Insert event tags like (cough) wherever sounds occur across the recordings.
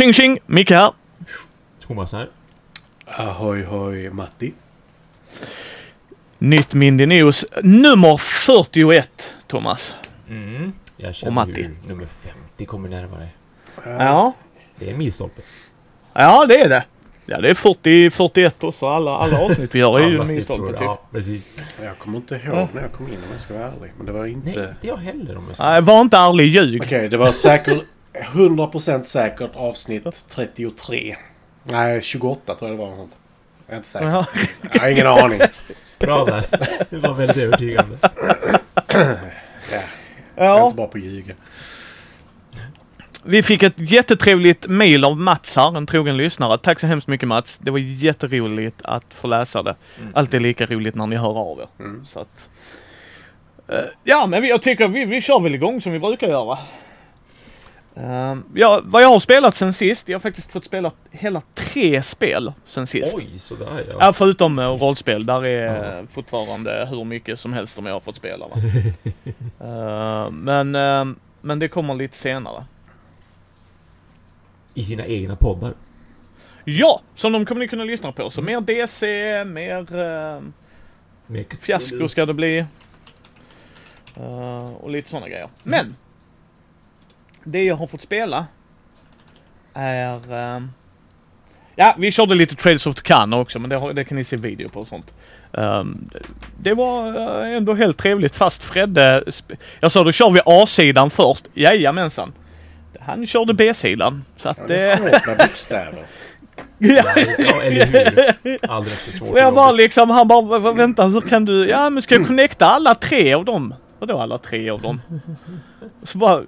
Tjing tjing! Micke här. Thomas här. Ahoy hoj Matti. Nytt Mindy News nummer 41, Thomas. Mm. Jag Och känner Matti. hur nummer 50 kommer närmare. Ja. Det är en milstolpe. Ja, det är det. Ja, det är 40, 41 också. Alla, alla (laughs) avsnitt vi gör är ju milstolpe typ. Ja, precis. Jag kommer inte ihåg när jag kom in om jag ska vara ärlig. Men det var Nej, inte... inte jag heller om jag ska... Nej, var inte ärlig, ljug. Okej, det var säkert 100% säkert avsnitt 33. Nej, 28 tror jag det var. något. Jag är inte säker. Ja. Jag har ingen aning. Bra där. Det var väldigt övertygande. Ja, jag är Ja, inte bra på att ljuga. vi fick ett jättetrevligt mail av Mats här, en trogen lyssnare. Tack så hemskt mycket Mats. Det var jätteroligt att få läsa det. Mm. Alltid lika roligt när ni hör av er. Mm. Så att, Eh, ja, men jag tycker vi, vi kör väl igång som vi brukar göra. Ehm, ja, vad jag har spelat sen sist, jag har faktiskt fått spela hela tre spel sen sist. Oj, sådär ja. Ja, förutom uh, rollspel. Där är eh, fortfarande hur mycket som helst som jag har fått spela. Va? (laughs) Eh, men, eh, men det kommer lite senare. I sina egna poddar. Ja, som de kommer ni kunna lyssna på. Så mer DC, mer uh, Med fiasko ska det bli. Och lite sådana grejer. Men! Det jag har fått spela är... eh, ja, vi körde lite Trails of Tucana också, men det, har, det kan ni se video på och sånt. Um, det, var eh, ändå helt trevligt fast Fredde... Jag sa då kör vi A-sidan först. Jajamensan. Han körde B-sidan. Så Ja, att det är det... svårt med bokstäver. (laughs) Ja, Ja, eller hur? Alldeles för svårt. Och jag bara liksom, han bara, "Va- vänta hur kan du, ja men ska jag connecta alla tre av dem? Vadå alla tre av dem? Så bara,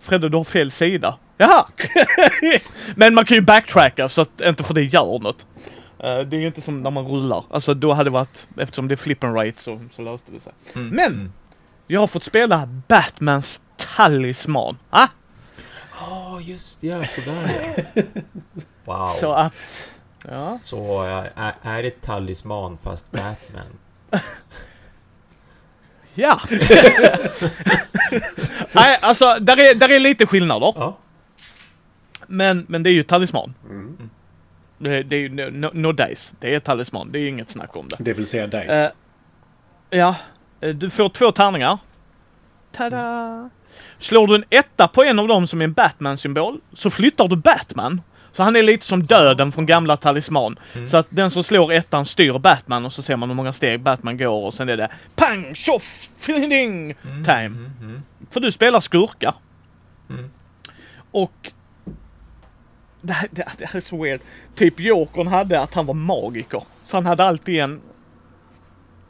Fredde du har fel sida. Jaha! (laughs) men man kan ju backtracka så att inte för det gör något. Eh, det är ju inte som när man rullar. Alltså då hade det varit, eftersom det är flip and right så, så löste det sig. Mm, Men! mm. Jag har fått spela Batmans talisman. Ah? Ja, just ja, sådär ja. (laughs) Wow. Så att, ja. Så äh, är, är det talisman fast Batman? (laughs) Ja! (laughs) Nej, alltså där är, där är lite skillnader. Ja. Men, men det är ju talisman. Mm. Det, det är ju no, no, no dice. Det är talisman. Det är inget snack om det. Det vill säga Dice. Eh, ja, eh, du får två tärningar. Tada! Slår du en etta på en av dem som är en Batman-symbol så flyttar du Batman. Så han är lite som döden från gamla talisman. Mm. Så att den som slår ettan styr Batman och så ser man hur många steg Batman går och sen är det pang, tjoff, ding, Mm, time. Mm, mm. För du spelar skurkar. Mm. Och... Det här, det, det här är så weird. Typ Jokern hade att han var magiker. Så han hade alltid en...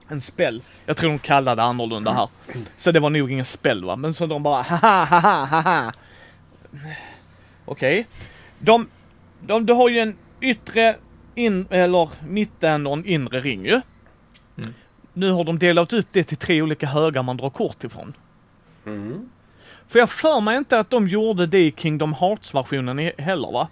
En spell. Jag tror de kallade det annorlunda här. Så det var nog ingen spell va. Men så de bara haha haha haha. Okej. De, de... Du har ju en yttre, in, eller mitten och en inre ring ju. Mm. Nu har de delat upp det till tre olika högar man drar kort ifrån. Mm. För jag för mig inte att de gjorde det i Kingdom Hearts-versionen heller va?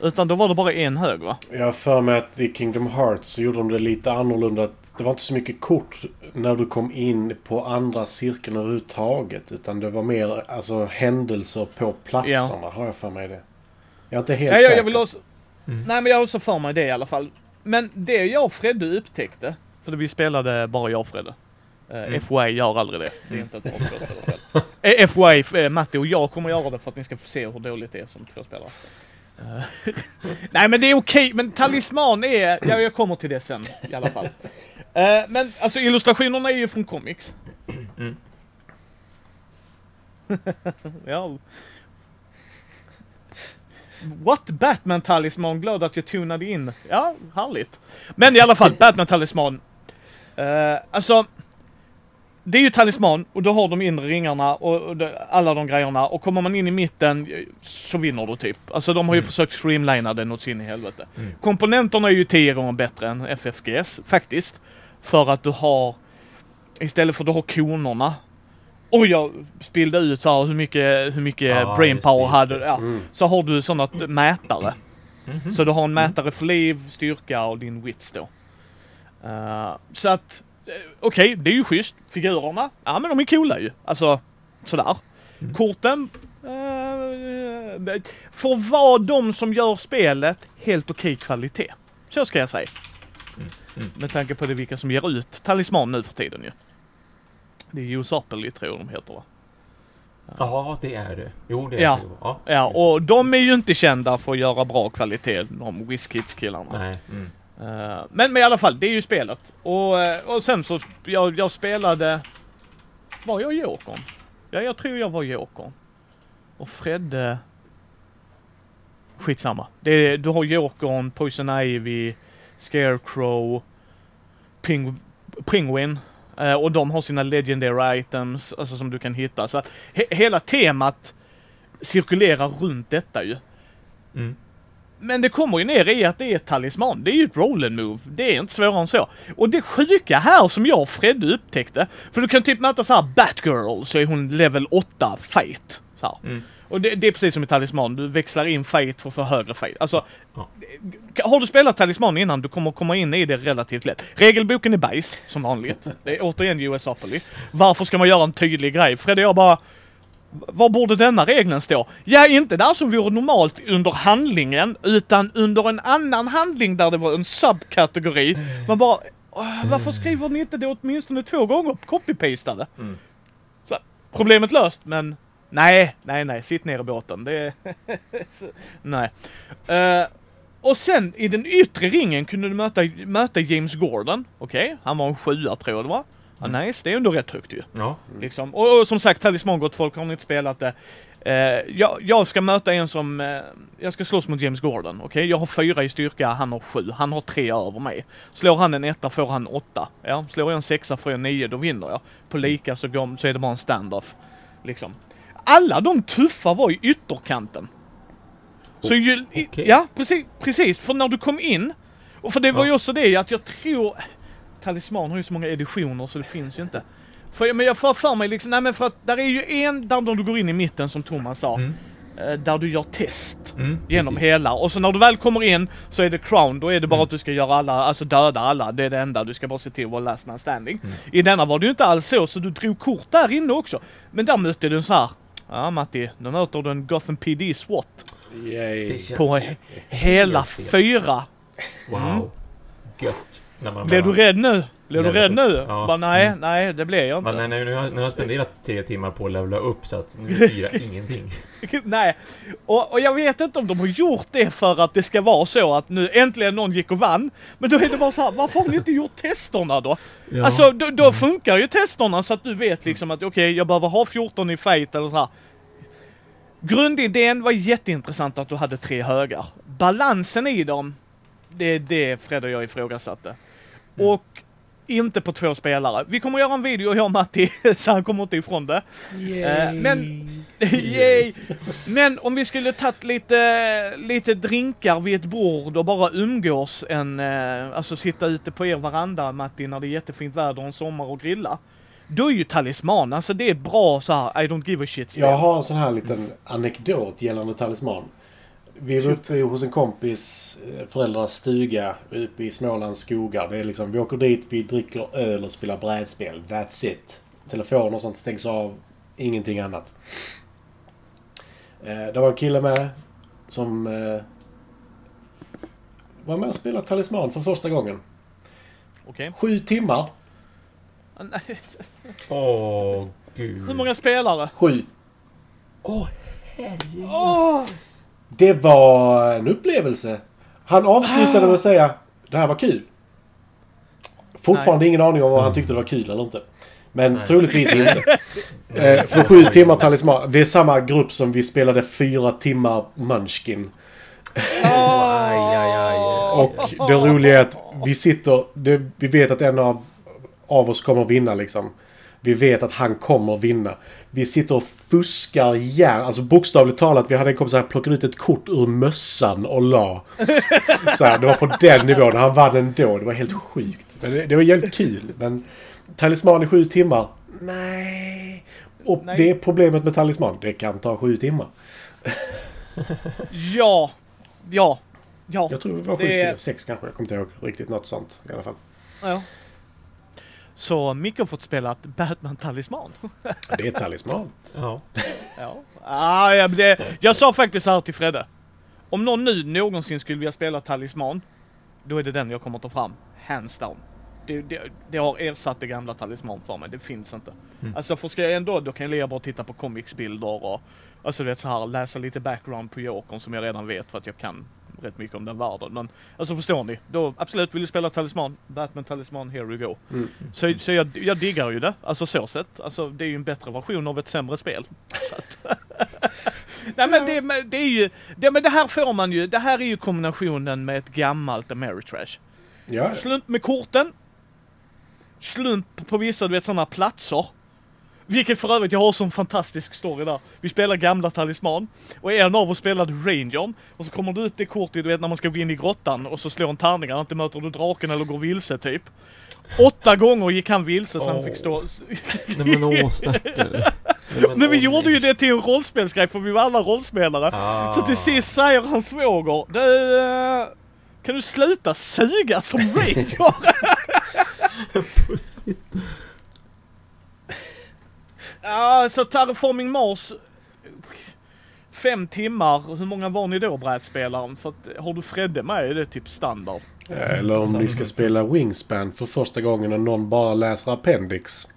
Utan då var det bara en hög va? Jag för mig att i Kingdom Hearts så gjorde de det lite annorlunda. Att Det var inte så mycket kort när du kom in på andra cirkeln överhuvudtaget. Utan det var mer alltså, händelser på platserna, har jag för mig det. Jag är inte helt Ja, säker. jag, jag vill också... Mm. Nej men jag har också för mig det i alla fall. Men det jag och Fredde upptäckte, för vi spelade bara jag och Fredde. Uh, Mm. FY gör aldrig det. Det är inte ett bra tvåspelare själv. Eh, FY, eh, Matti och jag kommer göra det för att ni ska få se hur dåligt det är som tvåspelare. Eh, (laughs) Nej men det är okej, men talisman är, ja jag kommer till det sen i alla fall. (laughs) Eh, men alltså illustrationerna är ju från comics. Mm. (laughs) ja. What? Batman talisman, glad att jag tunade in. Ja, härligt. Men i alla fall, Batman talisman. Uh, alltså, det är ju talisman och då har de inre ringarna och, alla de grejerna och kommer man in i mitten så vinner du typ. Alltså de har ju Mm. försökt streamlina det något in i helvete. Mm. Komponenterna är ju tio gånger bättre än FFGS faktiskt. För att du har, istället för att du har konerna. Och jag spillde ut så här hur mycket, hur mycket Ja, brain just det, power just hade, ja. Mm. Så har du sådana mätare. Mhm. Så du har en mätare för liv, styrka och din wits då. Eh, så att, eh, okej, det är ju schysst. Figurerna, ja men de är coola ju. Alltså, sådär. Mm. Korten, eh, får vara de som gör spelet helt okej kvalitet. Så ska jag säga. mm. Med tanke på det vilka som ger ut talisman nu för tiden ju. Det är Usopoly tror jag de heter va? Ja, det är det. Jo, det är Ja. det. Ja, Ja, och de är ju inte kända för att göra bra kvalitet, de WizKids-killarna. Nej. Mm. Eh, men, men i alla fall, det är ju spelet. Och, eh, och sen så, jag, jag spelade... Var jag Jokern? Ja, jag tror jag var Jokern. Och Fredde... Skitsamma. Det, du har Jokern, Poison Ivy, Scarecrow, Ping, Penguin. Eh, och de har sina legendary items, alltså som du kan hitta. Så att he, hela temat cirkulerar runt detta ju. Mm. Men det kommer ju ner i att det är ett talisman. Det är ju ett roll and move. Det är inte svårare än så. Och det sjuka här som jag och Fredde upptäckte. För du kan typ möta så här Batgirl så är hon level 8 fight. Så. Mm. Och det, det är precis som i talisman. Du växlar in fight för att få högre fight. Alltså, Ja. har du spelat talisman innan, du kommer komma in i det relativt lätt. Regelboken är bajs, som vanligt. Det är återigen USapoly. Varför ska man göra en tydlig grej? Fredde jag bara... Var borde denna regeln stå? Ja, inte där som vore normalt under handlingen, utan under en annan handling där det var en subkategori. Man bara, "Åh, varför skriver ni inte det åtminstone två gånger copy-pastade? Mm. Problemet löst, men nej, nej, nej, sitt ner i båten. Det (laughs) nej. Eh, och sen i den yttre ringen kunde du möta, möta James Gordon. Okej, han var en sjua tror jag det var. Ja, nice, det är ändå rätt högt ju. Ja. Liksom. Och, och som sagt, Talisman gott folk, har ni inte spelat det. Eh, jag, jag ska möta en som, eh, jag ska slåss mot James Gordon, okej? Jag har fyra i styrka, han har sju. Han har tre över mig. Slår han en etta får han åtta. Ja, slår jag en sexa får jag nio, då vinner jag. På lika så, går, så är det bara en standoff. Liksom. Alla de tuffa var i ytterkanten. Så ju, okej. ja, precis, precis. För när du kom in, och för det var ju Ja. också det att jag tror, Talisman har ju så många editioner så det finns ju inte. För, men jag får för mig liksom, nej men för att där är ju en där du går in i mitten som Thomas sa, Mm. eh, där du gör test. Mm. Genom precis. hela. Och så när du väl kommer in så är det crown, då är det bara Mm. att du ska göra alla, alltså döda alla. Det är det enda, du ska bara se till att vara last man standing. Mm. I denna var det ju inte alls så, så du drog kort där inne också. Men där mötte du en så här. Ja Matti, nu möter du en Gotham PD SWAT Yay. På he- hela fyra. Wow. Gött. Blev du rädd nu? Blev du rädd nu? Ja. Bara, nej, Mm. nej, det blev jag Men inte. nej, nej, nu, har, nu har jag spenderat tre timmar på att levla upp så att nu firar (laughs) ingenting. (laughs) nej. Och, och jag vet inte om de har gjort det för att det ska vara så att nu äntligen någon gick och vann. Men då är det bara så här, varför har ni inte gjort testerna då? Ja. Alltså då, då funkar ju testerna så att du vet liksom att okej, jag behöver ha 14 i fight eller så här. Grundidén var jätteintressant att du hade tre högar. Balansen i dem, det är det Fred och jag ifrågasatte. Mm. Och inte på två spelare. Vi kommer göra en video, jag och Matti, (laughs) så han kommer inte ifrån det. Eh, men, (laughs) yay! Men om vi skulle tagit lite, lite drinkar vid ett bord och bara umgås en, eh, alltså sitta ute på er veranda Matti när det är jättefint väder en sommar och grilla. Då är ju talisman, alltså det är bra så här, I don't give a shit spel. Jag har en sån här liten anekdot gällande talisman. Vi var uppe hos en kompis eh, föräldrars stuga uppe i Smålands skogar. Det är liksom, vi åker dit, vi dricker öl och spelar brädspel. That's it. Telefoner och sånt stängs av. Ingenting annat. Eh, det var en kille med som eh, var med och spelade Talisman för första gången. Okej. Sju timmar. (laughs) Åh, gud. Hur många spelare? Sju. Åh, herregud. Åh! Det var en upplevelse. Han avslutade med att säga det här var kul. Fortfarande ingen aning om om han tyckte det var kul eller inte. Men Nej. troligtvis inte. (laughs) Eh, för sju timmar talisman. Det är samma grupp som vi spelade fyra timmar Munchkin. Och det roliga är att vi sitter... Det, vi vet att en av, av oss kommer vinna liksom. Vi vet att han kommer vinna. Vi sitter och fuskar järn. Alltså bokstavligt talat, vi hade en kompis som plockade ut ett kort ur mössan och la. (laughs) Så här, det var på den nivån. Han vann ändå. Det var helt sjukt. Men det, det var jävligt kul. Men talisman i sju timmar? Nej. Och Nej. det är problemet med talisman. Det kan ta sju timmar. Ja. Ja. Ja. Jag tror det var sju Det- stycken. Sex kanske. Jag kommer inte ihåg riktigt något sånt i alla fall. ja. Så Micke har fått spela ett Batman-talisman. Det är talisman. Ja. Ja. Ah, ja, det, jag sa faktiskt här till Fredde. Om någon nu någonsin skulle vilja spela Talisman, då är det den jag kommer ta fram. Hands down. Det, det, det har ersatt det gamla Talisman för mig, det finns inte. Mm. Alltså för ska jag ändå, då kan jag lika bra titta på comicsbilder och Alltså du vet så här, läsa lite background på Jokern som jag redan vet för att jag kan rätt mycket om den världen. Men alltså förstår ni? Då absolut, vill du spela Talisman? Batman Talisman, here we go. Mm. Så, så jag, jag diggar ju det, alltså så sett. Alltså det är ju en bättre version av ett sämre spel. (laughs) Så att, (laughs) Nej men det, det är ju, det, men det här får man ju, det här är ju kombinationen med ett gammalt Ameritrash. Ja, Slump med korten. Slump på vissa, du vet sådana platser. Vilket för övrigt, jag har sån fantastisk story där. Vi spelar gamla talisman och en av oss spelade Rangern och så kommer du ut det kortet, du vet när man ska gå in i grottan och så slår en tärning, inte möter du draken eller går vilse typ. Åtta gånger gick han vilse så han Åh. fick stå... (laughs) Nej men åh stackare. Men vi gjorde ju det till en rollspelsgrej för vi var alla rollspelare. Ah. Så till sist säger hans svåger, du, eh, kan du sluta suga som (laughs) Ranger? Ja, så Terraforming Mars. Fem timmar, hur många var ni då brädspelaren? För att, har du Fredde med är det typ standard. Eller om ni ska spela Wingspan för första gången och någon bara läser Appendix.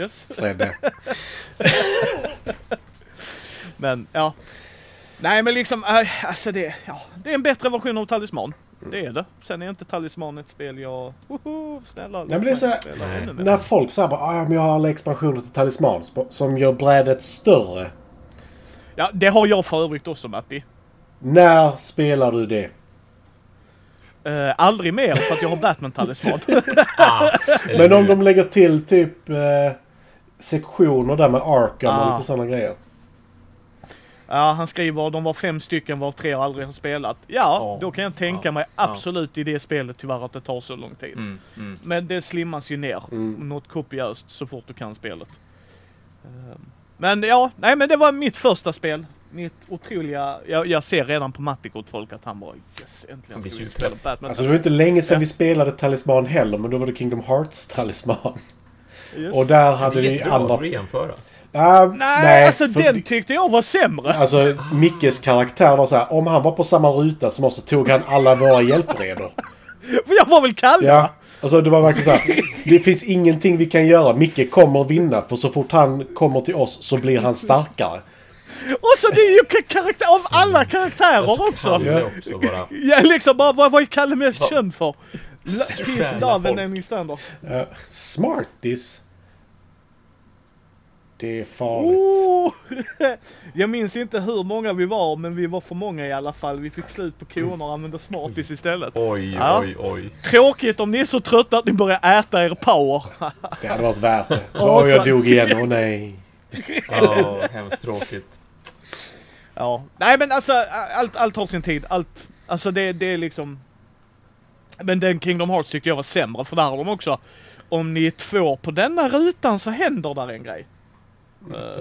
Yes. Fredde. (laughs) Men ja. Nej men liksom, äh, alltså det, ja, det är en bättre version av Talisman. Det är det. Sen är inte Talisman ett spel jag... Woho, snälla men det är så här- spela Nej. ännu mer. När folk säger bara ah, men jag har alla expansioner till Talisman som gör brädet större. Ja, det har jag för övrigt också Matti. När spelar du det? Uh, aldrig mer för att jag har Batman-talisman. (laughs) Ah, Men om de lägger till typ eh, sektioner där med Arkham och Ah. lite sådana grejer. Ja, han skriver de var fem stycken var tre aldrig har spelat. Ja, Ja. då kan jag tänka Ja. mig Ja. absolut i det spelet tyvärr att det tar så lång tid. Mm, mm. Men det slimmas ju ner Mm. något kopiöst så fort du kan spelet. Ehm, Men ja, nej men det var mitt första spel. Mitt otroliga, jag, jag ser redan på Mattikot folk att han bara yes, äntligen ska vi super. spela Batman. Alltså det var inte länge sedan Ja. vi spelade Talisman heller men då var det Kingdom Hearts Talisman. Yes. Och där Det hade är vi jättebra andra... för att jämföra. Ah, nej, alltså för- den tyckte jag var sämre. Alltså Mickes karaktär var så här, om han var på samma ruta som oss så tog han alla våra hjälpredor. För (laughs) jag var väl Kalle? Ja. Alltså det var verkligen så här. Det finns ingenting vi kan göra. Micke kommer vinna för så fort han kommer till oss så blir han starkare. Och så det är ju ka- karaktär av alla karaktärer Alltså, också. Kalle också bara. (laughs) Ja, liksom bara, vad, vad är Kalle mest känd för? Stjäla love and standard. Uh, smarties. Det är farligt. Oh! (laughs) Jag minns inte hur många vi var, men vi var för många i alla fall. Vi fick slut på korna och använde Smarties istället. Oj, Ja. oj, oj. Tråkigt om ni är så trötta att ni börjar äta er power. (laughs) Det hade varit värt det. Så, åh, jag dog igen. Åh nej. Ja, hemskt tråkigt. Ja, nej men alltså allt, allt har sin tid. Allt, alltså det, det är liksom... Men den Kingdom Hearts tyckte jag var sämre, för där har de också... Om ni är två på denna rutan så händer där en grej.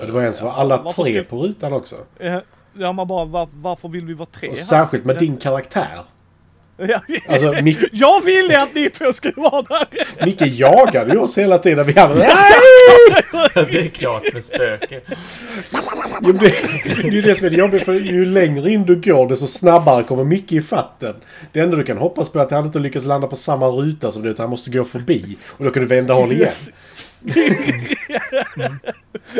Det var en som var alla Varför tre ska- på rutan också. Eh, Ja, man bara, var, varför vill vi vara tre Och här? särskilt med din karaktär. (laughs) Ja, Alltså Mick, (laughs) Jag ville att ni två skulle vara där! Micke jagade ju oss hela tiden. Vi hade... (laughs) det är klart med spöke. Jo, Det det är ju det som är det jobbiga. För ju längre in du går desto snabbare kommer Micke i fatten. Det enda du kan hoppas på är att han inte lyckas landa på samma ruta som du. Utan han måste gå förbi. Och då kan du vända håll igen. Yes.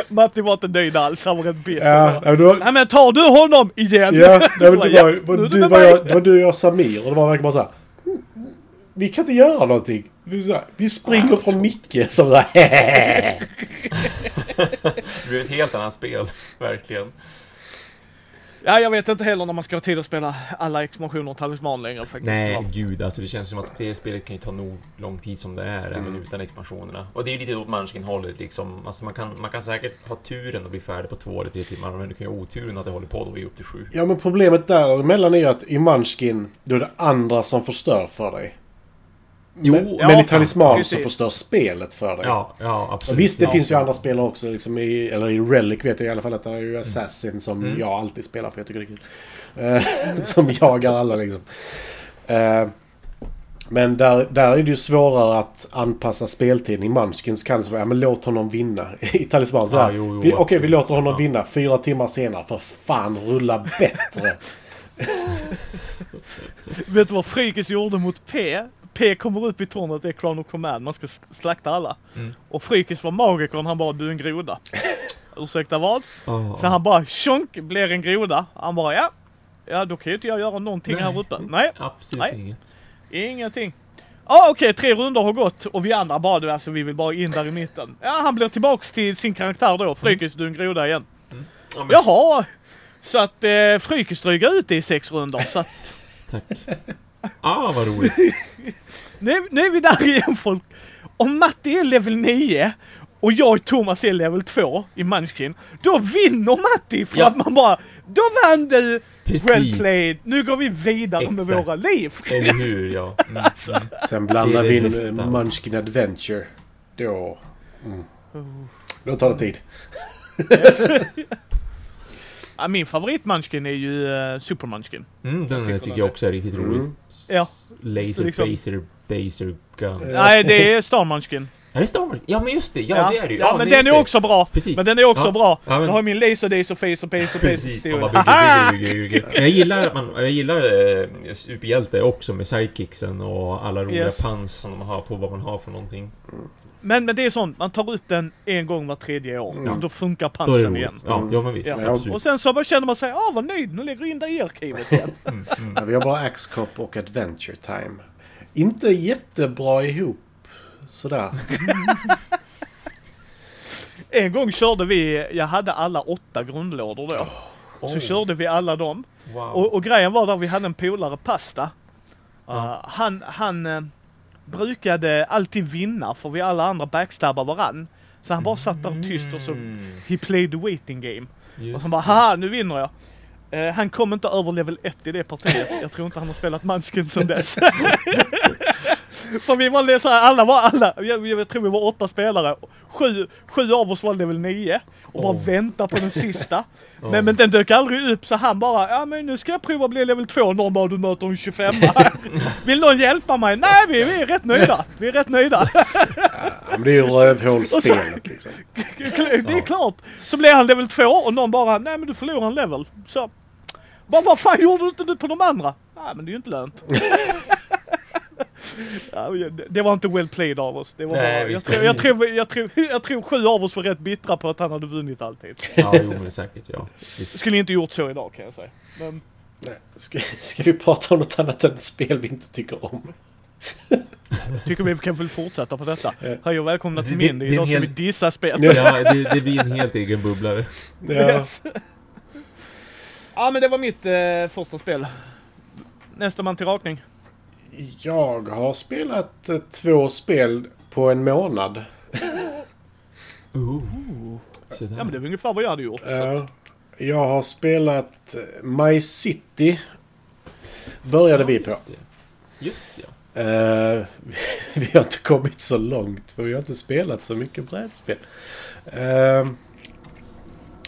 Matti var inte nöjd alls, han var rätt bitter. Ja, ja, då, Nej men tar du honom igen? ja nej, men det, var, var, är du, var jag, det var du och jag Samir. Och det var verkligen bara så här. "Mm, Vi kan inte göra någonting. Vi, så här, vi springer från Micke (laughs) som här. (laughs) Det blir ett helt annat spel, verkligen. Ja, jag vet inte heller när man ska ha tid att spela alla expansioner och talisman längre faktiskt. Nej, tyvärr. gud alltså det känns som att det spelet kan ju ta nog lång tid som det är, även utan expansionerna. Och det är ju lite åt Munchkin-hållet liksom. Alltså man kan, man kan säkert ha turen och bli färdig på två eller tre timmar, men du kan ju ha oturen att det håller på då vid upp till sju. Ja men problemet däremellan är ju att i Munchkin då är det andra som förstör för dig. Jo, men, ja, men i. Talisman så förstör spelet för dig. Ja, ja absolut. Visst, det ja. finns ju andra spelare också. Liksom i, eller i Relic vet jag i alla fall att det är ju Assassin som Mm. jag alltid spelar för jag tycker det är kul. Eh, (laughs) som jagar alla liksom. Eh, Men där, där är det ju svårare att anpassa speltiden. I Munchkins kan det så vara, ja men låt honom vinna. (laughs) I Talisman så här. Ja, jo, jo, vi- Okej, vi absolut. låter honom vinna. Fyra timmar senare. För fan, rulla bättre. (laughs) Vet du vad Frykis gjorde mot P? P kommer upp i tornet, det är Crown of Command, man ska slakta alla. Mm. Och Frykis var magikern, han bara du är en groda. (laughs) Ursäkta vad? Ah. Så han bara tjonk, blir en groda. Han bara ja. Ja då kan ju inte jag göra någonting Nej. här uppe. Nej, (laughs) Absolut Nej. inget. ingenting. Ja okej, tre runder har gått och vi andra bara du alltså vi vill bara in där i mitten. Ja han blir tillbaks till sin karaktär då. Frykis du är en groda igen. Ja, men, Jaha! Så att eh, Frykis drygar ut det i sex runder så att (laughs) Tack. Ah, vad roligt. (laughs) Nu, nu är vi där igen folk. Om Matti är level 9 och jag och Thomas är level 2 i Munchkin, då vinner Matti för Ja. att man bara Då vann du! Precis. Well played! Nu går vi vidare med Exakt. våra liv! Eller hur, ja. Mm, (laughs) Alltså. Sen blandar vi in Munchkin Adventure. Då... Mm. Då tar det tid. (laughs) Ja, min favorit Munchkin är ju uh, Super Munchkin. Mm, den tycker jag tycker jag är- också är riktigt rolig. Mm. Ja. Laser, Liksom- phaser, baser, gun. Nej, det är Star Munchkin. Är det Star Wars? Ja, men just det. Ja, det är det ju. ja men nej, den är det. också bra. Precis. Men den är också Ja. bra. Ja, men- Jag har min laser, days och face och pace och. Men (laughs) Jag gillar, att man, jag gillar eh, superhjälte också med sidekicksen och alla roliga Yes. pans som de har på vad man har för någonting. Men, men det är sånt, man tar ut den en gång var tredje år. Mm. Då funkar Då pansen igen. roligt. Ja, ja, men visst. Ja. Ja. Och sen så bara känner man sig, ah vad nöjd, nu lägger jag in det i arkivet igen. Mm, mm. Ja, vi har bara Axe Cop och Adventure Time. Inte jättebra ihop. Sådär. (laughs) En gång körde vi, jag hade alla åtta grundlådor då. Och så körde vi alla dem. Wow. Och, och grejen var där vi hade en polare, Pasta. Uh, han han eh, brukade alltid vinna för vi alla andra backstabbade varann. Så han bara satt där tyst och så Mm, He played the waiting game. just Och så bara haha nu vinner jag. Eh, han kom inte över level 1 i det partiet. Jag tror inte han har spelat Munchkin sedan dess. (laughs) (laughs) För vi var det så här, alla var alla, jag, jag tror vi var åtta spelare. Sju, sju av oss var level 9 och bara Oh. vänta på den sista. (laughs) Ja. Men, men den dök aldrig upp så han bara, ja men nu ska jag prova att bli level 2. Någon bara, du möter en 25 (laughs) Vill någon hjälpa mig? Nej vi, vi är rätt nöjda. Vi är rätt nöjda. Ja, men det är ju (laughs) rövhålsspelet liksom. Det är klart. Så blev han level 2 och någon bara, nej men du förlorar en level. Så, bara vad fan gjorde du inte du på de andra? Nej men det är ju inte lönt. Det- var inte well played av oss. Det var Nej, jag, tror, jag, tror, jag, tror, jag tror sju av oss var rätt bittra på att han hade vunnit alltid. Ja, jo, men säkert, ja. Visst. Skulle inte gjort så idag kan jag säga. Men, Nej. Ska, ska vi prata om något annat än spel vi inte tycker om? tycker vi kan väl fortsätta på detta. Hej och välkomna till min. det- det är Idag ska vi dissa spel. Ja, det, det blir en helt egen bubblare. Ja. Yes. ja men det var mitt eh, första spel. Nästa man till rakning. Jag har spelat eh, två spel på en månad. (laughs) Uh. Där. Ja men det var ungefär vad jag hade gjort. Ja. Jag har spelat eh, My City. Började vi på. Just det. Just ja. Eh, (laughs) vi har inte kommit så långt för vi har inte spelat så mycket brädspel. Eh,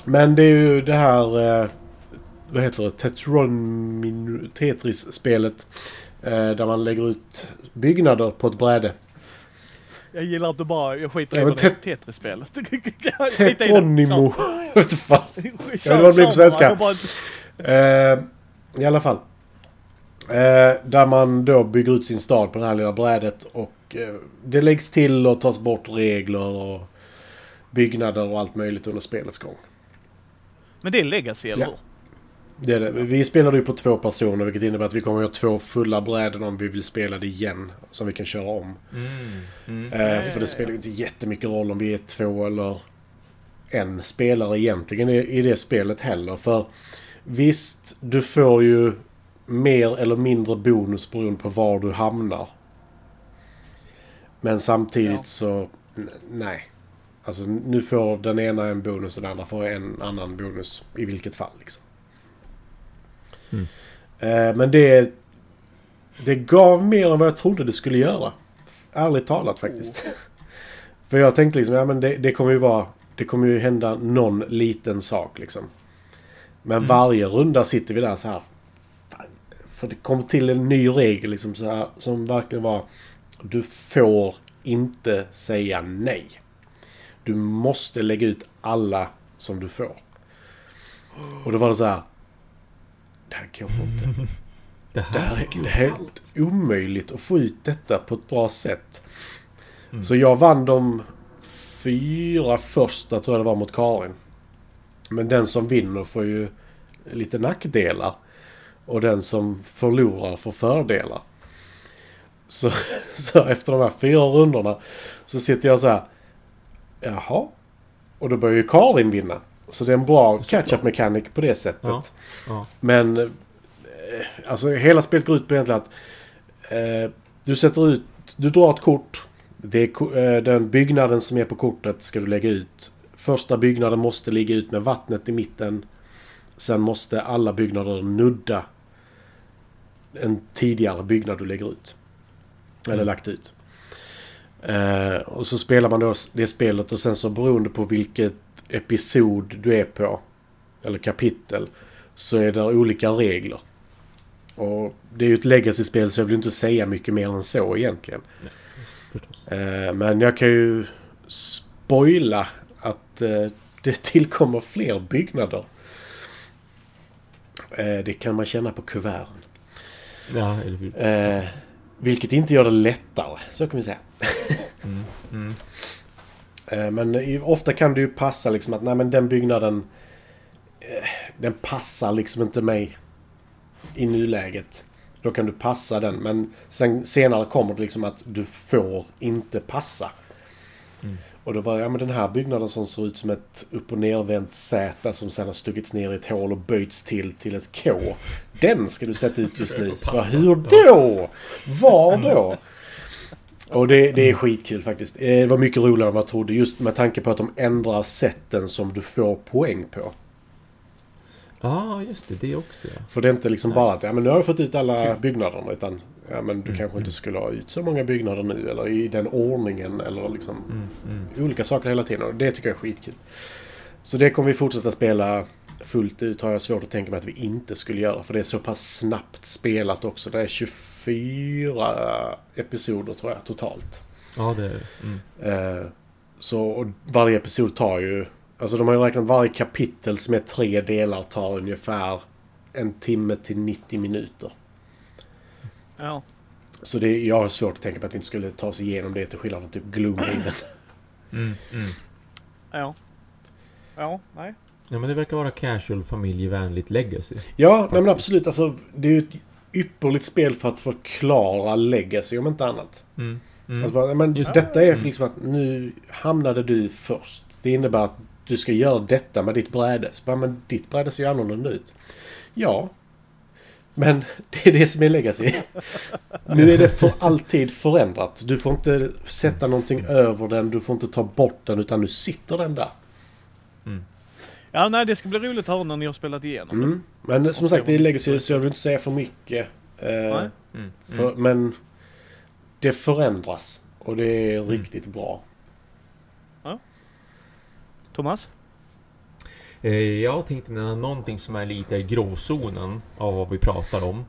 men det är ju det här... vad heter det? Tetron Tetris-spelet. Eh, där man lägger ut byggnader på ett bräde. Jag gillar att du bara, jag skiter i Ja, är, tet- Tetris-spelet. (laughs) I. Tetronimo. (laughs) Jag vet inte fan. Kör. Ja, det var det på svenska. bara. Jag Eh, I alla fall. Eh, där man då bygger ut sin stad på det här lilla brädet och eh, det läggs till och tas bort regler och byggnader och allt möjligt under spelets gång. Men det är legacy, eller Ja. Det är det. Vi spelade ju på två personer vilket innebär att vi kommer att ha två fulla bräden om vi vill spela det igen. Som vi kan köra om. Mm. Mm. Eh, för det spelar ju inte jättemycket roll om vi är två eller en spelare egentligen i, i det spelet heller. För visst, du får ju mer eller mindre bonus beroende på var du hamnar. Men samtidigt Ja. så, nej. Alltså nu får den ena en bonus och den andra får en annan bonus i vilket fall liksom. Mm. Eh, men det, det gav mer än vad jag trodde det skulle göra. Ärligt talat faktiskt. (laughs) För jag tänkte liksom, ja men det, det kommer ju vara... Det kommer ju hända någon liten sak liksom. Men Mm. varje runda sitter vi där så här. För det kom till en ny regel liksom så här, som verkligen var Du får inte säga nej. Du måste lägga ut alla som du får. Och då var det så här. Det här går inte. Det (laughs) Det här här fick är, det här är omöjligt att få ut detta på ett bra sätt. Mm. Så jag vann de fyra första tror jag det var mot Karin. Men den som vinner får ju lite nackdelar. Och den som förlorar får fördelar. Så, (laughs) så efter de här fyra rundorna så sitter jag så här. Jaha. Och då börjar ju Karin vinna. Så det är en bra catch-up mechanic på det sättet. Ja, ja. Men eh, alltså hela spelet går ut på egentligen att eh, du sätter ut, du drar ett kort. Det är, eh, den byggnaden som är på kortet ska du lägga ut. Första byggnaden måste ligga ut med vattnet i mitten. Sen måste alla byggnader nudda en tidigare byggnad du lägger ut. Eller Mm. lagt ut. Eh, och så spelar man då det spelet och sen så beroende på vilket episod du är på. Eller kapitel. Så är det olika regler. Och det är ju ett legacy-spel så jag vill inte säga mycket mer än så egentligen. Förstås. Eh, men jag kan ju spoila att eh, det (laughs) tillkommer fler byggnader. Eh, det kan man känna på kuverten. Ja, vilket inte gör det lättare, så kan vi säga. Mm, mm. Eh, Men ofta kan det ju passa liksom att nej men den byggnaden eh, Den passar liksom inte mig I nuläget. Då kan du passa den men sen senare kommer det liksom att du får inte passa. Mm. Och då bara, ja men den här byggnaden som ser ut som ett upp och nervänt Z som sen har stuckits ner i ett hål och böjts till till ett K. Den ska du sätta ut just nu. (laughs) Bara, hur då? Var då? (laughs) Och det, det är skitkul faktiskt. Eh, Det var mycket roligare än vad jag trodde. Just med tanke på att de ändrar sätten som du får poäng på. Ja, just det. Det också ja. För det är inte liksom bara att Nice. ja, men nu har jag fått ut alla (laughs) byggnaderna. Utan ja, men du Mm, kanske inte mm. skulle ha ut så många byggnader nu. Eller i den ordningen. Eller liksom Mm, mm. olika saker hela tiden. Och det tycker jag är skitkul. Så det kommer vi fortsätta spela fullt ut. Har jag svårt att tänka mig att vi inte skulle göra. För det är så pass snabbt spelat också. Det är 24 episoder tror jag totalt. Ja, det är det. Mm. Eh, så varje episod tar ju... Alltså de har ju räknat varje kapitel som är tre delar tar ungefär en timme till 90 minuter. Ja. Så det, jag har svårt att tänka på att vi inte skulle ta oss igenom det till skillnad från typ Gloomhaven. (clears throat) Mm, mm. Ja. Ja, nej. Ja, men det verkar vara casual, familjevänligt legacy. ja, nej men absolut. Alltså, det är ju ett ypperligt spel för att förklara legacy om inte annat. Mm. Mm. Alltså bara, men Just detta är liksom att nu hamnade du först. Det innebär att du ska göra detta med ditt bräde. Så bara, men ditt bräde ser ju annorlunda ut. Ja. Men (laughs) det är det som är legacy. (laughs) Nu är det för alltid förändrat. Du får inte sätta någonting över den. Du får inte ta bort den. Utan nu sitter den där. Mm. Ja, nej, det ska bli roligt att höra när ni har spelat igenom. Mm. Men som Och sagt, det är vad- legacy så jag vill inte säga för mycket. Eh, Nej. Mm. för, Mm. Men det förändras. Och det är riktigt bra. Thomas? Eh, Jag tänkte nämna någonting som är lite i gråzonen av vad vi pratar om.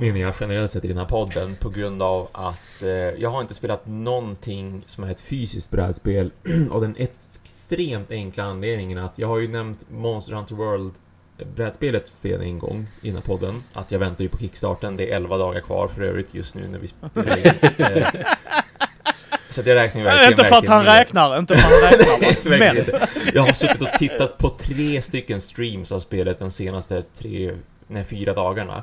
Menar jag generellt sett i den här podden på grund av att eh, jag har inte spelat någonting som är ett fysiskt brädspel (clears throat) av den extremt enkla anledningen att jag har ju nämnt Monster Hunter World eh, brädspelet fel en gång i den här podden. Att jag väntar ju på kickstarten. Det är 11 dagar kvar för övrigt just nu när vi spelar in. Eh, Så jag räknar ju verkligen inte för att han räknar, inte för att han räknar. (laughs) Men, inte. Jag har suttit och tittat på tre stycken streams av spelet den senaste tre, nej fyra dagarna.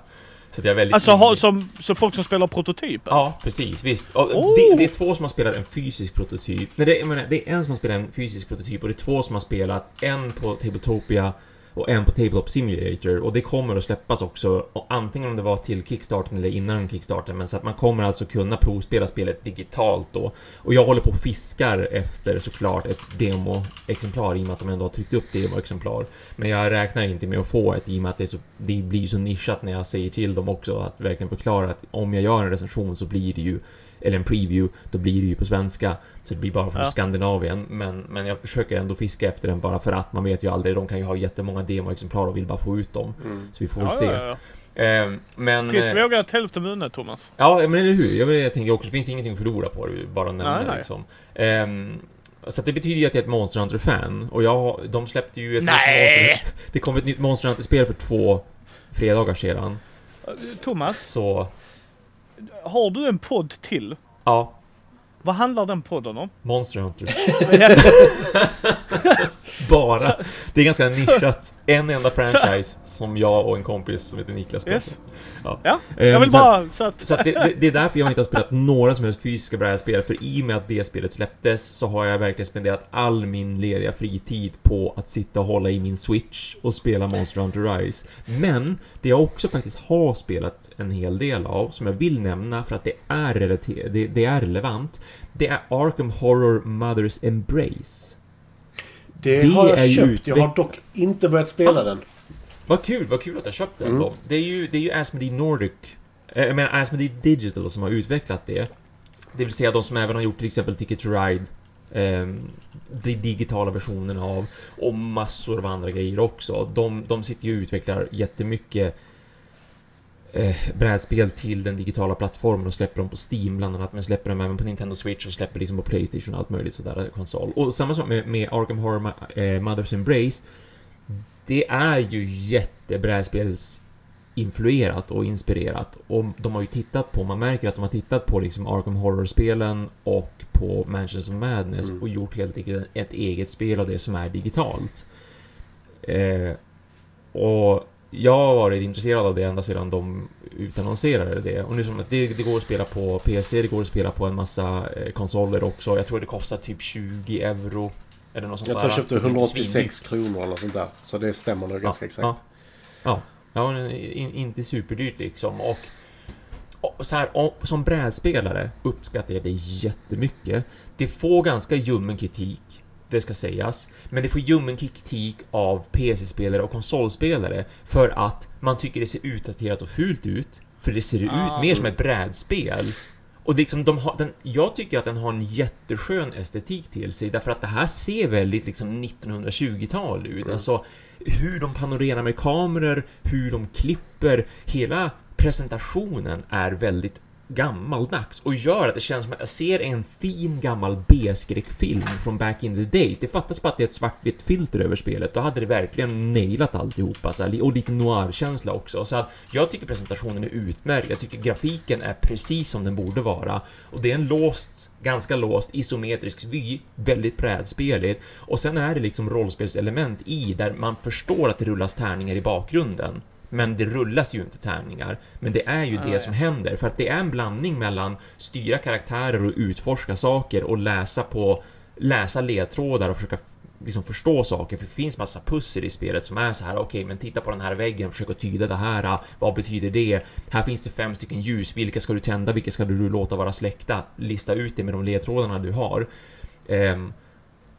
Så att jag är väldigt... alltså har, som, som folk som spelar prototyper? Ja, precis. Visst. Oh! det, det är två som har spelat en fysisk prototyp. Nej, det, menar, det är en som har spelat en fysisk prototyp och det är två som har spelat en på Tabletopia och en på Tabletop Simulator. Och det kommer att släppas också, och antingen om det var till Kickstarten eller innan Kickstarten. Men så att man kommer alltså kunna provspela spelet digitalt då. Och jag håller på och fiskar efter såklart ett demoexemplar i och med att de ändå har tryckt upp demoexemplar Men jag räknar inte med att få ett i och med att det, så, det blir så nischat när jag säger till dem också att verkligen förklara att om jag gör en recension så blir det ju eller en preview, då blir det ju på svenska. Så det blir bara från Ja. Skandinavien. Men, men jag försöker ändå fiska efter den bara för att man vet ju aldrig. De kan ju ha jättemånga demoexemplar och vill bara få ut dem. Mm. Så vi får väl Ja, se. ja, ja. Eh, men... Frisk eh, vågat hälften vunnet Thomas. Ja, men eller hur? Jag, jag tänker också, det finns ingenting att förlora på det, bara nämna Nej, det nej. liksom. Ehm, så att det betyder ju att jag är ett Monster Hunter-fan. Och jag, de släppte ju ett Nej! nytt Monster... Det kom ett nytt Monster Hunter-spel för två fredagar sedan. Thomas, Så, har du en podd till? ja. Vad handlar den podden om? Monster Hunter. (laughs) (laughs) Bara. Det är ganska nischat. En enda (laughs) franchise som jag och en kompis som heter Niklas spelar. yes. Ja. Ja, Ehm, jag vill så att- bara så att... Så att det, det, är därför jag inte har spelat några som helst fysiska brädspel, för i och med att det spelet släpptes så har jag verkligen spenderat all min lediga fritid på att sitta och hålla i min Switch och spela Monster Hunter Rise. Men det jag också faktiskt har spelat en hel del av, som jag vill nämna för att det är, det, det är relevant, det är Arkham Horror Mother's Embrace. Det, Det har jag köpt. Jag har dock inte börjat spela den. Vad kul, vad kul att jag köpte den Mm. då. Det är ju, det är ju Asmodee Nordic, eh, jag menar Asmodee Digital som har utvecklat det. Det vill säga de som även har gjort till exempel Ticket to Ride, eh, de digitala versionen av, och massor av andra grejer också. De, de sitter ju och utvecklar jättemycket eh, brädspel till den digitala plattformen och släpper dem på Steam bland annat, men släpper dem även på Nintendo Switch och släpper liksom på Playstation och allt möjligt sådär konsol. Och samma sak med, med Arkham Horror eh, Mother's Embrace. Det är ju jättebrädspels influerat och inspirerat och de har ju tittat på, man märker att de har tittat på liksom Arkham Horror-spelen och på Mansions of Madness Mm. och gjort helt enkelt ett eget spel av det som är digitalt. Eh, och jag har varit intresserad av det ända sedan de utannonserade det. Och nu som att det, det går att spela på PC, det går att spela på en massa eh, konsoler också. Jag tror det kostar typ 20 euro. Eller något sånt Jag tror jag köpte Så det är inte 186 kronor eller sånt där. Så det stämmer nog ganska exakt. Ja, ja. ja in, inte superdyrt liksom. Och, och så här, och, som brädspelare uppskattar jag det jättemycket. Det får ganska ljummen kritik, det ska sägas. Men det får ljummen kritik av PC-spelare och konsolspelare för att man tycker det ser utdaterat och fult ut. För det ser Ah. ut mer som ett brädspel. Och liksom de har, den, jag tycker att den har en jätteskön estetik till sig därför att det här ser väldigt liksom 1920-tal ut. Mm. Alltså hur de panorerar med kameror, hur de klipper, hela presentationen är väldigt gammaldags och gör att det känns som att jag ser en fin gammal B-skräckfilm från back in the days. Det fattas bara att det är ett svartvitt filter över spelet. Då hade det verkligen nailat alltihopa så här, och lite noir-känsla också. Så att jag tycker presentationen är utmärkt. Jag tycker grafiken är precis som den borde vara och det är en låst, ganska låst isometrisk vy, väldigt brädspeligt och sen är det liksom rollspelselement i där man förstår att det rullas tärningar i bakgrunden. Men det rullas ju inte tärningar. Men det är ju Ah, det ja. som händer. För att det är en blandning mellan styra karaktärer och utforska saker och läsa på läsa ledtrådar och försöka liksom förstå saker. För det finns massa pussel i spelet som är så här. Okej, men titta på den här väggen, försök att tyda det här. Vad betyder det? Här finns det fem stycken ljus. Vilka ska du tända? Vilka ska du låta vara släckta? Lista ut det med de ledtrådarna du har. Ehm,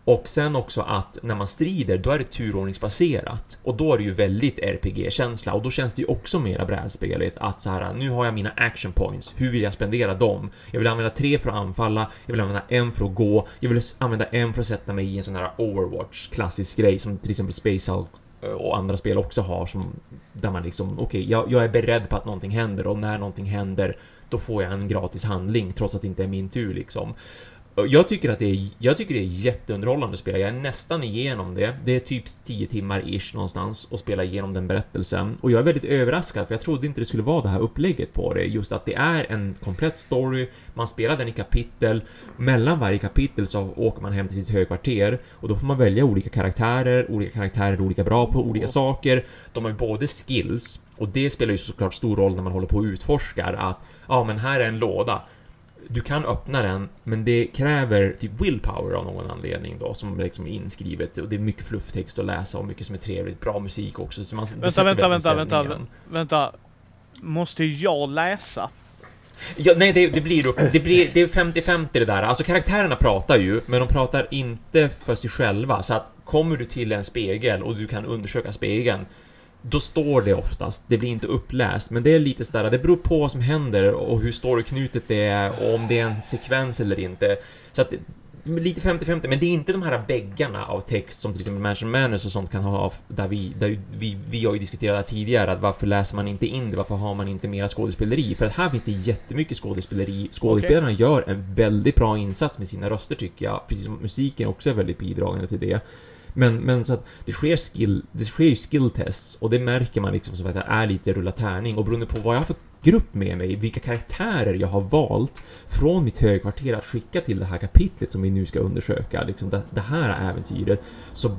och sen också att när man strider, då är det turordningsbaserat. Och då är det ju väldigt RPG-känsla och då känns det ju också mera brädspeligt att så här, nu har jag mina action points, hur vill jag spendera dem? Jag vill använda tre för att anfalla, jag vill använda en för att gå, jag vill använda en för att sätta mig i en sån här Overwatch, klassisk grej som till exempel Space Hulk eh, och andra spel också har som där man liksom, okej, jag, jag är beredd på att någonting händer och när någonting händer då får jag en gratis handling trots att det inte är min tur liksom. Jag tycker att det är, jag tycker det är jätteunderhållande spel. Jag är nästan igenom det. Det är typ 10 timmar ish någonstans och spela igenom den berättelsen. Och jag är väldigt överraskad för jag trodde inte det skulle vara det här upplägget på det. Just att det är en komplett story. Man spelar den i kapitel. Mellan varje kapitel så åker man hem till sitt högkvarter och då får man välja olika karaktärer. Olika karaktärer är olika bra på olika saker. De har både skills och det spelar ju såklart stor roll när man håller på och utforskar att ja, men här är en låda du kan öppna den, men det kräver typ willpower av någon anledning då, som är liksom inskrivet. Och det är mycket flufftext att läsa och mycket som är trevligt. Bra musik också. Så man, Vänta, vänta, vänta, vänta, vänta. Måste jag läsa? Ja, nej, det, det blir det blir, det är 50-50 det där. Alltså karaktärerna pratar ju, men de pratar inte för sig själva. Så att kommer du till en spegel och du kan undersöka spegeln, då står det oftast. Det blir inte uppläst, men det är lite sådär, det beror på vad som händer och hur storyknutet det är och om det är en sekvens eller inte. Så att lite 50-50, men det är inte de här väggarna av text som till exempel Mansion Manners och sånt kan ha, där vi, där vi, vi har ju diskuterat det tidigare, att varför läser man inte in det, varför har man inte mera skådespeleri? För att här finns det jättemycket skådespeleri, skådespelarna okay. gör en väldigt bra insats med sina röster tycker jag, precis som musiken också är väldigt bidragande till det. Men, men så att det sker skill, det sker ju skill tests och det märker man liksom som att det är lite rulla tärning. Och beroende på vad jag har för grupp med mig, vilka karaktärer jag har valt från mitt högkvarter att skicka till det här kapitlet som vi nu ska undersöka, liksom det, det här äventyret, så,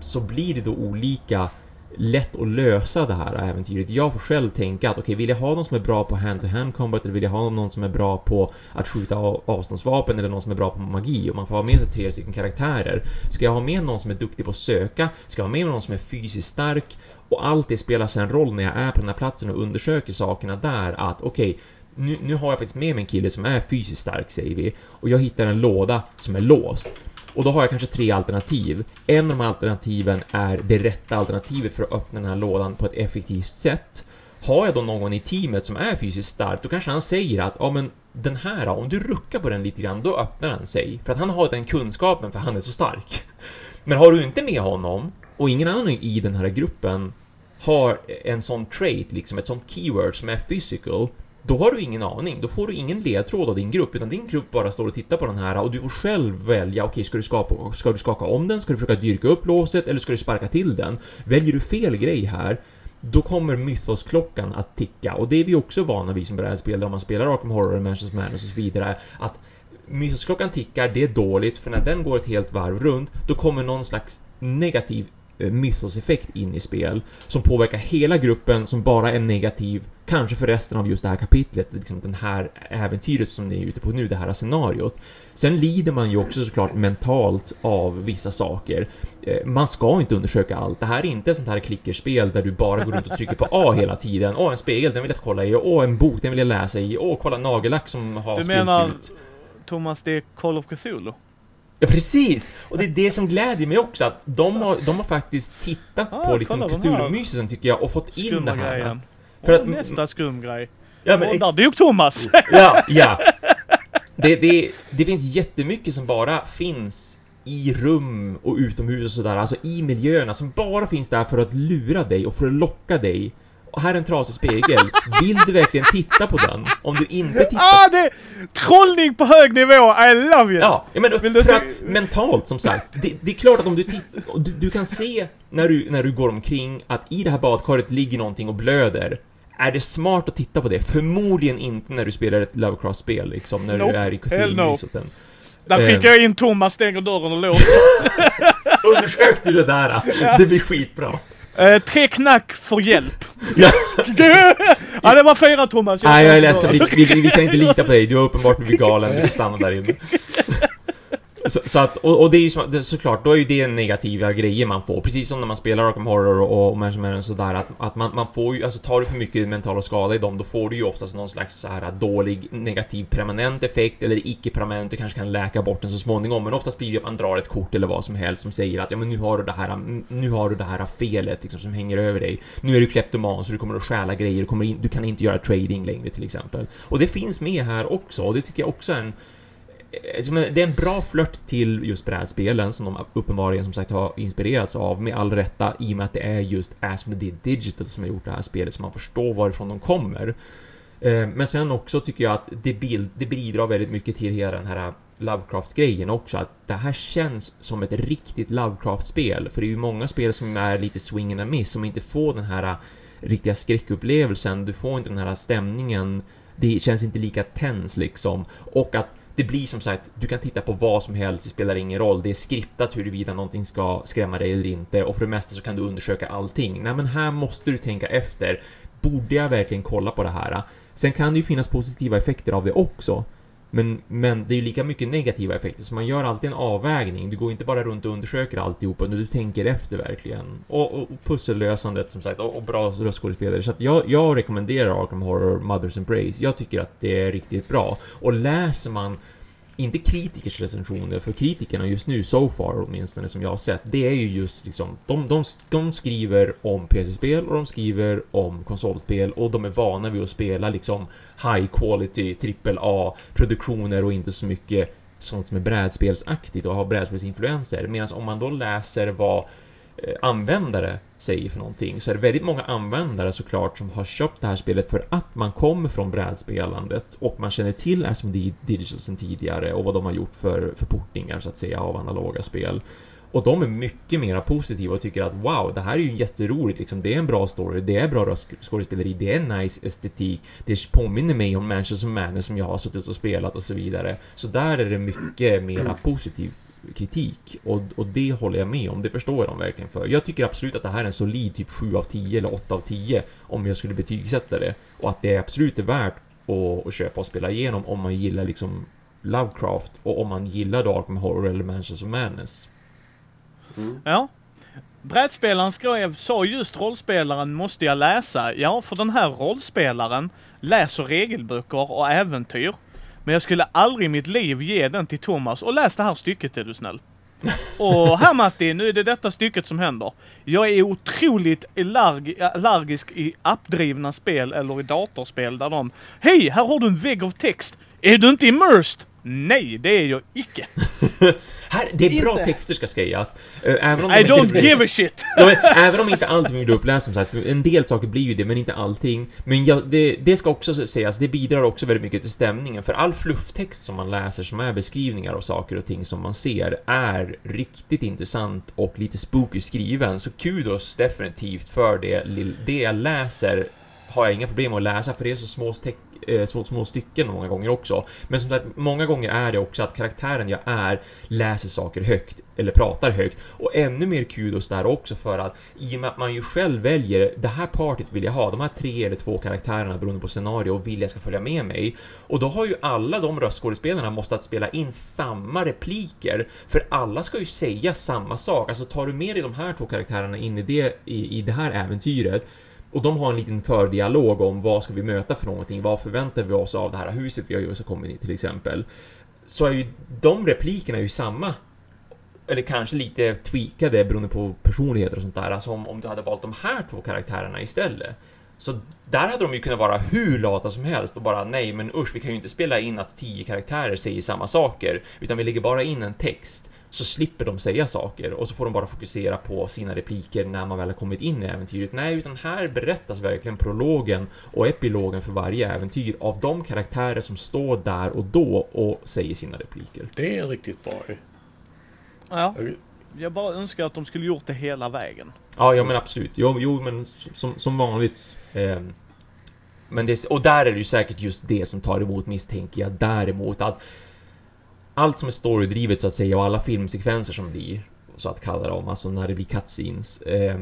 så blir det då olika lätt att lösa det här äventyret. Jag får själv tänka att okej, okay, vill jag ha någon som är bra på hand-to-hand combat eller vill jag ha någon som är bra på att skjuta avståndsvapen eller någon som är bra på magi och man får ha med sig tre stycken karaktärer. Ska jag ha med någon som är duktig på att söka? Ska jag ha med någon som är fysiskt stark? Och allt det spelar sen roll när jag är på den här platsen och undersöker sakerna där att okej, okay, nu, nu har jag faktiskt med mig en kille som är fysiskt stark säger vi och jag hittar en låda som är låst. Och då har jag kanske tre alternativ. En av de alternativen är det rätta alternativet för att öppna den här lådan på ett effektivt sätt. Har jag då någon i teamet som är fysiskt stark, då kanske han säger att ja men den här, om du ruckar på den lite grann, då öppnar den sig. För att han har den kunskapen för han är så stark. Men har du inte med honom, och ingen annan i den här gruppen har en sån trait, liksom ett sånt keyword som är physical, då har du ingen aning. Då får du ingen ledtråd av din grupp, utan din grupp bara står och tittar på den här och du får själv välja, okej, okay, ska, du skapa, ska du skaka om den? Ska du försöka dyrka upp låset? Eller ska du sparka till den? Väljer du fel grej här, då kommer mythosklockan att ticka och det är vi också vana vid som brädspelare om man spelar Arkham Horror, Mansions Madness och så vidare, att mythosklockan tickar, det är dåligt, för när den går ett helt varv runt, då kommer någon slags negativ mythos-effekt in i spel som påverkar hela gruppen som bara är negativ, kanske för resten av just det här kapitlet, liksom den här äventyret som ni är ute på nu, det här scenariot. Sen lider man ju också såklart mentalt av vissa saker. Eh, man ska inte undersöka allt. Det här är inte sånt här klickerspel där du bara går runt och trycker på A (laughs) hela tiden. Åh, en spegel, den vill jag kolla i. Åh, en bok, den vill jag läsa i. Åh, kolla nagellack som har Du menar, Thomas, det är Call of Cthulhu? Ja, precis! Och det är det som glädjer mig också, att de har, de har faktiskt tittat ah, på liksom Cthulhu-mysen tycker jag och fått in det här. Grejen. För att, nästa skumgrej. Ja, men, och där Thomas! ja, ja. (laughs) Det, det, det finns jättemycket som bara finns i rum och utomhus och sådär, alltså i miljöerna som bara finns där för att lura dig och för att locka dig och här är en trasig spegel. Vill du verkligen titta på den? Om du inte tittar... Ah, det är trollning på hög nivå! I love it! Ja, men Vill för att mentalt som sagt, det, det, är klart att om du tittar, du, du kan se när du, när du går omkring att i det här badkaret ligger någonting och blöder. Är det smart att titta på det? Förmodligen inte när du spelar ett Lovecraft-spel liksom, när nope. du är i Cthulhu-myset. Där skickar jag in Thomas, stänger dörren och låser. (laughs) Undersökte du det där? (laughs) Det blir skitbra. Eh, tre knack för hjälp. (laughs) (laughs) ja, det var fyra Thomas. Nej, jag är ledsen. Vi, vi, vi, kan inte lita på dig. Du har uppenbart (laughs) blivit galen. Du stannar där inne. Så, så, att, och, och det är ju så, det, såklart, då är ju det negativa grejer man får. Precis som när man spelar Arkham Horror och, och Mansion sådär att, att man, man får ju, alltså tar du för mycket mental skada i dem, då får du ju oftast någon slags så här dålig negativ permanent effekt eller icke-permanent, du kanske kan läka bort den så småningom, men oftast blir det att man drar ett kort eller vad som helst som säger att ja men nu har du det här, nu har du det här felet liksom som hänger över dig. Nu är du kleptoman så du kommer att stjäla grejer, du, kommer in, du kan inte göra trading längre till exempel. Och det finns med här också, och det tycker jag också är en Eh, det är en bra flört till just brädspelen som de uppenbarligen som sagt har inspirerats av med all rätta i och med att det är just Asmodee Digital som har gjort det här spelet så man förstår varifrån de kommer. Eh, men sen också tycker jag att det, bild, det bidrar väldigt mycket till hela den här Lovecraft-grejen också, att det här känns som ett riktigt Lovecraft-spel, för det är ju många spel som är lite swing and a miss, som inte får den här riktiga skräckupplevelsen, du får inte den här stämningen, det känns inte lika tens liksom, och att det blir som sagt, du kan titta på vad som helst, det spelar ingen roll. Det är skriptat huruvida någonting ska skrämma dig eller inte och för det mesta så kan du undersöka allting. Nej, men här måste du tänka efter. Borde jag verkligen kolla på det här? Sen kan det ju finnas positiva effekter av det också. Men, men det är ju lika mycket negativa effekter, så man gör alltid en avvägning. Du går inte bara runt och undersöker alltihopa, utan du tänker efter verkligen. Och, och, och pussellösandet som sagt, och, och bra röstskådespelare. Så att jag, jag rekommenderar Arkham Horror Mother's Embrace. Jag tycker att det är riktigt bra. Och läser man inte kritikers recensioner, för kritikerna just nu, so far åtminstone, som jag har sett, det är ju just liksom, de, de, de skriver om PC-spel och de skriver om konsolspel och de är vana vid att spela liksom high quality, trippel A produktioner och inte så mycket sånt som är brädspelsaktigt och har brädspelsinfluenser. Medan om man då läser vad Eh, användare säger för någonting så är det väldigt många användare såklart som har köpt det här spelet för att man kommer från brädspelandet och man känner till Asmodee Digital sedan tidigare och vad de har gjort för, för portningar så att säga av analoga spel. Och de är mycket mer positiva och tycker att wow, det här är ju jätteroligt, liksom, det är en bra story, det är bra skådespeleri, det är nice estetik, det påminner mig om Manchester Manor som jag har suttit och spelat och så vidare. Så där är det mycket mera positivt kritik och, och det håller jag med om, det förstår jag dem verkligen för. Jag tycker absolut att det här är en solid typ 7 av 10 eller 8 av 10 om jag skulle betygsätta det och att det absolut är värt att, att köpa och spela igenom om man gillar liksom Lovecraft och om man gillar Dark Horror eller Manchester Madness. Mm. Ja. Brädspelaren skrev, sa just rollspelaren måste jag läsa. Ja, för den här rollspelaren läser regelböcker och äventyr. Men jag skulle aldrig i mitt liv ge den till Thomas och läs det här stycket är du snäll. Och här Matti, nu är det detta stycket som händer. Jag är otroligt allergisk i appdrivna spel eller i datorspel där de Hej, här har du en vägg av text. Är du inte immersed? Nej, det är jag icke. (laughs) Här, det är bra inte. texter ska sägas. Eh, även om I don't inte, give a shit! även om inte allting blir uppläst som sagt, en del saker blir ju det, men inte allting. Men ja, det, det, ska också sägas, det bidrar också väldigt mycket till stämningen, för all flufftext som man läser som är beskrivningar av saker och ting som man ser är riktigt intressant och lite spooky skriven, så kudos definitivt för det. Det jag läser har jag inga problem att läsa för det är så små, eh, Eh, små, små stycken många gånger också. Men som sagt, många gånger är det också att karaktären jag är läser saker högt eller pratar högt. Och ännu mer kudos där också för att i och med att man ju själv väljer det här partyt vill jag ha, de här tre eller två karaktärerna beroende på scenario och vill jag ska följa med mig. Och då har ju alla de röstskådespelarna måste spela in samma repliker för alla ska ju säga samma sak. Alltså tar du med dig de här två karaktärerna in i det, i, i det här äventyret och de har en liten fördialog om vad ska vi möta för någonting, vad förväntar vi oss av det här huset vi har just kommit i till exempel. Så är ju de replikerna ju samma. Eller kanske lite tweakade beroende på personligheter och sånt där. Alltså om, om du hade valt de här två karaktärerna istället. Så där hade de ju kunnat vara hur lata som helst och bara nej men usch vi kan ju inte spela in att tio karaktärer säger samma saker utan vi lägger bara in en text så slipper de säga saker och så får de bara fokusera på sina repliker när man väl har kommit in i äventyret. Nej, utan här berättas verkligen prologen och epilogen för varje äventyr av de karaktärer som står där och då och säger sina repliker. Det är riktigt bra Ja. Jag bara önskar att de skulle gjort det hela vägen. Ja, ja men absolut. Jo, jo men som, som vanligt. Eh, men det, och där är det ju säkert just det som tar emot misstänker jag däremot att allt som är storydrivet så att säga och alla filmsekvenser som blir, så att kalla dem, alltså när det blir cutscenes, eh,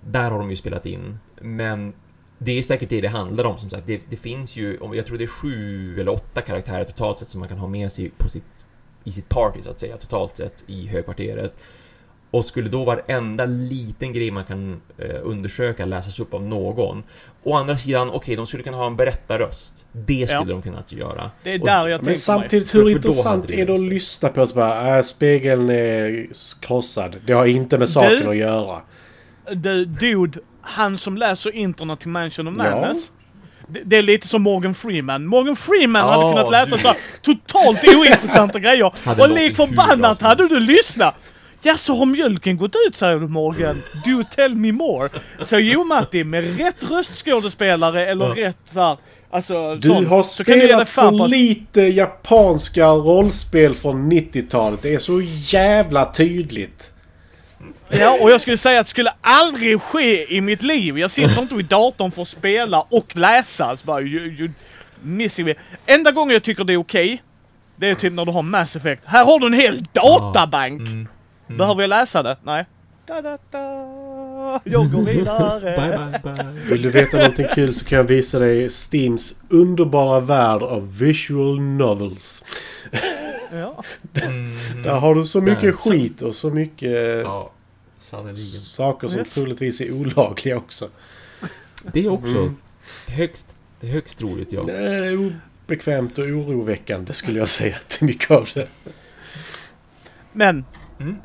där har de ju spelat in. Men det är säkert det det handlar om som sagt. Det, det, finns ju, jag tror det är sju eller åtta karaktärer totalt sett som man kan ha med sig på sitt, i sitt party så att säga, totalt sett i högkvarteret. Och skulle då varenda liten grej man kan eh, undersöka läsas upp av någon. Å andra sidan, okej, okay, de skulle kunna ha en berättarröst. Det skulle ja. de kunna göra. Det är där jag Men samtidigt, hur för, intressant är det att lyssna på? Så bara, äh, spegeln är krossad. Det har inte med saken du, att göra. Du, dude, han som läser internet till Mansion of Madness. Ja. Det, är lite som Morgan Freeman. Morgan Freeman oh, hade kunnat läsa så totalt (laughs) ointressanta grejer. och lik förbannat hade du lyssnat. Ja, så har mjölken gått ut säger du Morgan. Do tell me more. Så jo Matti, med rätt röstskådespelare eller ja. rätt såhär, alltså Du sån, har så spelat för lite japanska rollspel från 90-talet. Det är så jävla tydligt. Ja, och jag skulle säga att det skulle aldrig ske i mitt liv. Jag sitter inte vid datorn för att spela och läsa. Så bara, you, you missing me. Enda gången jag tycker det är okej, okay, det är typ när du har Mass Effect. Här har du en hel databank! Mm. Mm. Behöver jag läsa det? Nej. Da, da, da. Jag går vidare. (laughs) bye, bye, bye. Vill du veta någonting kul så kan jag visa dig Steams underbara värld av visual novels. ja. Mm, Där har du så mycket där. skit och så mycket ja, saker som yes. troligtvis är olagliga också. Det är också mm. högst, högst roligt ja. Det är obekvämt och oroväckande skulle jag säga till mycket av det. Men mm.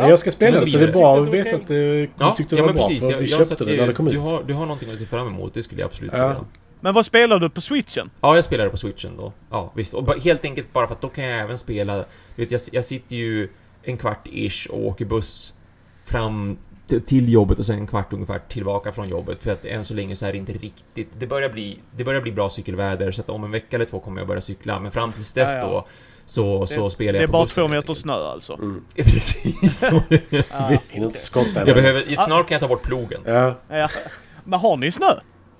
Men jag ska spela det så det är bra att veta att du ja, tyckte det var bra. För jag, vi köpte det när det kom du ut. Har, du har någonting att se fram emot, det skulle jag absolut säga. Men vad spelar du på switchen? Ja, jag spelar det på switchen då. Ja, visst. Och helt enkelt bara för att då kan jag även spela... Du vet, jag, jag sitter ju en kvart ish och åker buss fram till jobbet och sen en kvart ungefär tillbaka från jobbet. För att än så länge så är det inte riktigt... Det börjar bli, det börjar bli bra cykelväder så att om en vecka eller två kommer jag börja cykla. Men fram tills dess Ja, ja. då så, så spelar Det jag är på bara två meter snö alltså. Mm. (laughs) Precis så. (laughs) Ja. Visst. Hinner inte skotta Jag behöver, snart kan jag ta bort plogen. Ja. Ja. Men har ni snö?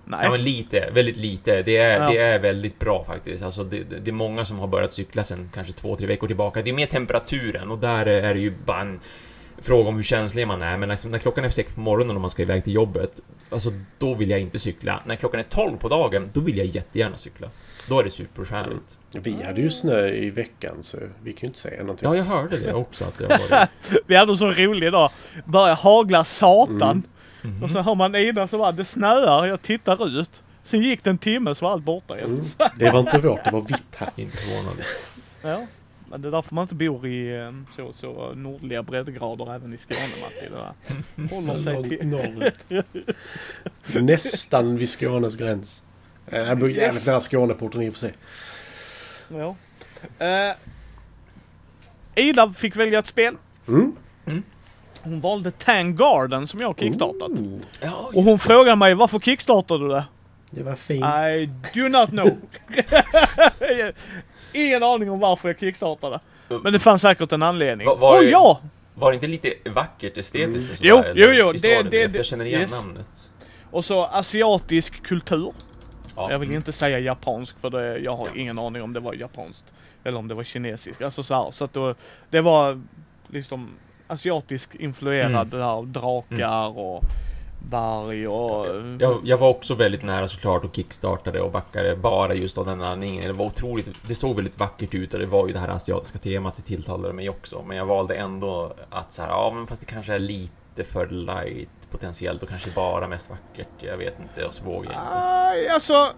Nej. Ja men lite, väldigt lite. Det är, Ja. det är väldigt bra faktiskt. Alltså det, det det är många som har börjat cykla sen kanske två, tre veckor tillbaka. Det är mer temperaturen och där är det ju bara en fråga om hur känslig man är. Men liksom, när klockan är sex på morgonen och man ska iväg till jobbet, alltså då vill jag inte cykla. När klockan är tolv på dagen, då vill jag jättegärna cykla. Då är det superskärligt. Vi hade ju snö i veckan så vi kan ju inte säga någonting. Ja, jag hörde det också att det var det. (laughs) Vi hade en så rolig dag. Börjar hagla satan. Mm. Mhm. Och så hör man Ida som bara, det snöar, jag tittar ut. Sen gick det en timme så var allt borta igen. Mm. (laughs) Det var inte vårt, det var vitt här. Inte förvånad. Ja. Men det är därför man inte bor i eh, så, så nordliga breddgrader även i Skåne Matti. Det. (laughs) Håller sig till... Nästan vid Skånes gräns. Eh, Jag bor jävligt nära Skåneporten i och för sig. Ja. Eh, Ida fick välja ett spel. Mm. Hon valde Tang Garden som jag har kickstartat. Ja, Och hon frågade mig varför kickstartade du det? det var fint. I do not know. (laughs) Ingen aning om varför jag kickstartade. Men det fanns säkert en anledning. Va- var det- ja! Var det inte lite vackert estetiskt Jo, sådär, jo, jo, Visst det- var det det- Jag känner igen yes. namnet. Och så asiatisk kultur. Ja. Jag vill inte säga japansk för det, jag har ingen aning om det var japanskt. Eller om det var kinesiskt. Alltså så här, så att då, det var liksom asiatisk influerad Mm. där, drakar och berg och... Jag, jag var också väldigt nära såklart och kickstartade och backade bara just av den anledningen. Det var otroligt, det såg väldigt vackert ut och det var ju det här asiatiska temat, det tilltalade mig också. Men jag valde ändå att så här, ja men fast det kanske är lite för light potentiellt och kanske bara mest vackert. Jag vet inte, och så vågar jag inte. Aj, alltså...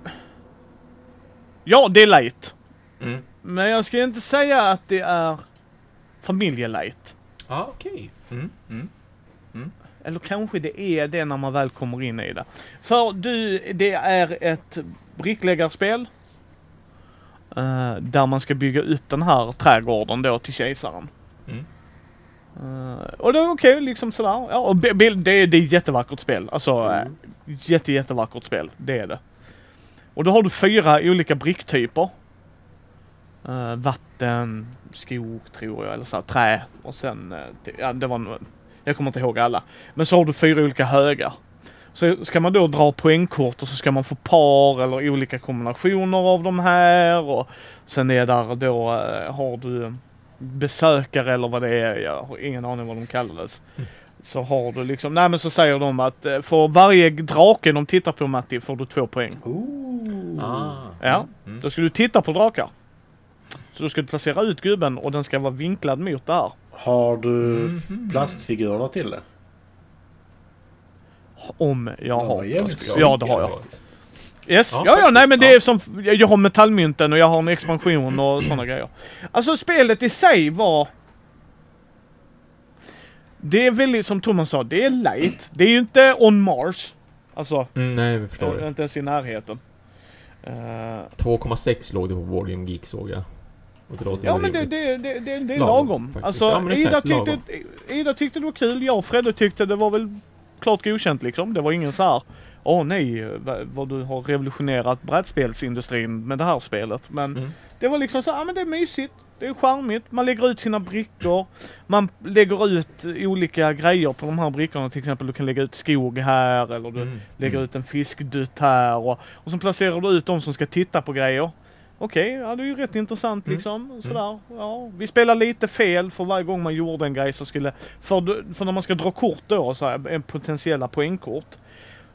Ja, det är light. Mm. Men jag ska inte säga att det är familjelight. Ja, okej. Mm. Mm. Eller kanske det är det när man väl kommer in i det. För du, det är ett brickläggarspel. eh, där man ska bygga upp den här trädgården då till kejsaren. Mm. Eh, och det är okej, liksom sådär. Ja, och bi- bild, det, är- det är ett jättevackert spel. Alltså, Mm. äh, jätte, jättevackert spel. Det är det. Och då har du fyra olika bricktyper. Eh, vatten, skog tror jag, eller så här, trä. Och sen, eh, ja det var en, jag kommer inte ihåg alla. Men så har du fyra olika högar. Så ska man då dra poängkort och så ska man få par eller olika kombinationer av de här och sen är där då, eh, har du besökare eller vad det är, jag har ingen aning vad de kallades. Mm. Så har du liksom, nej men så säger de att eh, för varje drake de tittar på Matti får du två poäng. Ooh. Ah. Ja. Mm. Då ska du titta på drakar. Så då ska du placera ut gubben och den ska vara vinklad mot det här. Har du Mhm. plastfigurerna till det? Om jag Ja, har. Ja, det har jag. Yes. Ja, Ja, ja, nej men det är som, jag har metallmynten och jag har en expansion och (clears throat) sådana grejer. Alltså spelet i sig var... Det är väldigt, som Thomas sa, det är light. Det är ju inte on Mars. Alltså, Mm, nej, jag förstår eh, det. inte ens i närheten. Eh, 2,6 låg det på Volume Geek såg jag. Ja men det, det, det, det, är Lagom, lagom. Alltså, Ja, Ida, tyckte, lagom. Ida tyckte det var kul, jag och Fredde tyckte det var väl klart godkänt liksom. Det var ingen så här. Åh nej, vad, du har revolutionerat brädspelsindustrin med det här spelet. Men Mm. det var liksom så ja men det är mysigt. Det är charmigt. Man lägger ut sina brickor. Man lägger ut olika grejer på de här brickorna. Till exempel du kan lägga ut skog här eller du Mm. lägger Mm. ut en fiskdutt här. Och, och så placerar du ut de som ska titta på grejer. Okej, ja det är ju rätt intressant Mm. liksom. Sådär. Ja, vi spelar lite fel för varje gång man gjorde en grej så skulle... För, för när man ska dra kort då, så här, en potentiella poängkort.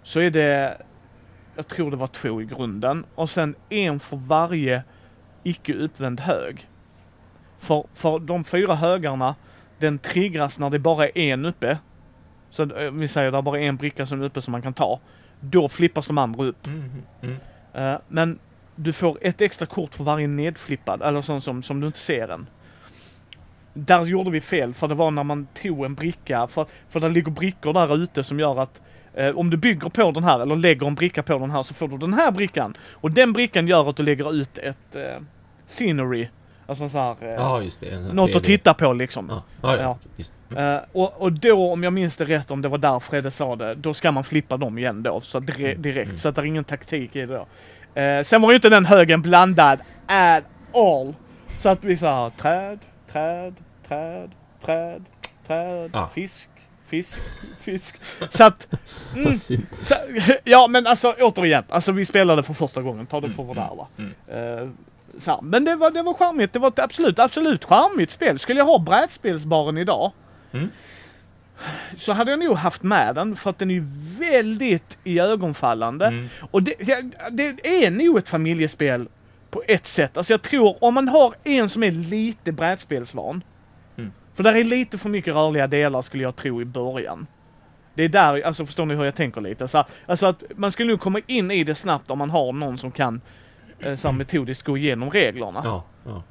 Så är det... Jag tror det var två i grunden. Och sen en för varje icke uppvänd hög. För, för de fyra högarna, den triggas när det bara är en uppe. Så eh, vi säger det är bara en bricka som är uppe som man kan ta. Då flippas de andra upp. Mm. Mm. Eh, men du får ett extra kort för varje nedflippad, eller sån som, som du inte ser än. Där gjorde vi fel, för det var när man tog en bricka, för, för det ligger brickor där ute som gör att Eh, om du bygger på den här eller lägger en bricka på den här så får du den här brickan. Och den brickan gör att du lägger ut ett eh, scenery. Alltså så här, eh, Ja, just det. något att 3D. titta på liksom. Ja, ja, ja. Ja. Mm. Eh, och, och då, om jag minns det rätt, om det var där Fredde sa det, då ska man flippa dem igen då. Så dire, direkt. Mm. Så att det är ingen taktik i det då. Eh, sen var ju inte den högen blandad at all. Så att vi sa träd, träd, träd, träd, träd, Ja. fisk, fisk, fisk. Så att... Mm, så, (laughs) ja men alltså återigen, alltså vi spelade för första gången, ta det för vad det är va. Mm. Eh, så här, men det var, det var charmigt, det var ett absolut, absolut charmigt spel. Skulle jag ha brädspelsbaren idag Mm. så hade jag nog haft med den för att den är väldigt iögonfallande. Mm. Och det, det är nog ett familjespel på ett sätt. Alltså jag tror om man har en som är lite brädspelsvan. För där är lite för mycket rörliga delar skulle jag tro i början. Det är där, alltså förstår ni hur jag tänker lite? Så, alltså att man skulle nog komma in i det snabbt om man har någon som kan eh, så här metodiskt gå igenom reglerna. Ja, ja.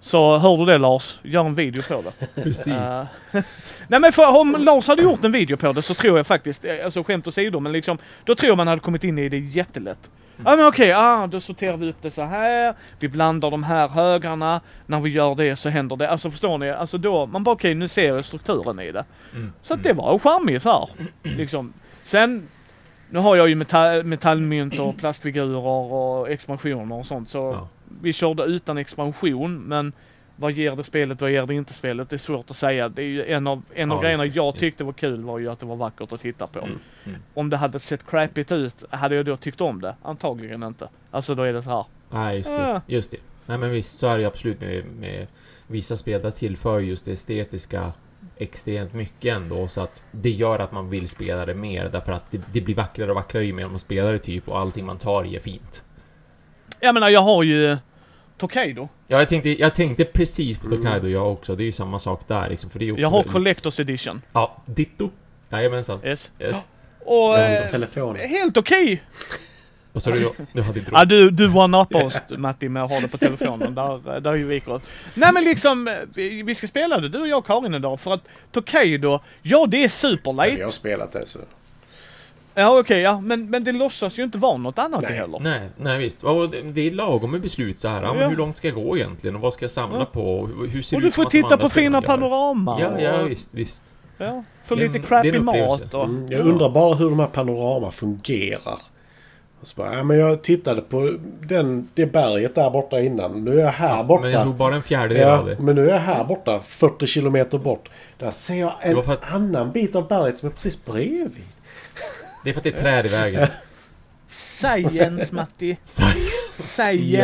Så hör du det Lars, gör en video på det. (laughs) Precis. Eh, (laughs) Nej men för om Lars hade gjort en video på det så tror jag faktiskt, eh, alltså skämt åsido, men liksom då tror jag man hade kommit in i det jättelätt. Ja men okej, ah, då sorterar vi upp det så här. vi blandar de här högarna, när vi gör det så händer det. Alltså förstår ni? Alltså då, man bara okej nu ser jag strukturen i det. Mm. Så att det var charmigt så här. Liksom. Sen, nu har jag ju metall, metallmynt och plastfigurer och expansioner och sånt så Ja. vi körde utan expansion men vad ger det spelet, vad ger det inte spelet? Det är svårt att säga. Det är ju en av, en av Ja, grejerna jag tyckte var kul var ju att det var vackert att titta på. Mm. Mm. Om det hade sett crappigt ut, hade jag då tyckt om det? Antagligen inte. Alltså då är det så här. Nej, just det. Just det. Nej, men visst, så är det absolut med, med vissa spel. Där tillför just det estetiska extremt mycket ändå. Så att det gör att man vill spela det mer. Därför att det, det blir vackrare och vackrare ju mer man spelar det typ. Och allting man tar i är fint. Jag menar jag har ju Tokaido. Ja, jag tänkte, jag tänkte precis på. Tokaido jag också. Det är ju samma sak där liksom. För det är också Jag har väldigt- Collectors Edition. Ja, ditto. Jajamensan. Yes. Yes. Och eh, telefonen. helt okej. Så är det jag. Du hade inte Ja råd. du, du one-uppar oss Matti med att ha det på telefonen. där, där är ju vi kvar. Nej men liksom, eh, vi, vi ska spela det du och jag och Karin idag för att Tokaido, ja det är superlight. Jag har spelat det så. Ja okej, ja men, men det låtsas ju inte vara något annat Nej. heller. Nej, nej visst. Och det, är lagom med beslut så här. Ja, men hur långt ska jag gå egentligen? Och vad ska jag samla Ja. på? Och hur- ser Och det du ut får att de titta på fina panorama. Ja, ja visst, visst. ja, Det är lite crappy mat och... Mm, jag undrar bara hur de här panorama fungerar. Och så bara, ja, men jag tittade på den, det berget där borta innan. Nu är jag här borta. Men jag tog bara en fjärdedel av Ja, det. men nu är jag här borta 40 kilometer bort. Där ser jag en för att- annan bit av berget som är precis bredvid. Det är för att det är träd i vägen. Science Matti. Science.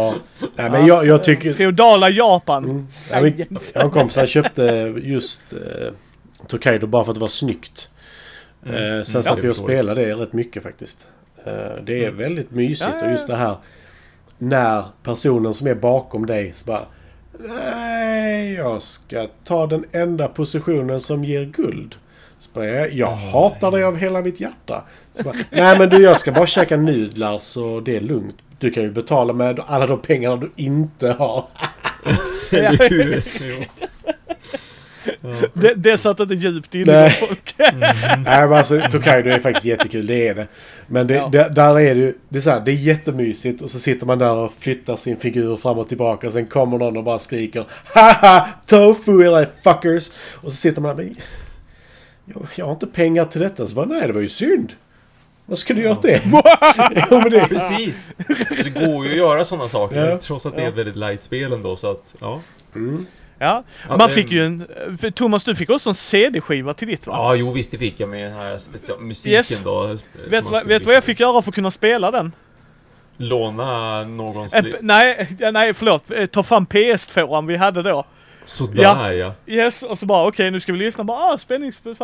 Ja, nej, men jag, jag tycker... Feodala Japan. Mm. Ja, Science. jag och kompisar köpte just eh, Tokaido bara för att det var snyggt. Mm. Eh, sen Mm. satt Ja, vi och spelade det rätt mycket faktiskt. Eh, det är Mm. väldigt mysigt Ja, ja, och just ja. det här när personen som är bakom dig så bara Nej, jag ska ta den enda positionen som ger guld. Så bara, jag, jag Oj. hatar dig av hela mitt hjärta. Så bara, Nej men du, jag ska bara käka nudlar så det är lugnt. Du kan ju betala med alla de pengarna du inte har. (laughs) (laughs) Det, det satt inte djupt inne Nej. (laughs) folk. Nej men alltså Tokaido är faktiskt jättekul, det är det. Men det, Ja. det, där är det ju, det är så här, det är jättemysigt och så sitter man där och flyttar sin figur fram och tillbaka och sen kommer någon och bara skriker Haha! Tofu era fuckers! Och så sitter man där jag, jag har inte pengar till detta. Så bara, nej det var ju synd. Vad skulle du gjort det? (laughs) jo men det Precis! Det går ju att göra sådana saker. Ja. Trots att det är Ja. ett väldigt light spel ändå. Så att, ja. mm. Ja, Ja, man det- fick ju en... Thomas, du fick också en CD-skiva till ditt va? Ja, jo visst det fick jag med den här special- musiken Yes. då. vet du vad, vet du vad jag fick göra för att kunna spela den? Låna någons... Äh, nej, ja, nej förlåt. Eh, Ta fram PS2 vi hade då. Sådär Ja. ja. Yes, och så bara okej nu ska vi lyssna. Bara ah, spänningsspel.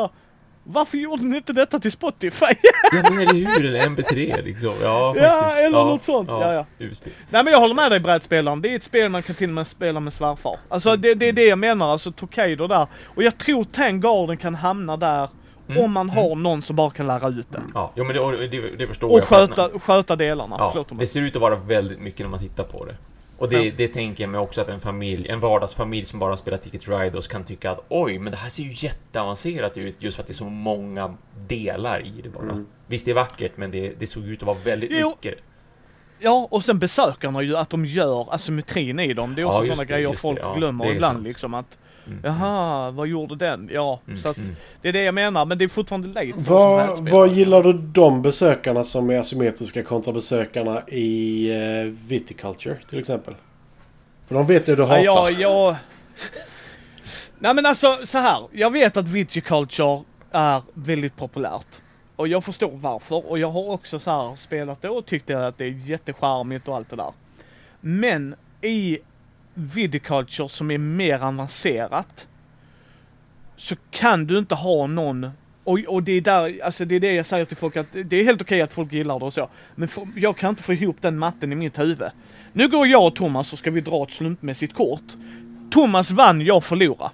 Varför gjorde ni inte detta till Spotify? (laughs) Ja men eller hur, eller MP3 liksom. Ja, Ja, faktiskt. eller något sånt. Ja, ja. USB. Nej men jag håller med dig brädspelaren. Det är ett spel man kan till och med spela med svärfar. Alltså det, det är det jag menar, alltså Tokaido där. Och jag tror Tangarden kan hamna där Mm, om man har någon som bara kan lära ut det. Ja, jo, men det, och det, det förstår Och jag. att- sköta, sköta delarna. Ja, det ser ut att vara väldigt mycket när man tittar på det. Och det, det tänker jag mig också att en familj, en vardagsfamilj som bara spelar Ticket to Ride kan tycka att oj, men det här ser ju jätteavancerat ut just för att det är så många delar i det bara. Mm. Visst, det är vackert, men det, det såg ut att vara väldigt Jo. mycket. Ja, och sen besökarna ju, att de gör asymmetrin i dem. Det är också Ja, sådana det, grejer folk det. Ja, glömmer ibland sant. liksom att Mm. Jaha, vad gjorde den? Ja, Mm. så att det är det jag menar. Men det är fortfarande late Vad, vad gillar du de besökarna som är asymmetriska kontra besökarna i uh, Viticulture till exempel? För de vet ju du hatar. Ja, ja, jag... Nej men alltså så här. Jag vet att viticulture är väldigt populärt. Och jag förstår varför. Och jag har också så här spelat det och tyckt att det är jättecharmigt och allt det där. Men i viticulture som är mer avancerat så kan du inte ha någon och, och det är där, alltså det är det jag säger till folk att det är helt okej att folk gillar det och så. Men för, jag kan inte få ihop den matten i mitt huvud. Nu går jag och Thomas och ska vi dra ett slumpmässigt kort. Thomas vann, jag förlorade.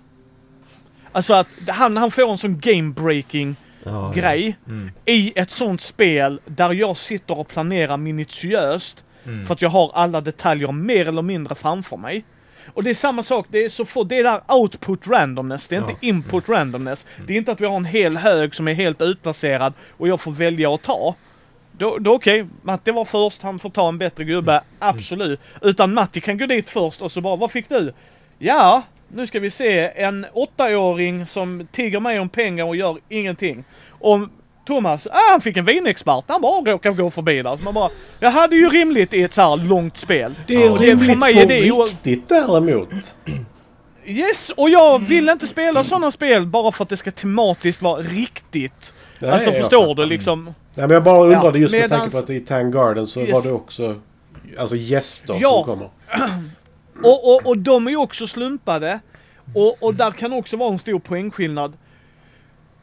Alltså att han, han får en sån game breaking Ja, ja. grej Mm. i ett sånt spel där jag sitter och planerar minutiöst Mm. för att jag har alla detaljer mer eller mindre framför mig. Och det är samma sak, det är så få, det är där output randomness, det är Ja. inte input randomness. Det är inte att vi har en hel hög som är helt utplacerad och jag får välja att ta. Då, då okej, Matti var först, han får ta en bättre gubbe, absolut. Utan Matti kan gå dit först och så bara, vad fick du? Ja, nu ska vi se, en åttaåring som tigger mig om pengar och gör ingenting. Och Thomas, ah, han fick en vinexpert, han bara råkar gå förbi där. Så man bara, jag hade ju rimligt i ett så här långt spel. Det är Ja. rimligt För mig på är det ju- riktigt däremot. Yes, och jag vill inte spela sådana spel bara för att det ska tematiskt vara riktigt. Nej, alltså jag förstår fattar. du liksom? Nej, men jag bara undrade Ja, just med medans- tanke på att i Tang Garden så Yes. var det också alltså gäster Ja. som kommer. Och, och, och de är ju också slumpade. Och, och där kan också vara en stor poängskillnad.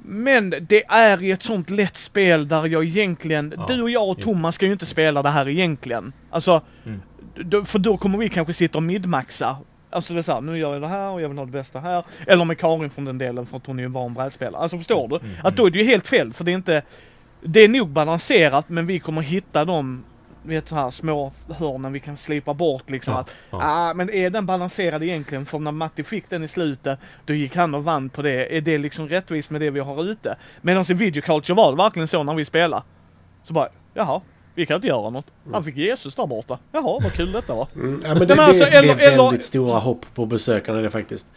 Men det är i ett sånt lätt spel där jag egentligen, Ja, du och jag och Thomas ska ju inte spela det här egentligen. Alltså, Mm. för då kommer vi kanske sitta och midmaxa. Alltså det är såhär, nu gör jag det här och jag vill ha det bästa här. Eller med Karin från den delen för att hon är ju en van brädspelare. Alltså förstår du? Mm, Att då är det ju helt fel för det är inte, det är nog balanserat men vi kommer hitta de, vet så här små hörnen vi kan slipa bort liksom. Ja, att ja. Ah, men är den balanserad egentligen? För när Matti fick den i slutet, då gick han och vann på det. Är det liksom rättvist med det vi har ute? Medan i Video Culture var det verkligen så när vi spelade. Så bara, jaha, vi kan inte göra något. Han fick Jesus där borta. Jaha, vad kul detta var. Mm. Ja, men det, men alltså, det, det eller- är väldigt eller- stora hopp på besökarna det faktiskt.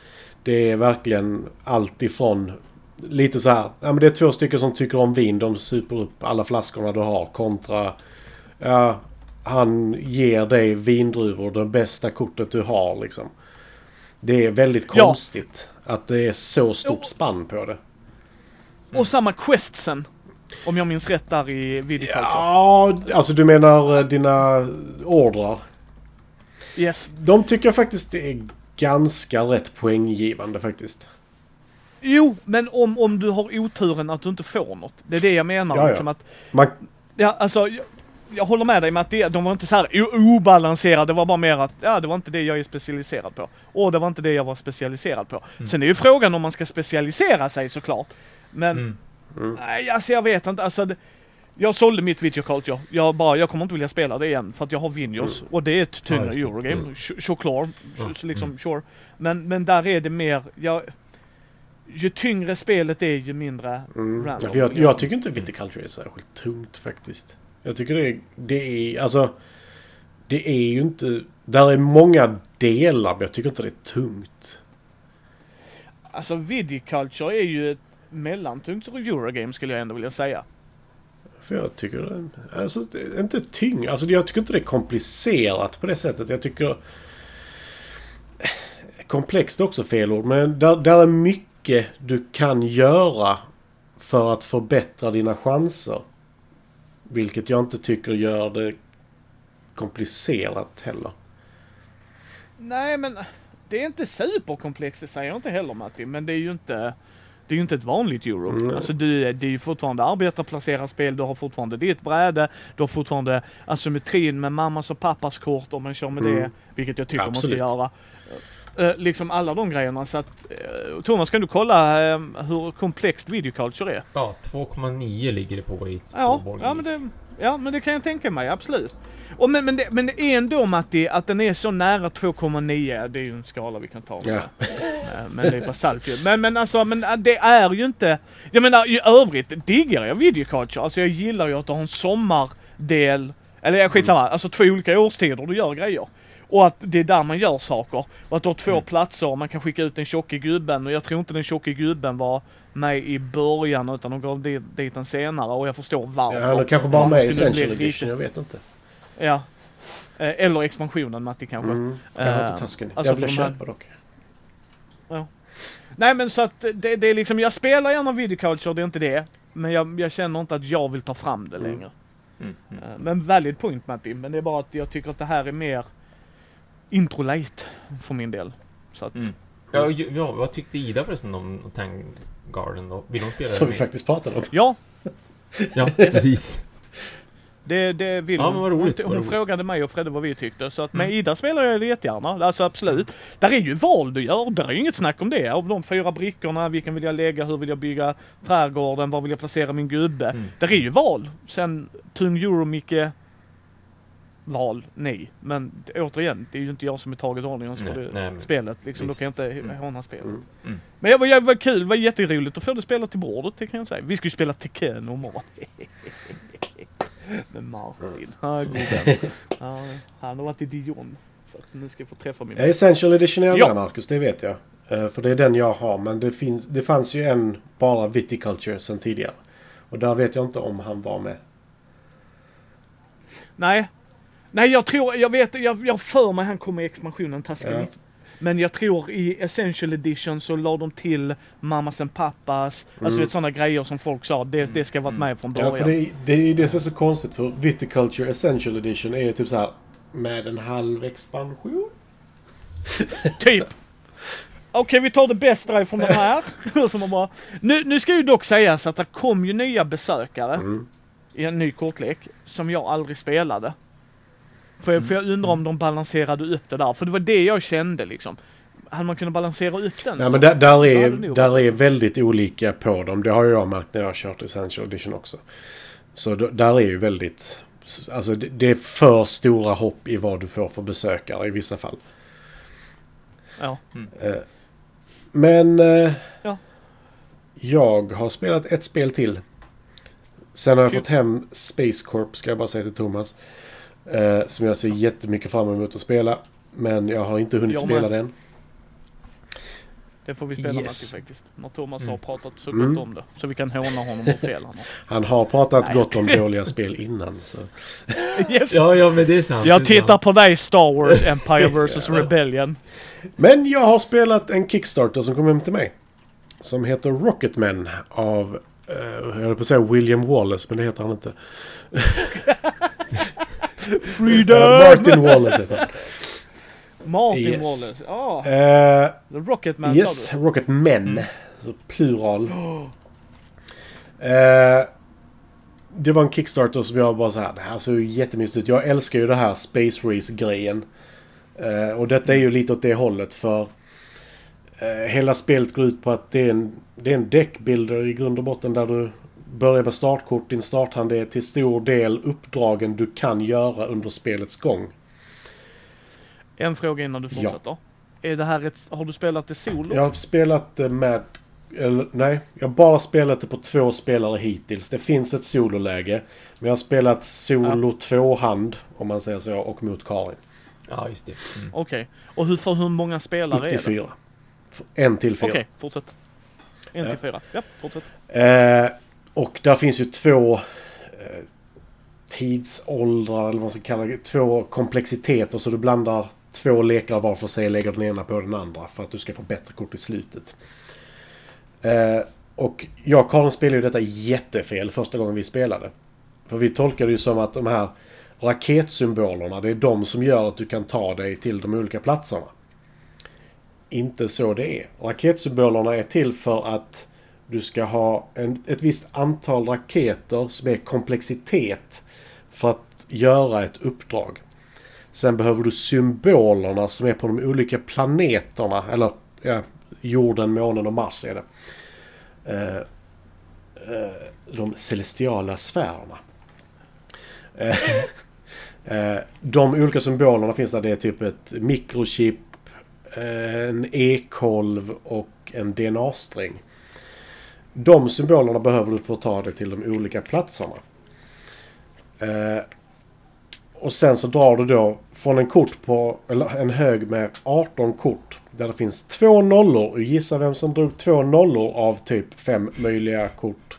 Det är verkligen allt ifrån lite så här. Ja, men det är två stycken som tycker om vin. De super upp alla flaskorna du har kontra ja, han ger dig vindruvor, det bästa kortet du har liksom. Det är väldigt Ja. konstigt att det är så stort spann på det. Och samma questsen. Om jag minns rätt där i Video Culture. Ja, alltså du menar eh, dina ordrar. Yes. De tycker jag faktiskt är ganska rätt poänggivande faktiskt. Jo, men om, om du har oturen att du inte får något. Det är det jag menar. Ja, ja. Liksom att, Man, ja, alltså, jag, jag håller med dig med att det, de var inte så här obalanserade. Det var bara mer att, ja, det var inte det jag är specialiserad på. Och det var inte det jag var specialiserad på. Sen är ju frågan om man ska specialisera sig såklart. Men, Mm. nej, alltså jag vet inte. Alltså, det, jag sålde mitt video culture. Jag bara, jag kommer inte vilja spela det igen för att jag har Vinjos. Och det är ett Ja, tyngre det. Eurogame. Mm. Mm. Såklart. Ja, Så liksom, mm. sure. Men, men där är det mer, jag, ju tyngre spelet är ju mindre mm, random. jag, jag tycker inte Viticulture är särskilt tungt faktiskt. Jag tycker det är, det är, alltså... Det är ju inte... Där är många delar, men jag tycker inte det är tungt. Alltså Vidiculture är ju ett mellantungt Eurogame skulle jag ändå vilja säga. För jag tycker det, alltså, det är inte tyng. Alltså jag tycker inte det är komplicerat på det sättet. Jag tycker... Komplext är också fel ord, men där, där är mycket du kan göra för att förbättra dina chanser. Vilket jag inte tycker gör det komplicerat heller. Nej men det är inte superkomplext, det säger jag inte heller Matti, men det är ju inte det är ju inte ett vanligt euro. Mm. Alltså du, det är ju fortfarande arbetarplacerat spel, du har fortfarande ditt bräde, du har fortfarande asymmetrin med mammas och pappas kort om man kör med Mm. det, vilket jag tycker Absolut. man ska göra. Eh, liksom alla de grejerna så att, eh, Thomas kan du kolla eh, hur komplext videoculture är? Ja, 2,9 ligger det på i Ja, ja men det, ja, men det kan jag tänka mig, absolut. Och men, men, det, men det är ändå Matti, att den är så nära 2,9, det är ju en skala vi kan ta. Ja. Eh, Men det är bara salt ju. Men, men alltså, men det är ju inte... Jag menar i övrigt diggar jag videoculture. Alltså jag gillar ju att ha en sommardel, eller skitsamma, Mm. alltså två olika årstider du gör grejer. Och att det är där man gör saker. Och att du har två Mm. platser och man kan skicka ut den tjocke gubben. Och jag tror inte den tjocke gubben var med i början utan de gav dit, dit den senare och jag förstår varför. Ja, eller kanske bara med i Essential Edition, jag vet inte. Ja. Eh, Eller expansionen Matti kanske. Mm. Jag har Eh, inte Tusken. alltså jag vill köpa dock. Nej men så att det, det är liksom, jag spelar gärna videoculture, det är inte det. Men jag, jag känner inte att jag vill ta fram det Mm. längre. Mm. Mm. Eh, Men valid point Matti, men det är bara att jag tycker att det här är mer intro-late för min del. Så att, Mm. Ja, ja, vad tyckte Ida förresten om Tang Garden då? Vill hon spela Som vi med? faktiskt pratade om. ja, Ja, (laughs) precis. det, det vill Ja, hon. roligt, hon hon frågade mig och Fredde vad vi tyckte. Så att med Mm. Ida spelar jag jättegärna, alltså absolut. Där är ju val du gör, där är ju inget snack om det. Av de fyra brickorna, vilken vill jag lägga, hur vill jag bygga trädgården, var vill jag placera min gubbe. Mm. Där är ju val. Sen Tun Euromicke val, nej. Men återigen, det är ju inte jag som är taget ordningen för Nej, det nej, spelet. Liksom, då kan jag inte Mm. håna spelet. Mm. Mm. Men det var, det var kul, det var jätteroligt att få det spelat till bordet, det kan jag säga. Vi skulle spela Tekken imorgon. Med Martin. God vän. (laughs) ja, Han har varit i Dijon. Så att nu ska jag få träffa min Essential Edition är Ja. Marcus, det vet jag. Eh, för det är den jag har, men det, finns, det fanns ju en bara Viticulture sen tidigare. Och där vet jag inte om han var med. Nej. Nej, jag tror, jag vet, jag, jag för mig han kommer i expansionen Tuscany. Ja. Men jag tror i Essential Edition så la de till Mamas and Pappas. Alltså Mm. sådana grejer som folk sa, det, det ska varit med från Ja, början. för det, är- det är ju det som är så konstigt för Viticulture Essential Edition är typ så här med en halv expansion. (laughs) Typ. Okej, vi tar det bästa ifrån den här. (laughs) Som man bara... nu, nu ska ju dock sägas att det kom ju nya besökare Mm. i en ny kortlek som jag aldrig spelade. För jag, för jag undrar om de balanserade upp det där, för det var det jag kände liksom. Hade man kunnat balansera upp den Ja, så- men där, där, är, där är väldigt olika på dem. Det har jag märkt när jag har kört Essential Edition också. Så där är ju väldigt... Alltså det, det är för stora hopp i vad du får för besökare i vissa fall. Ja. Eh, Men... eh, Ja. Jag har spelat ett spel till. Sen har jag Kul. fått hem Space Corp, ska jag bara säga till Thomas. Eh, som jag ser jättemycket fram emot att spela. Men jag har inte hunnit Jag spela den. Det får vi spela Yes. yes. faktiskt. När Thomas Mm. har pratat så Mm. gott om det. Så vi kan håna honom hur fel han (laughs) har. Han har pratat Nej. gott om (laughs) dåliga spel innan. Så. (laughs) Yes! Ja, ja, men det är sant. Jag tittar på dig Star Wars Empire vs Rebellion. Men jag har spelat en Kickstarter som kom hem till mig. Som heter Rocketman av... eh, jag höll på att säga William Wallace, men det heter han inte. Freedom! Eh, Martin Wallace heter han. Martin Yes. Wallace. Ja, Eh, The Rocketman yes, sa Rocketmen. Mm. Så plural. (gasps) Eh, det var en Kickstarter som jag bara så här, det här ser ju jättemysigt ut. Jag älskar ju det här Space Race-grejen. Eh, och detta är ju lite åt det hållet för hela spelet går ut på att det är en, det är en deckbuilder i grund och botten där du börjar med startkort. Din starthand är till stor del uppdragen du kan göra under spelets gång. En fråga innan du fortsätter. Är det här ett, har du spelat det solo? Jag har spelat det med... Eller, nej, jag har bara spelat det på två spelare hittills. Det finns ett sololäge. Men jag har spelat solo tvåhand, om man säger så, och mot Karin. Ja, just det. Mm. Okej. Och hur, för hur många spelare Upp till är det? fyra. F- En till fyra. Okej, fortsätt. En Ja. till fyra. Ja, fortsätt. Eh, och där finns ju två eh, tidsåldrar, eller vad man ska kalla det. Två komplexiteter. Så du blandar två lekar var för sig och lägger den ena på den andra. För att du ska få bättre kort i slutet. Eh, och jag och Karin spelade ju detta jättefel första gången vi spelade. För vi tolkade ju som att de här raketsymbolerna, det är de som gör att du kan ta dig till de olika platserna. Inte så det är. Raketsymbolerna är till för att du ska ha en, ett visst antal raketer som är komplexitet för att göra ett uppdrag. Sen behöver du symbolerna som är på de olika planeterna, eller ja, jorden, månen och Mars är det. Eh, eh, de celestiala sfärerna. Eh, (laughs) eh de olika symbolerna finns där. Det är typ ett mikrochip, eh, en e-kolv och en DNA-sträng. De symbolerna behöver du för att ta dig till de olika platserna. Eh, och sen så drar du då från en kort på, eller en hög med 18 kort. Där det finns två nollor. Och gissa vem som drog två nollor av typ fem möjliga kort.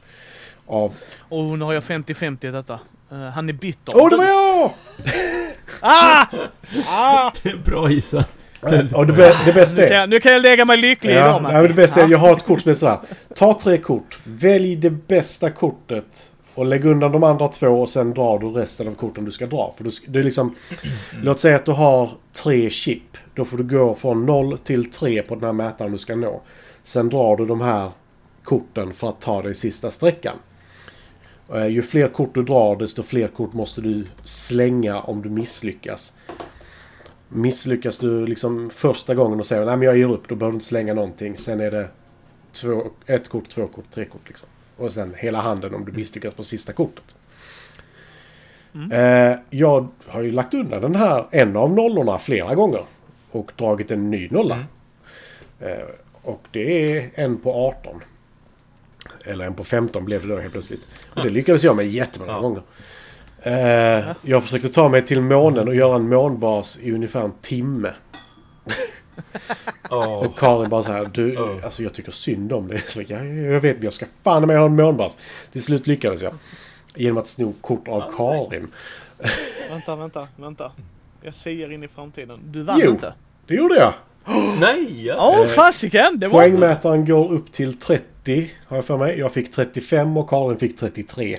Av... Och nu har jag 50-50 i detta. Uh, han är bitter. Åh, oh, det var jag! ah! (laughs) ah! Bra gissat. Och det, det bästa är... Nu kan, jag, nu kan jag lägga mig lycklig ja, idag ja, det bästa är, jag har ett kort som är såhär. Ta tre kort. Välj det bästa kortet. Och lägg undan de andra två och sen drar du resten av korten du ska dra. För du, det är liksom... Låt säga att du har tre chip. Då får du gå från 0 till 3 på den här mätaren du ska nå. Sen drar du de här korten för att ta dig sista sträckan. Eh, ju fler kort du drar desto fler kort måste du slänga om du misslyckas. Misslyckas du liksom första gången och säger nej men jag ger upp, då behöver du inte slänga någonting. Sen är det två, ett kort, två kort, tre kort liksom. Och sen hela handen om du misslyckas på sista kortet. Mm. Eh, jag har ju lagt undan den här, en av nollorna flera gånger. Och dragit en ny nolla. Mm. Eh, och det är en på 18. Eller en på 15 blev det då helt plötsligt. Och det lyckades jag med jättemånga ja. gånger. Eh, jag försökte ta mig till månen och göra en månbas i ungefär en timme. Oh. Och Karin bara så här, du, oh. alltså jag tycker synd om dig. (laughs) Så jag, jag vet, men jag ska fan med ha en månbas. Till slut lyckades jag. Genom att sno kort av Karin. vänta, vänta, vänta. Jag säger in i framtiden. Du vann jo, inte. det gjorde jag. (gasps) Nej! Åh, oh, fasiken! Det var... Poängmätaren går upp till 30, har jag för mig. Jag fick 35 och Karin fick 33.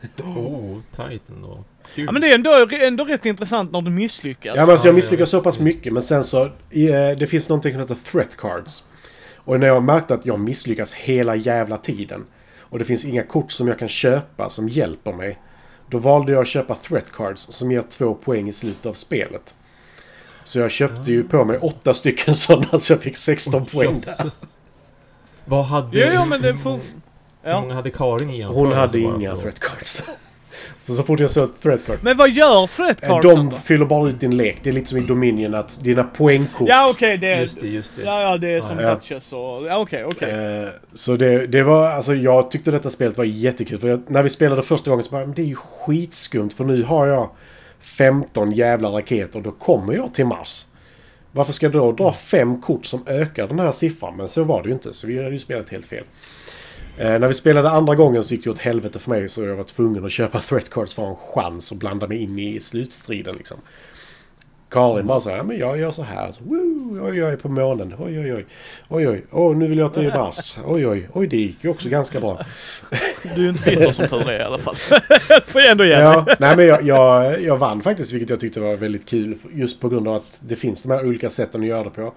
(laughs) oh, tight ändå. Ja men det är ändå, ändå rätt intressant när du misslyckas. Ja men alltså jag misslyckas så pass mycket men sen så... det finns någonting som heter threat cards. Och när jag märkte att jag misslyckas hela jävla tiden. Och det finns inga kort som jag kan köpa som hjälper mig. Då valde jag att köpa threat cards som ger två poäng i slutet av spelet. Så jag köpte ju på mig åtta stycken (laughs) sådana så jag fick 16 oh, poäng där. Vad hade... Ja, ja men det får... Ja. Många hade Karin igen? Hon hade inga threat cards. (laughs) Så, så fort jag såg threat card. Men vad gör threat cards De fyller bara ut din lek. Det är lite som i Dominion att dina poängkort... Ja okej, okay, det är... Just det, just det. Ja, ja det är som ja. Duchess och... Ja okej, okay, okej. Okay. Uh, så det, det var... Alltså jag tyckte detta spelet var jättekul. För jag, när vi spelade första gången så bara, men det är ju skitskumt för nu har jag 15 jävla raketer. Då kommer jag till Mars. Varför ska jag då dra fem kort som ökar den här siffran? Men så var det ju inte. Så vi hade ju spelat helt fel. Eh, när vi spelade andra gången så gick det åt helvete för mig så jag var tvungen att köpa threat cards för att ha en chans att blanda mig in i slutstriden liksom. Karin bara så här, men jag gör så här. Så, woo, oj, jag är på månen. Oj, oj, oj. Oj, oj. Oh, nu vill jag till Mars. Oj, oj. Oj, det gick ju också ganska bra. Du är ju inte bitter som tur är i alla fall. (laughs) får jag ändå ge ja, Nej, men jag, jag, jag vann faktiskt, vilket jag tyckte var väldigt kul. Just på grund av att det finns de här olika sätten att göra det på.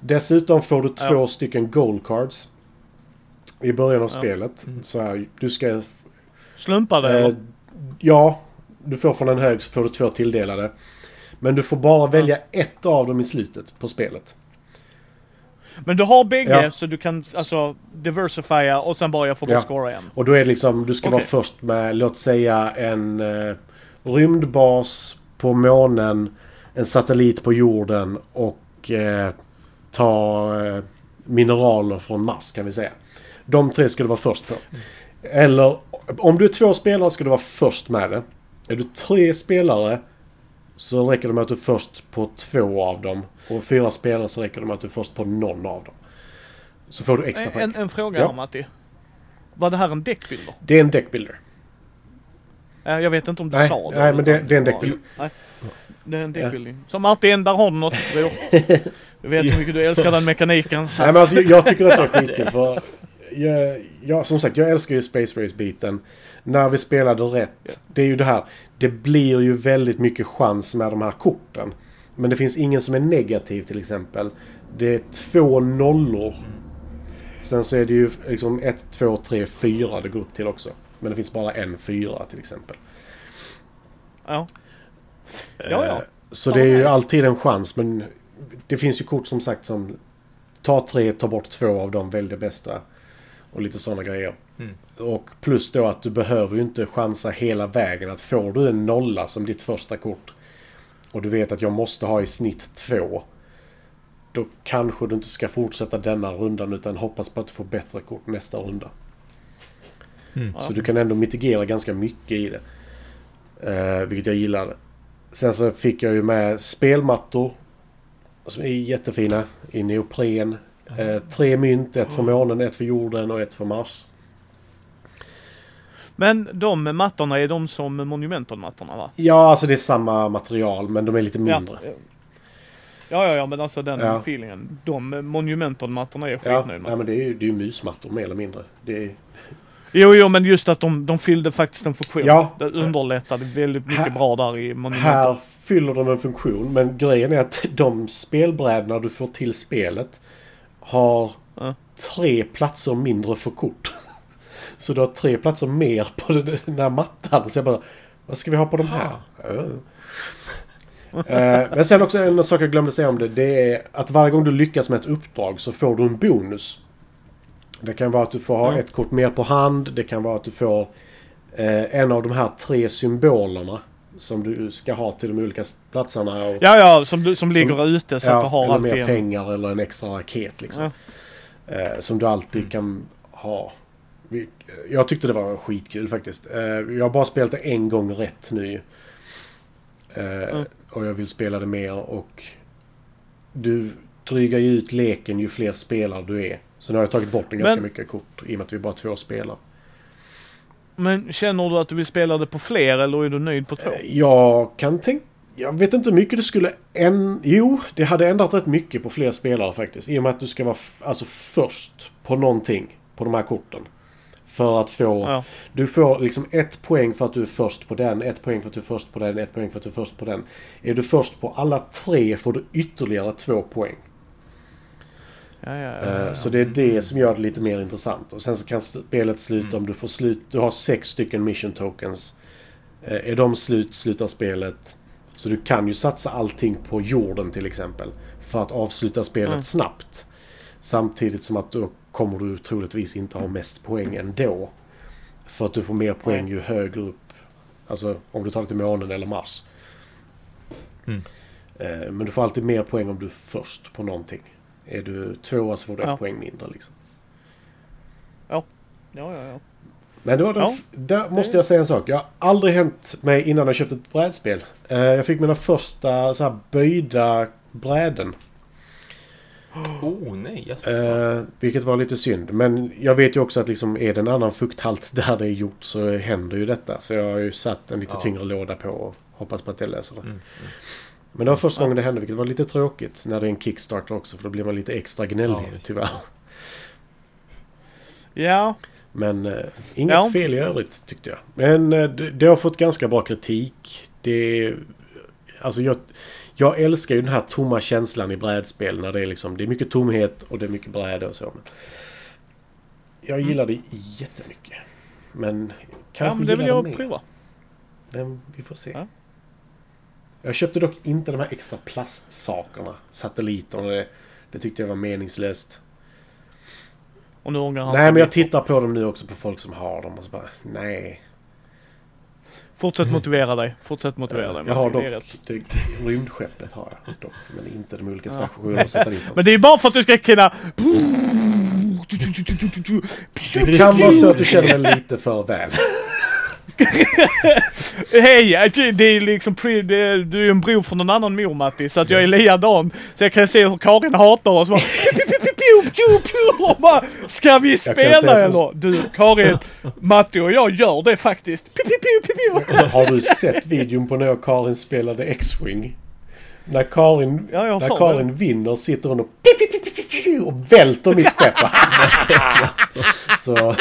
Dessutom får du två ja. stycken gold cards. I början av ja. spelet. Mm. Så här, du ska... Slumpa det eh, Ja. Du får från en hög så får du två tilldelade. Men du får bara välja ett av dem i slutet på spelet. Men du har bägge ja. så du kan alltså diversifiera och sen bara få bort ja. scora igen. Och då är det liksom, du ska okay. vara först med, låt säga en eh, rymdbas på månen, en satellit på jorden och eh, ta eh, mineraler från Mars kan vi säga. De tre ska du vara först på. Eller om du är två spelare ska du vara först med det. Är du tre spelare så räcker det med att du är först på två av dem. Och fyra spelare så räcker det med att du är först på någon av dem. Så får du extra poäng. En, en fråga ja. här Matti. Var det här en deckbuilder? Det är en deckbuilder. Jag vet inte om du nej, sa det. Nej, men det, det är en deckbuilder. Det är en deckbuilding. Ja. Så Martin, där har du något. (laughs) Du vet hur mycket du älskar den mekaniken. Så. Nej, men alltså, jag tycker det är skitkul för jag, jag, som sagt, jag älskar ju Space Race-biten. När vi spelade rätt. Det är ju det här. Det blir ju väldigt mycket chans med de här korten. Men det finns ingen som är negativ till exempel. Det är två nollor. Sen så är det ju liksom 1, 2, 3, 4 det går upp till också. Men det finns bara en fyra till exempel. Ja. Ja, ja. Så det är ju alltid en chans. Men det finns ju kort som sagt som tar tre, tar bort två av dem, välj det bästa. Och lite sådana grejer. Mm. Och plus då att du behöver ju inte chansa hela vägen. Att får du en nolla som ditt första kort och du vet att jag måste ha i snitt två. Då kanske du inte ska fortsätta denna rundan utan hoppas på att du får bättre kort nästa runda. Mm. Så du kan ändå mitigera ganska mycket i det. Eh, vilket jag gillade. Sen så fick jag ju med spelmattor. Som är jättefina. I neopren. Eh, tre mynt. Ett för månen, ett för jorden och ett för Mars. Men de mattorna är de som Monumental-mattorna va? Ja, alltså det är samma material men de är lite mindre. Ja. Ja, ja, ja, men alltså den Ja. feelingen. De Monumental-mattorna är jag Ja, skitnöjd med. ja men det är ju det är ju musmattor mer eller mindre. Det är, Jo, jo, men just att de, de fyllde faktiskt en funktion. Ja. Det underlättade väldigt mycket Här- bra där i Monumental. här fyller de en funktion men grejen är att de spelbrädorna du får till spelet har Ja. tre platser mindre för kort. (laughs) Så du har tre platser mer på den här mattan. Så jag bara, vad ska vi ha på de här? Eh, Men sen också en sak jag glömde säga om det. Det är att varje gång du lyckas med ett uppdrag så får du en bonus. Det kan vara att du får ha Mm. ett kort mer på hand. Det kan vara att du får eh, en av de här tre symbolerna. Som du ska ha till de olika platserna. Och, Ja, ja, som, du- som ligger ute så att du har eller alltid mer en... pengar eller en extra raket liksom. Eh, som du alltid kan ha. Jag tyckte det var skitkul faktiskt. Eh, jag har bara spelat det en gång rätt nu. Eh, Mm. Och jag vill spela det mer och du drygar ju ut leken ju fler spelare du är. Så nu har jag tagit bort en ganska Men- mycket kort i och med att vi bara två spelare. Men känner du att du vill spela det på fler eller är du nöjd på två? Eh, Jag kan tänka... Jag vet inte hur mycket det skulle... En, jo, det hade ändrat rätt mycket på fler spelare faktiskt. I och med att du ska vara alltså först på någonting på de här korten. För att få... Ja. Du får liksom ett poäng för att du är först på den, ett poäng för att du är först på den, ett poäng för att du är först på den. Är du först på alla tre får du ytterligare två poäng. Ja, ja, ja, Eh. Så det är det som gör det lite mer intressant. Och sen så kan spelet sluta om du får slut. Du har sex stycken mission tokens. Eh, Är de slut, slutar spelet. Så du kan ju satsa allting på jorden till exempel. För att avsluta spelet Mm. snabbt. Samtidigt som att då kommer du troligtvis inte ha mest poäng ändå. För att du får mer poäng Nej. ju högre upp. Alltså om du tar det till månen eller Mars. Mm. Eh, Men du får alltid mer poäng om du är först på någonting. Är du tvåa så får du Ja. ett poäng mindre liksom. Ja, ja, ja. Men det var den Ja. där måste jag säga en sak. Jag har aldrig hänt mig innan jag köpte ett brädspel. Eh, Jag fick mina första så här böjda bräden. Oh nej, jaså. Eh, vilket var lite synd. Men jag vet ju också att liksom är det en annan fukthalt (laughs) där det är gjort så händer ju detta. Så jag har ju satt en lite Ja. tyngre låda på och hoppas på att det löser det. Mm, mm. Men det var första gången det hände vilket var lite tråkigt. När det är en Kickstarter också för då blir man lite extra gnällig Ja, tyvärr. Ja, Men eh, inget Ja. fel i övrigt tyckte jag. Men eh, det, det har fått ganska bra kritik. Det... Alltså jag, jag älskar ju den här tomma känslan i brädspel. När det är liksom... Det är mycket tomhet och det är mycket bräde och så. Men jag gillar det jättemycket. Men kanske ja men det vill jag mer. prova. Men vi får se. Ja. Jag köpte dock inte de här extra plastsakerna. Satelliterna. Det, det tyckte jag var meningslöst. Och nu ångrar han Nej men jag tittar på dem nu också på folk som har dem och så bara nej. Fortsätt motivera dig. Fortsätt motivera dig. Jag har dock det, rymdskeppet har jag dock. Men inte de olika Ja. stationerna dem. Men det är bara för att du ska kunna... Det kan vara så att du känner dig lite för väl. Hej! Det är liksom... Pre, det är, du är en bror från en annan mor Matti. Så att jag är likadan. Så jag kan se hur Karin hatar oss. Bara, och Ska vi spela eller? Du Karin, Matti och jag gör det faktiskt. Har du sett videon på när Karin spelade X-Wing? När Karin, Ja, när Karin vinner sitter hon och, och välter mitt skepp. Så, (laughs)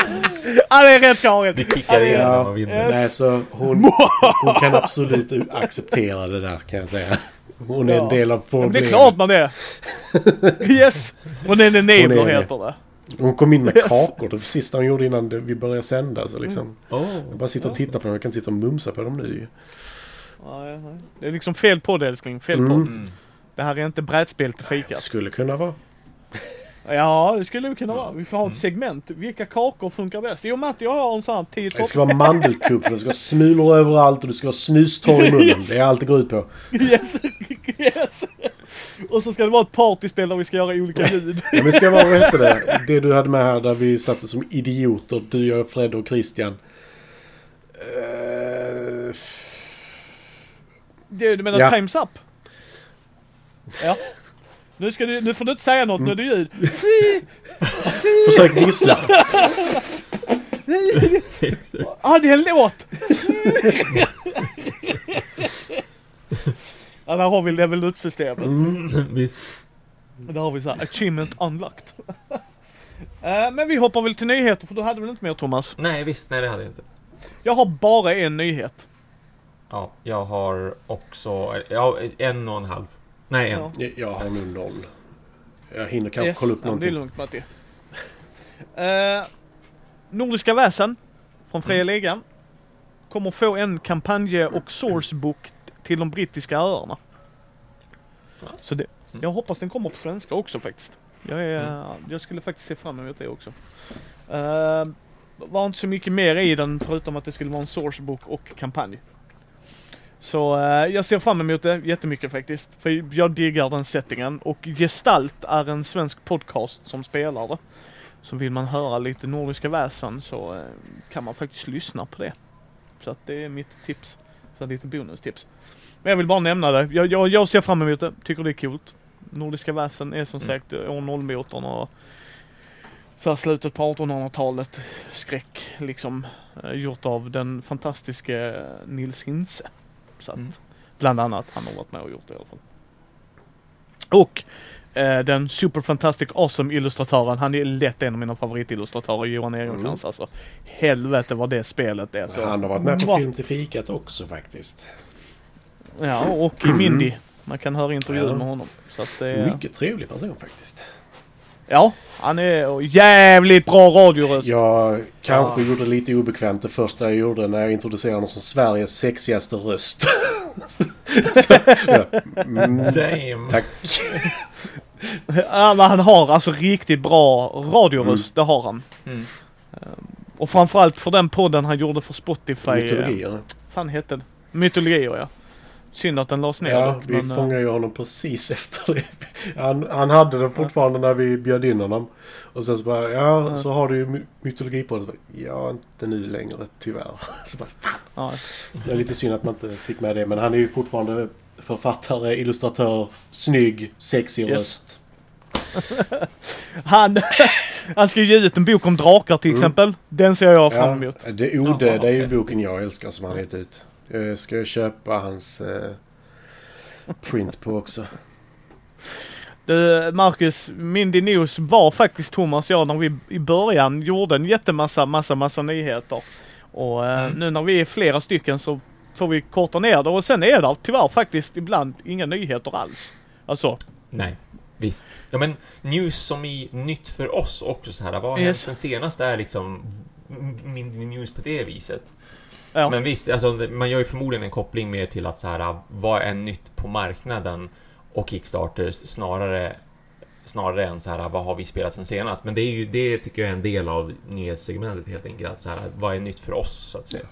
Ja det är rätt Karin. Det kickar in när ja, man vinner. Yes. nej, så hon, hon kan absolut acceptera det där kan jag säga. Hon är en Ja. del av Ja, problemet. det är klart man är. (laughs) Yes! Hon är en enabler Hon är det. heter det. Hon kom in med Yes. kakor. Det sista hon gjorde innan det- vi började sända. Så liksom, Oh. jag bara sitter och tittar på dem. Jag kan inte sitta och mumsa på dem nu. Det är liksom fel podd älskling. Fel Mm. podd. Mm. Det här är inte brädspel till fikat. Skulle kunna vara. Ja, det skulle det kunna vara. Vi får ha ett Mm. segment. Vilka kakor funkar bäst? Jo, Matti, jag har en sån här 10 Det ska vara mandelkupp, det ska vara smulor överallt och du ska vara snustorr i munnen. Det är allt det går ut på. Yes, yes. Och så ska det vara ett partyspel där vi ska göra olika ljud. Ja, men det ska vara, vad det? Det du hade med här där vi satt som idioter. Du, jag, Fred och Christian. Eh, Det, du menar Ja. Time's Up? Ja. Nu, ska du, nu får du inte säga något, nu är det ljud. försök vissla. Ah, det är en låt! ja, där har vi level up-systemet. Mm, visst. Där har vi så här, achievement unlocked. Eh, Men vi hoppar väl till nyheter, för du hade väl inte mer Thomas? Nej, visst. Nej, det hade jag inte. Jag har bara en nyhet. Ja, jag har också... Ja, en och en halv. Nej. Ja. Jag- Jag har nog noll. Jag hinner kanske Yes. kolla upp Ja, men Det är någonting. lugnt Matti. Eh, Nordiska väsen från Fria Mm. Ligan kommer få en kampanj och sourcebook till de brittiska öarna. Ja. Så det, Mm. jag hoppas den kommer på svenska också faktiskt. Jag, är, jag skulle faktiskt se fram emot det också. Uh, var inte så mycket mer i den förutom att det skulle vara en sourcebook och kampanj. Så eh, jag ser fram emot det jättemycket faktiskt. För jag diggar den settingen och Gestalt är en svensk podcast som spelar det. Så vill man höra lite Nordiska väsen så eh, kan man faktiskt lyssna på det. Så att det är mitt tips. Så lite bonustips. Men jag vill bara nämna det. Jag, jag, jag ser fram emot det. Tycker det är coolt. Nordiska väsen är som Mm. sagt år 0-motorn och så här slutet på 1800-talet skräck liksom. Eh, gjort av den fantastiske Nils Hintze. Så att Mm. bland annat han har varit med och gjort det i alla fall. Och eh, den super fantastic awesome illustratören, han är lätt en av mina favoritillustratörer, Johan Ehrenkrantz alltså. Helvete vad det spelet är. Så. Han har varit med på! Film till fikat också faktiskt. Ja, och i Mindy. Man kan höra intervjuer Ja. med honom. Så att det är, Mycket trevlig person faktiskt. Ja, han är jävligt bra radioröst. Jag kanske Ja. gjorde det lite obekvämt det första jag gjorde när jag introducerade honom som Sveriges sexigaste röst. (laughs) Så, ja. mm, Damn. tack. Ja, men han har alltså riktigt bra radioröst, det har han. Mm. Och framförallt för den podden han gjorde för Spotify. eh, Mytologierna. fan hette det? Mytologier ja. Synd att den lades ner Ja, dock, vi men, eh, fångade ju honom precis (laughs) efter det. Han, han hade den fortfarande när vi bjöd in honom. Och sen så bara, ja, så har du ju my- mytologipodden. Ja, inte nu längre tyvärr. (laughs) Så bara, ja. det är lite synd att man inte fick med det. Men han är ju fortfarande författare, illustratör, snygg, sexig Yes. röst. (laughs) Han, han ska ju ge ut en bok om drakar till Mm. exempel. Den ser jag fram emot. Ja, det Odöda är ju boken jag älskar som han gett ut. Jag ska köpa hans eh, print på också. Du, Marcus, Mindy News var faktiskt Thomas och jag när vi i början gjorde en jättemassa, massa, massa nyheter. Och eh, Mm. nu när vi är flera stycken så får vi korta ner det och sen är det tyvärr faktiskt ibland inga nyheter alls. Alltså, Nej, visst. Ja men news som i nytt för oss också så här. Vad har Yes. hänt sen senast är liksom min news på det viset. Ja. Men visst, alltså, man gör ju förmodligen en koppling mer till att så här, vad är nytt på marknaden och Kickstarters snarare snarare än så här, vad har vi spelat sen senast? Men det är ju, det tycker jag är en del av nyhetssegmentet helt enkelt. Att så här, vad är nytt för oss, så att säga?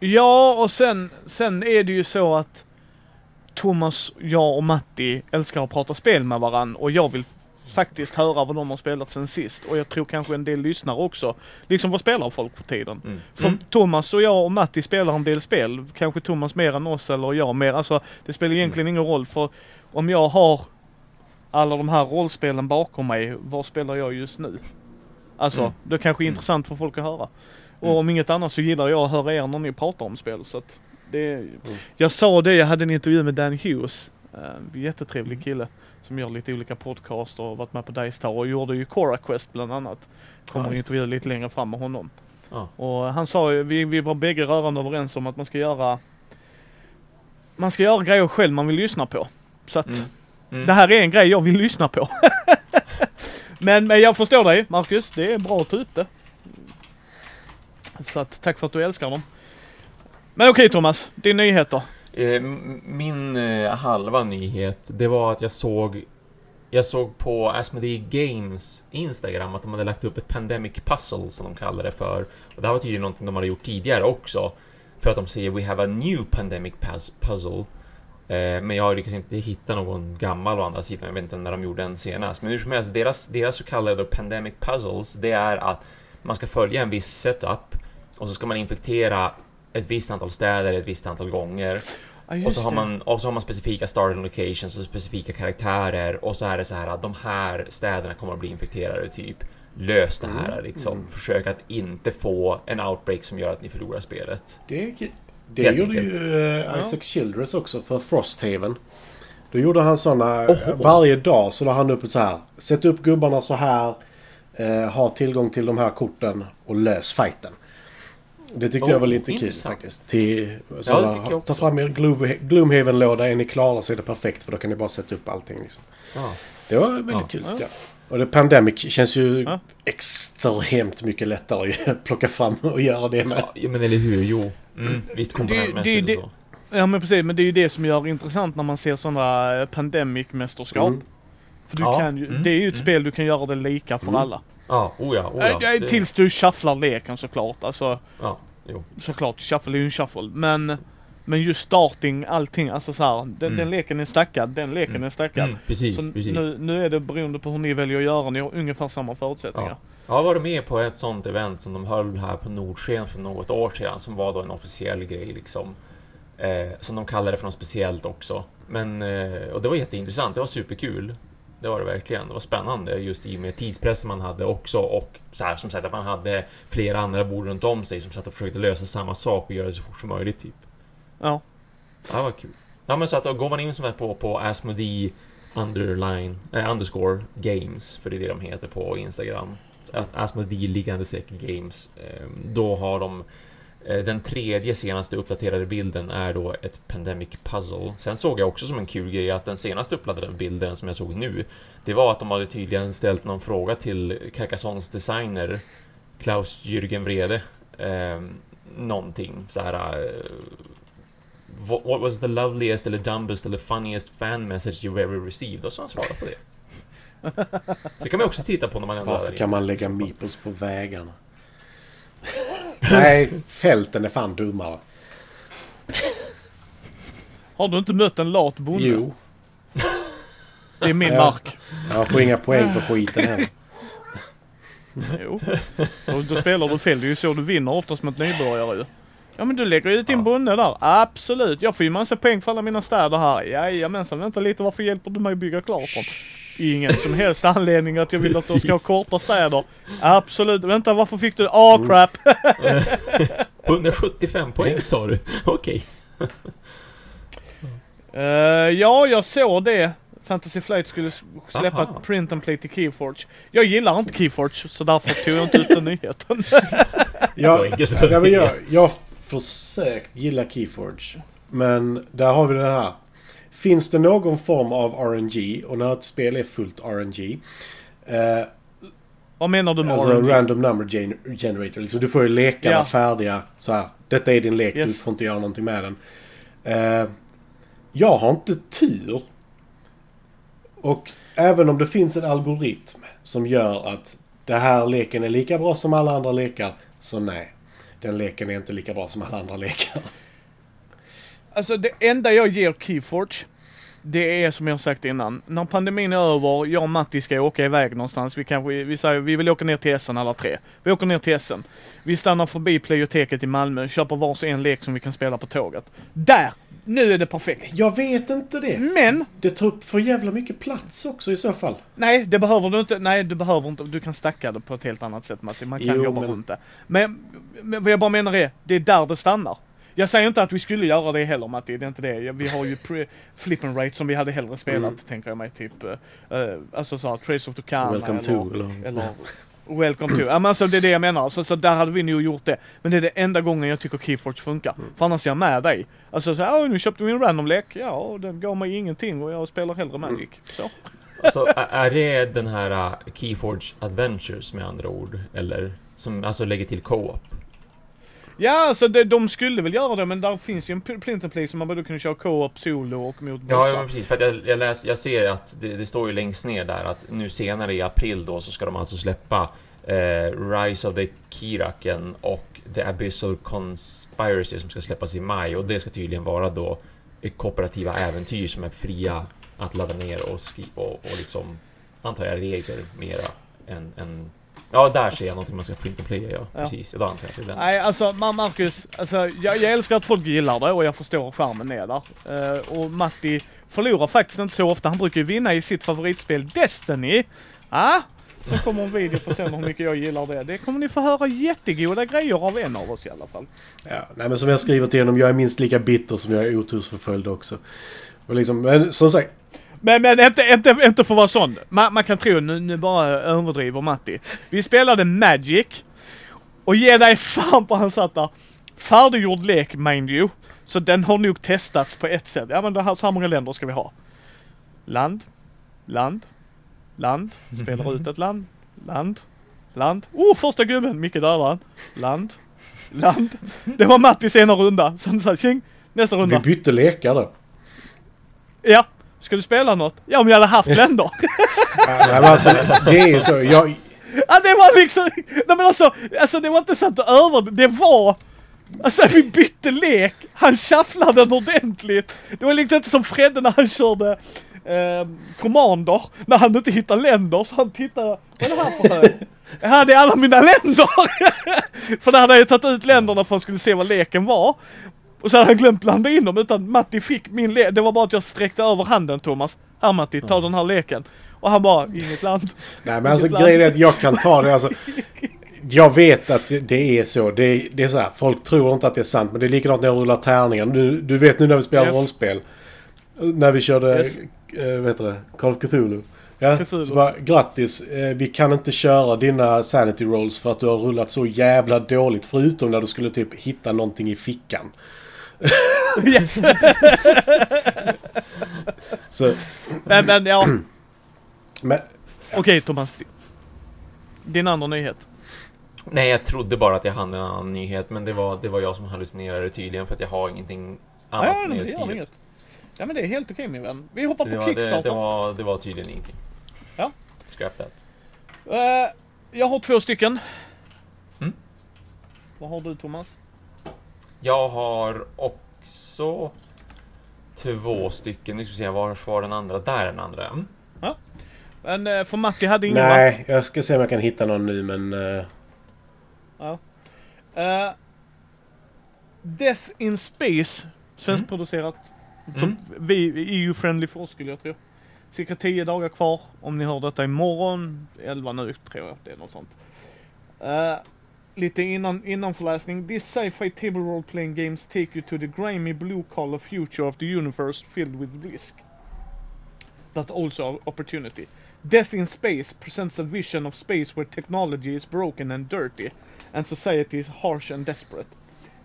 Ja, och sen, sen är det ju så att Thomas, jag och Matti älskar att prata spel med varann och jag vill faktiskt höra vad de har spelat sen sist. Och jag tror kanske en del lyssnare också. Liksom vad spelar folk för tiden? Mm. För Mm. Thomas och jag och Matti spelar en del spel. Kanske Thomas mer än oss eller jag mer. Alltså det spelar egentligen ingen roll för om jag har alla de här rollspelen bakom mig, vad spelar jag just nu? Alltså, Mm. det kanske är Mm. intressant för folk att höra. Och Mm. om inget annat så gillar jag att höra er när ni pratar om spel. Så att det är, Jag sa det, jag hade en intervju med Dan Hughes. Uh, jättetrevlig kille. Som gör lite olika podcaster och varit med på Dice Tower och gjorde ju Cora Quest bland annat. Kommer Ja, att intervjua lite längre fram med honom. Ja. Och han sa ju, vi, vi var bägge rörande överens om att man ska göra Man ska göra grejer själv man vill lyssna på. Så att Mm. Mm. det här är en grej jag vill lyssna på. (laughs) men, men jag förstår dig Marcus, det är bra att ta upp det. Så att tack för att du älskar dem. Men okej Thomas, din nyheter. Eh, min eh, halva nyhet, det var att jag såg jag såg på Asmodee Games Instagram att de hade lagt upp ett Pandemic Puzzle som de kallar det för. Och det här var tydligen någonting de hade gjort tidigare också. För att de säger We have a new Pandemic Puzzle. Eh, men jag har lyckats inte hitta någon gammal å andra sidan. Jag vet inte när de gjorde den senast. Men hur som helst, deras, deras så kallade Pandemic Puzzles, det är att man ska följa en viss setup och så ska man infektera ett visst antal städer ett visst antal gånger. Ja, och, så har det. man, och så har man specifika starting locations och specifika karaktärer och så är det så här att de här städerna kommer att bli infekterade typ. Lös det här liksom. Mm. Försök att inte få en outbreak som gör att ni förlorar spelet. Det, det Helt gjorde enkelt. ju eh, Isaac Childress också för Frosthaven. Då gjorde han sådana Oho. varje dag så la han upp ett så här. Sätt upp gubbarna så här. Eh, ha tillgång till de här korten och lös fighten. Det tyckte Oh, jag var lite kul intressant. faktiskt. Till, Ja, det tycker jag ta fram er Gloom- Gloomhaven-låda. Är ni klara så är det perfekt för då kan ni bara sätta upp allting. Liksom. Ja. Det var väldigt Ja. kul tycker jag. Och det Pandemic känns ju Ja. extremt mycket lättare att (laughs) plocka fram och göra det med. ja, men eller hur? Jo. Mm, visst komponentmässigt det- och så. Ja men precis, men det är ju det som gör det intressant när man ser sådana eh, pandemic-mästerskap. Mm. För du Ja, kan ju, mm, det är ju ett mm. spel du kan göra det lika för Mm. alla. Ja, oh ja, oh ja. Det- Tills du shufflar leken såklart. Alltså, Ja, jo. såklart, shuffle är ju en shuffle. Men, men just starting, allting, alltså så här, den, Mm. den leken är stackad, den leken Mm. är stackad. Mm, precis, Så precis. nu, nu är det beroende på hur ni väljer att göra, ni har ungefär samma förutsättningar. Jag har varit med på ett sånt event som de höll här på Nordsken för något år sedan som var då en officiell grej liksom. Eh, som de kallade för något speciellt också. Men, eh, och det var jätteintressant, det var superkul. Det var det verkligen. Det var spännande just i och med tidspressen man hade också och så här som sagt att man hade flera andra bord runt om sig som satt och försökte lösa samma sak och göra det så fort som möjligt typ. Ja. Ja, det var kul. Ja men så att då går man in som sagt på, på Asmodee underline, eh, underscore games, för det är det de heter på Instagram. Så Att Asmodee liggande säker games. Eh, då har de den tredje senaste uppdaterade bilden är då ett Pandemic Puzzle. Sen såg jag också som en kul grej att den senaste uppdaterade bilden som jag såg nu, det var att de hade tydligen ställt någon fråga till Carcassonnes designer Klaus Jürgen Vrede. Eh, någonting så här. Eh, what, what was the loveliest eller dumbest eller funniest fan message you've ever received? Och så han svarat på det. Så kan man också titta på när man ändå Varför kan man lägga meeples på vägarna? Nej, fälten är fan dummare. Har du inte mött en lat bonde? Jo, Det är min Ja. mark. jag får inga poäng för skiten här. Jo. Och då spelar du fel. Det är ju så du vinner oftast mot nybörjare ju. Ja men du lägger ut din Ja. bonde där. Absolut. Jag får ju massa poäng för alla mina städer här. Jajamensan. Vänta lite. Varför hjälper du mig att bygga klart dem? Ingen som helst anledning att jag vill att de ska ha Precis. korta städer. Absolut. Vänta varför fick du... Ah Mm. crap. 175 poäng sa du? (laughs) Okej. (laughs) Eh, ja, jag såg det. Fantasy Flight skulle släppa Aha. ett print and play till Keyforge. Jag gillar inte Keyforge så därför tog jag inte ut den (laughs) nyheten. Jag, jag, jag har försökt gilla Keyforge. Men där har vi det här. Finns det någon form av RNG och när ett spel är fullt RNG. Eh, Vad menar du med alltså RNG? random number gen- generator. Liksom, du får ju lekarna Ja. färdiga. Så här. Detta är din lek. Du Yes. får inte göra någonting med den. Eh, jag har inte tur. Och även om det finns en algoritm som gör att det här leken är lika bra som alla andra lekar. Så nej. Den leken är inte lika bra som alla andra lekar. Alltså det enda jag ger Keyforge, det är som jag sagt innan. När pandemin är över, jag och Matti ska åka iväg någonstans. Vi kanske, vi säger, vi vill åka ner till Essen alla tre. Vi åker ner till Essen. Vi stannar förbi Pleioteket i Malmö, köper varsin en lek som vi kan spela på tåget. Där! Nu är det perfekt. Jag vet inte det. Men, Det tar upp för jävla mycket plats också i så fall. nej det behöver du inte. Nej du behöver inte. Du kan stacka det på ett helt annat sätt Matti. Man kan Jo, jobba men- runt det. Men, men vad jag bara menar är, det är där det stannar. Jag säger inte att vi skulle göra det heller Matti, det är inte det. Vi har ju pre- flip and rate som vi hade hellre spelat, Mm. tänker jag mig. Typ, uh, alltså såhär, Trace of Tucana Welcome eller, to. Eller, eller Welcome to. Ja men alltså det är det jag menar. Så, så där hade vi nog gjort det. Men det är det enda gången jag tycker Keyforge funkar. Mm. För annars är jag med dig. Alltså så här, "Åh, nu köpte vi en random-lek. Ja, och den gav mig ingenting och jag spelar hellre Mm. Magic. Så. Alltså, är- det den här uh, Keyforge Adventures med andra ord? Eller som alltså lägger till co-op? Ja, alltså det, de skulle väl göra det men där finns ju en pl- Plint Play som man både kunde köra co-op, solo och mot Ja, bossar. ja men precis. För jag, jag, läs, jag ser att det, det står ju längst ner där att nu senare i april då så ska de alltså släppa eh, Rise of the Kiraken och The Abyssal Conspiracy som ska släppas i maj och det ska tydligen vara då kooperativa äventyr som är fria att ladda ner och skriva och, och liksom antar jag regler mera än, än Ja, där ser jag någonting man ska print och playa, ja. Ja. Precis, ja, antar jag att det är den. Nej, alltså Ma- Marcus, alltså, jag, jag älskar att folk gillar det och jag förstår skärmen är där. Eh, och Matti förlorar faktiskt inte så ofta. Han brukar ju vinna i sitt favoritspel Destiny. Ja, så kommer en video på sen hur mycket jag gillar det. Det kommer ni få höra jättegoda grejer av en av oss i alla fall. Ja, nej men som jag skriver till honom, jag är minst lika bitter som jag är otursförföljd också. Och liksom, men som sagt, Men, men inte, inte, inte för att vara sån. Man, man kan tro, nu, nu bara överdriver Matti. Vi spelade Magic. Och ge dig fan på han satt där. Färdiggjord lek, mind you. Så den har nog testats på ett sätt. Ja men det här, så här många länder ska vi ha. Land. Land. Land. Spelar ut ett land. Land. Land. Oh, första gubben! Micke dödar han. Land. Land. Det var Mattis ena runda. Så han sa tjing. Nästa vi runda. bytte lekar då. Ja. Ska du spela något? Ja, om jag hade haft länder. Nej, (laughs) men alltså, det är ju så. Jag, Ja det var liksom, nej men alltså, alltså det var inte så att du över, det var, alltså vi bytte lek, han shufflade den ordentligt. Det var liksom inte som Fredde när han körde eh, Commander, när han inte hittade länder, så han tittade, vad är det här för hög? Ja det är alla mina länder! (laughs) för där hade jag tagit ut länderna för att han skulle se vad leken var. Och så hade han glömt blanda in dem, utan Matti fick min lek, det var bara att jag sträckte över handen Thomas. Här Matti, ta den här leken. Och han bara, inget land. nej men alltså land. grejen är att jag kan ta det. Alltså, jag vet att det är så. Det är, det är så här. Folk tror inte att det är sant. Men det är likadant när jag rullar tärningar. Du, du vet nu när vi spelar Yes. rollspel. När vi körde, Yes. eh, vad heter det? Call of Cthulhu. Ja, Cthulhu. så bara, grattis. Eh, vi kan inte köra dina sanity rolls för att du har rullat så jävla dåligt. Förutom när du skulle typ hitta någonting i fickan. Yes. (laughs) Så, Men, men ja, (clears throat) men, okej Thomas. Din andra nyhet. Nej, jag trodde bara att jag hade en annan nyhet, men det var, det var jag som hallucinerade tydligen för att jag har ingenting annat Ja, nedskrivet. inget. Ja men det är helt okej min vän. Vi hoppar Så på det, var, det, Kickstarter. det, var, det var tydligen ingenting. Ja. Scrap that. Eh, jag har två stycken. Mm. Vad har du Thomas? Jag har också två stycken. Nu ska vi se, var var den andra? Där är den andra. Mm. Men uh, för Matti hade ingen va? nej, jag ska se om jag kan hitta någon nu men... eh, Eh, Death in Space. Svenskproducerat. Mm. Som vi, EU-friendly för oss skulle jag tro. Cirka 10 dagar kvar. Om ni hör detta imorgon. 11 nu tror jag. Det är något sånt. Eh, lite innan, innanförläsning. This sci-fi table role-playing games take you to the grimy blue-collar future of the universe filled with risk. But also opportunity. Death in Space presents a vision of space where technology is broken and dirty, and society is harsh and desperate.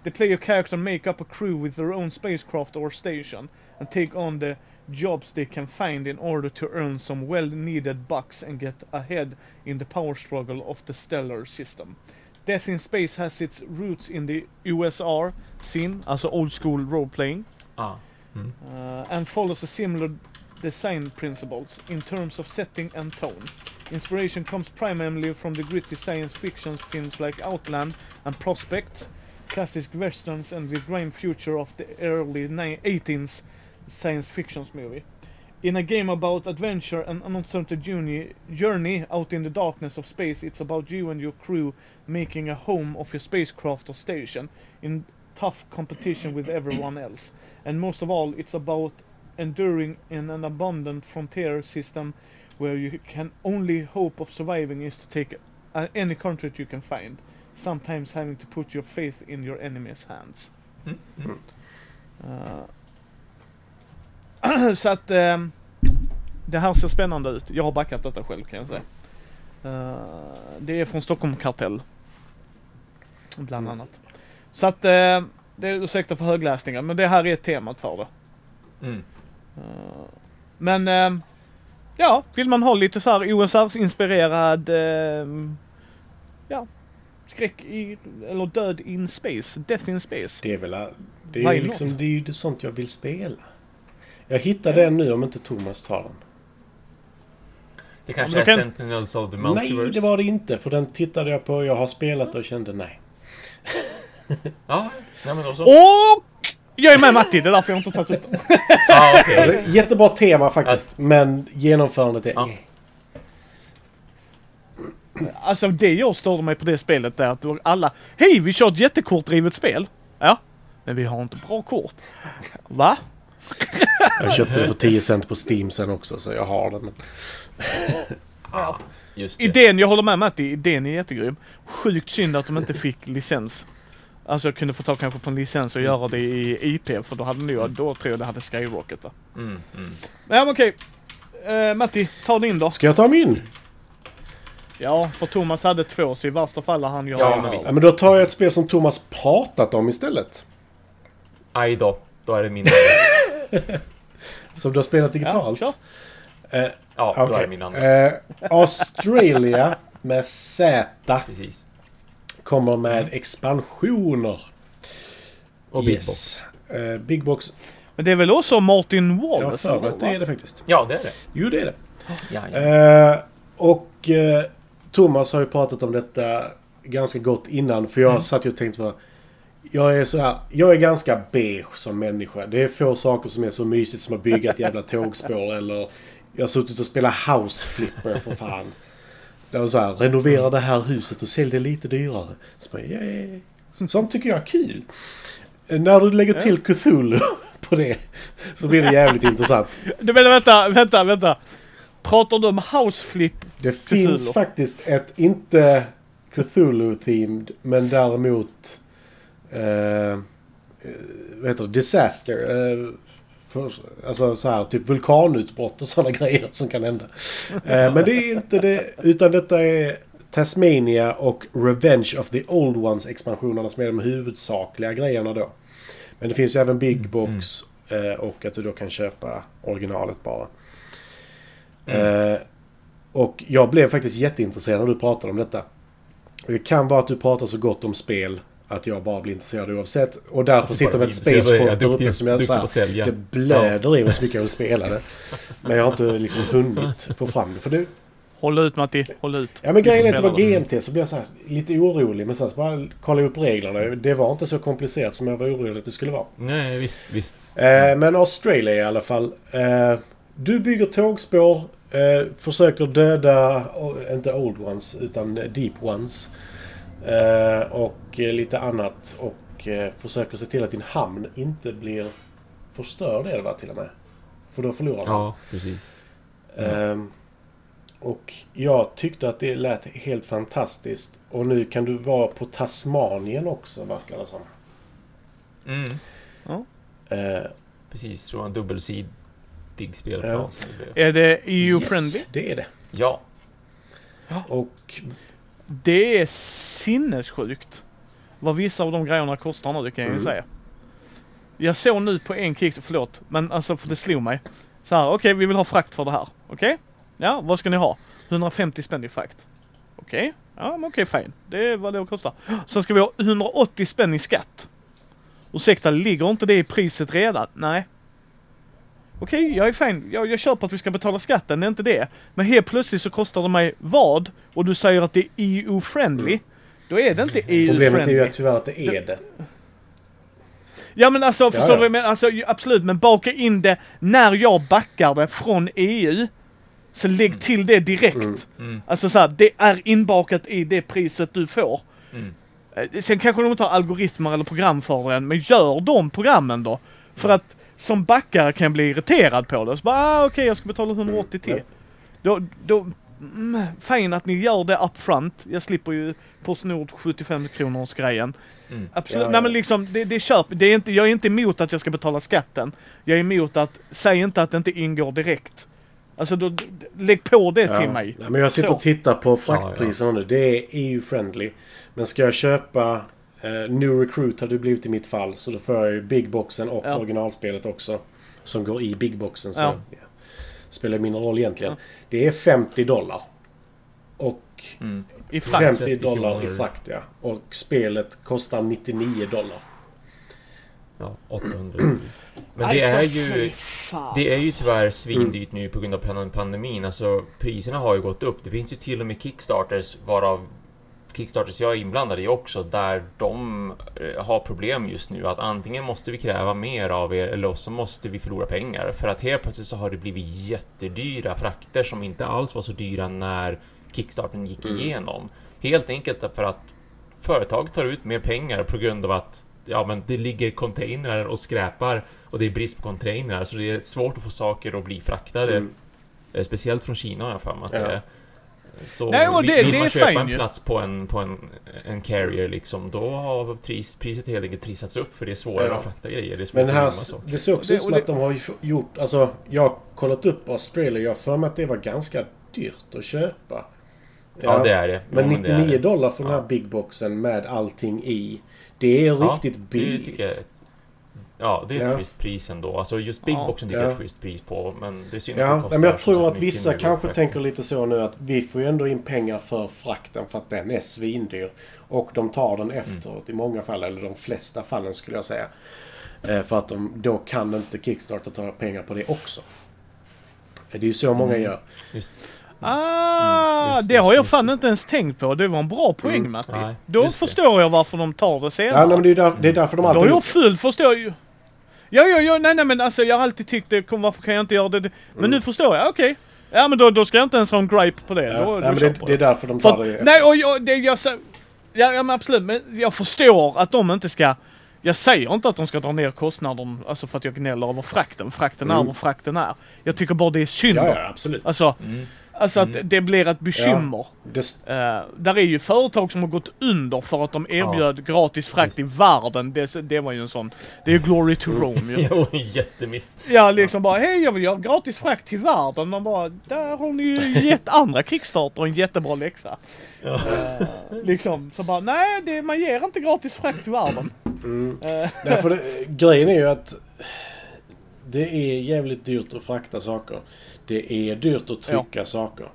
The player character make up a crew with their own spacecraft or station, and take on the jobs they can find in order to earn some well-needed bucks and get ahead in the power struggle of the stellar system. Death in Space has its roots in the USR scene, alltså old school role-playing, Ah. Mm. uh, and follows a similar design principles in terms of setting and tone. Inspiration comes primarily from the gritty science fiction films like Outland and Prospects, classic westerns, and the grim future of the early ni- 18th science fiction movie. In a game about adventure and an uncertain journey, journey out in the darkness of space, it's about you and your crew making a home of your spacecraft or station in tough competition with everyone else. And most of all, it's about enduring in an abundant frontier system where you can only hope of surviving is to take any country you can find. Sometimes having to put your faith in your enemy's hands. Mm. Mm. Uh, (clears throat) så att ehm, det här ser spännande ut. Jag har backat detta själv kan jag säga. Uh, det är från Stockholm Kartell. Bland Mm. annat. Så att uh, det är ursäkta för högläsningar men det här är temat för det. Mm. Uh, men ehm, ja, vill man ha lite så här OSRs-inspirerad ehm, ja, skräck i, eller död in space, death in space. Det är väl... Det är Why ju liksom, not? det är ju sånt jag vill spela. Jag hittar den nu om inte Thomas tar den. Det kanske Ja, är kan- Sentinels of the Multiverse? Nej, det var det inte. För den tittade jag på, jag har spelat och kände nej. Ja, nej men då så. Och jag är med Matti, det är därför jag inte tagit ut den. (laughs) Ja, okej. Alltså, jättebra tema faktiskt, men genomförandet är... Ja. Alltså det jag störde mig på det spelet är att då alla Hej vi kör ett jättekortdrivet spel. Ja. Men vi har inte bra kort. Va? (laughs) Jag köpte den för 10 cent på Steam sen också, så jag har den. Ja, just det. Idén, jag håller med Matti, idén är jättegrym. Sjukt synd att de inte fick licens. Alltså jag kunde få tag kanske på en licens och göra det i IP för då hade ni då tror jag det hade skyrocketat. Mm, mm. Ja men okej. Eh, Matti, ta din då. Ska jag ta min? Ja, för Thomas hade två så i värsta fall har han ju Ja, men. Ja, men då tar jag ett spel som Thomas pratat om istället. Aj då. Då är det min (laughs) Som du har spelat Ja, digitalt. kör. Eh, Ja, då är min andra. Eh, Australia med Z Precis. kommer med expansioner. Och Big Box. Eh, Big Box. Men det är väl också Martin Wallace? för eller, att det är det faktiskt. Ja, det är det. Jo, det är det. Ja, ja. Eh, och eh, Thomas har ju pratat om detta ganska gott innan. För jag Mm. satt ju och tänkte på... Jag är så här, jag är ganska beige som människa. Det är få saker som är så mysigt som att bygga ett jävla tågspår eller... Jag har suttit och spelat House Flipper för fan. Det var så här, renovera det här huset och sälj det lite dyrare. Så bara, yay. Sånt tycker jag är kul. När du lägger till Cthulhu (laughs) på det så blir det jävligt intressant. Du menar vänta, vänta, vänta. Pratar du om House Flip? Det finns Cthulhu. faktiskt ett, inte Cthulhu-themed, men däremot... Eh, eh, vad heter det? Disaster. Eh, för, alltså så här, typ vulkanutbrott och sådana (laughs) grejer som kan hända. Eh, men det är inte det, utan detta är Tasmania och Revenge of the Old Ones expansionerna som är de huvudsakliga grejerna då. Men det finns ju även Big Box eh, och att du då kan köpa originalet bara. Mm. Eh, och jag blev faktiskt jätteintresserad när du pratade om detta. Det kan vara att du pratar så gott om spel att jag bara blir intresserad oavsett. Och därför sitter med ett Spaceport där uppe som jag sälja. Det blöder i mig så mycket jag vill spela det. Men jag har inte liksom hunnit få fram det. För det Håll ut Matti, håll ut. ja men grejen är att det var GMT så blev jag så här, lite orolig. Men sen så bara kolla upp reglerna. Det var inte så komplicerat som jag var orolig att det skulle vara. Nej, visst, visst. Eh, men Australia i alla fall. Eh, du bygger tågspår. Eh, försöker döda, inte old ones, utan deep ones. Eh, och eh, lite annat. Och eh, försöker se till att din hamn inte blir förstörd är det va till och med? För då förlorar man. Ja, precis. Ehm, och jag tyckte att det lät helt fantastiskt. Och nu kan du vara på Tasmanien också verkar det som. Mm. Eh, Precis, tror jag. En dubbelsidig spelplan. Ja. det. Är det EU-friendly? yes, det är det. Ja. Och Det är sinnessjukt. Vad vissa av de grejerna kostar nu, det kan jag ju Mm. säga. Jag såg nu på en kick, förlåt, men alltså för det slog mig. Så här, okej vi vill ha frakt för det här. Okej? Ja, vad ska ni ha? 150 spänn i frakt. Okej? Ja, men okej fine. Det är vad det kostar. Sen ska vi ha 180 spänn i skatt. Ursäkta, ligger inte det i priset redan? Nej. Okej, jag är fine. Jag, jag köper att vi ska betala skatten, det är inte det. Men helt plötsligt så kostar det mig vad? Och du säger att det är EU-friendly. Då är det inte problemet är ju EU-friendly. att tyvärr att det är det. Ja men alltså, förstår ja. du vad jag menar? Alltså absolut, men baka in det när jag backar det från EU. Så lägg till det direkt. Mm. Mm. Alltså så här, det är inbakat i det priset du får. Mm. Eh, Sen kanske de inte har algoritmer eller program för den, men gör de programmen då. För att som backare kan bli irriterad på det. Så bara, ah, okej jag ska betala 180 till. Mm. Då, då, mm, fine att ni gör det upfront. Jag slipper ju Postnord 75 kronors grejen. Mm. Absolut, Ja, ja. nej men liksom det, det köp, det är inte, jag är inte emot att jag ska betala skatten. Jag är emot att, säg inte att det inte ingår direkt. Alltså då, lägg på det till mig. Nej, men jag sitter Så. och tittar på fraktpriserna nu. Det är EU-friendly. Men ska jag köpa eh, New Recruit hade det blivit i mitt fall. Så då får jag ju Big Boxen och Ja. originalspelet också. Som går i Big Boxen. Så Ja. ja. spelar mindre roll egentligen. Ja. Det är 50 dollar. Och Mm. I frakt. 50 30 dollar i frakt ja. Och spelet kostar 99 dollar. Ja, 800. Men det Alltså, är fy ju... fan, Det är ju tyvärr svindyrt nu på grund av pan- pandemin. Alltså priserna har ju gått upp. Det finns ju till och med Kickstarters varav Kickstarters jag är inblandad i också där de eh, har problem just nu att antingen måste vi kräva mer av er eller så måste vi förlora pengar för att helt plötsligt så har det blivit jättedyra frakter som inte alls var så dyra när Kickstarten gick Mm. igenom. Helt enkelt för att företag tar ut mer pengar på grund av att ja, men det ligger containrar och skräpar och det är brist på containrar så det är svårt att få saker att bli fraktade. Mm. Eh, Speciellt från Kina har jag för mig att det är. Så Nej, och det- vill, det är man köpa fine en ju. plats på en, på en, en carrier liksom, då har pris, priset helt enkelt trissats upp för det är svårare Ja. att frakta grejer. Det är Men det här, det ser också Det- ut som att de har gjort... Alltså, jag har kollat upp Australien. Jag har för mig att det var ganska dyrt att köpa. Ja, det är det. Men det är 99 det. dollar för den Ja. här big boxen med allting i. Det är Ja, riktigt Det billigt. tycker jag är- Ja, det är ett Ja. schysst pris ändå. Alltså just Big Ja. Boxen tycker jag är Ja. ett schysst pris på, men det är synd att Ja, det kostar men jag tror att vissa då kanske tänker lite så nu att vi får ju ändå in pengar för frakten för att den är svindyr. Och de tar den efteråt i många fall, eller de flesta fallen skulle jag säga. Eh, För att de, då kan inte Kickstarter ta pengar på det också. Det är ju så många Mm. gör. Just, Ah, Mm, det det, har jag fan det. inte ens tänkt på. Det var en bra poäng Mm. Matti. Nej, Då just det. förstår jag varför de tar det senare. Ja, nej, men det är, där, det är därför de Då alltid har har jag full förstår ju. Ja, ja, ja, nej, nej, men alltså jag har alltid tyckt det, kom, varför kan jag inte göra det? Men Mm. nu förstår jag, okej. Ja, men då, då ska jag inte ens ha en gripe på det. Ja, då, då nej, köper det, det är därför de För tar att, det nej, och jag, det, jag ja, ja, men absolut, men jag förstår att de inte ska jag säger inte att de ska dra ner kostnaden, alltså för att jag gnäller över frakten. Frakten är Mm. vad frakten är. Jag tycker bara det är synd. Ja, ja, absolut. Alltså, Mm. Alltså att Mm. det blir ett bekymmer. Det, Uh, där är ju företag som har gått under för att de erbjöd gratis frakt i världen. Det, det var ju en sån, det är ju glory to Rome ju. (laughs) Jo, jättemiss. Ja, liksom bara hej jag vill göra gratis frakt till världen. Man bara, där har ni ju (laughs) gett andra Kickstarter en jättebra läxa. Ja. Eh, liksom, så bara nej, det, man ger inte gratis frakt till världen. mm. Eh, Nej, för det, grejen är ju att det är jävligt dyrt att frakta saker. Det är dyrt att trycka saker.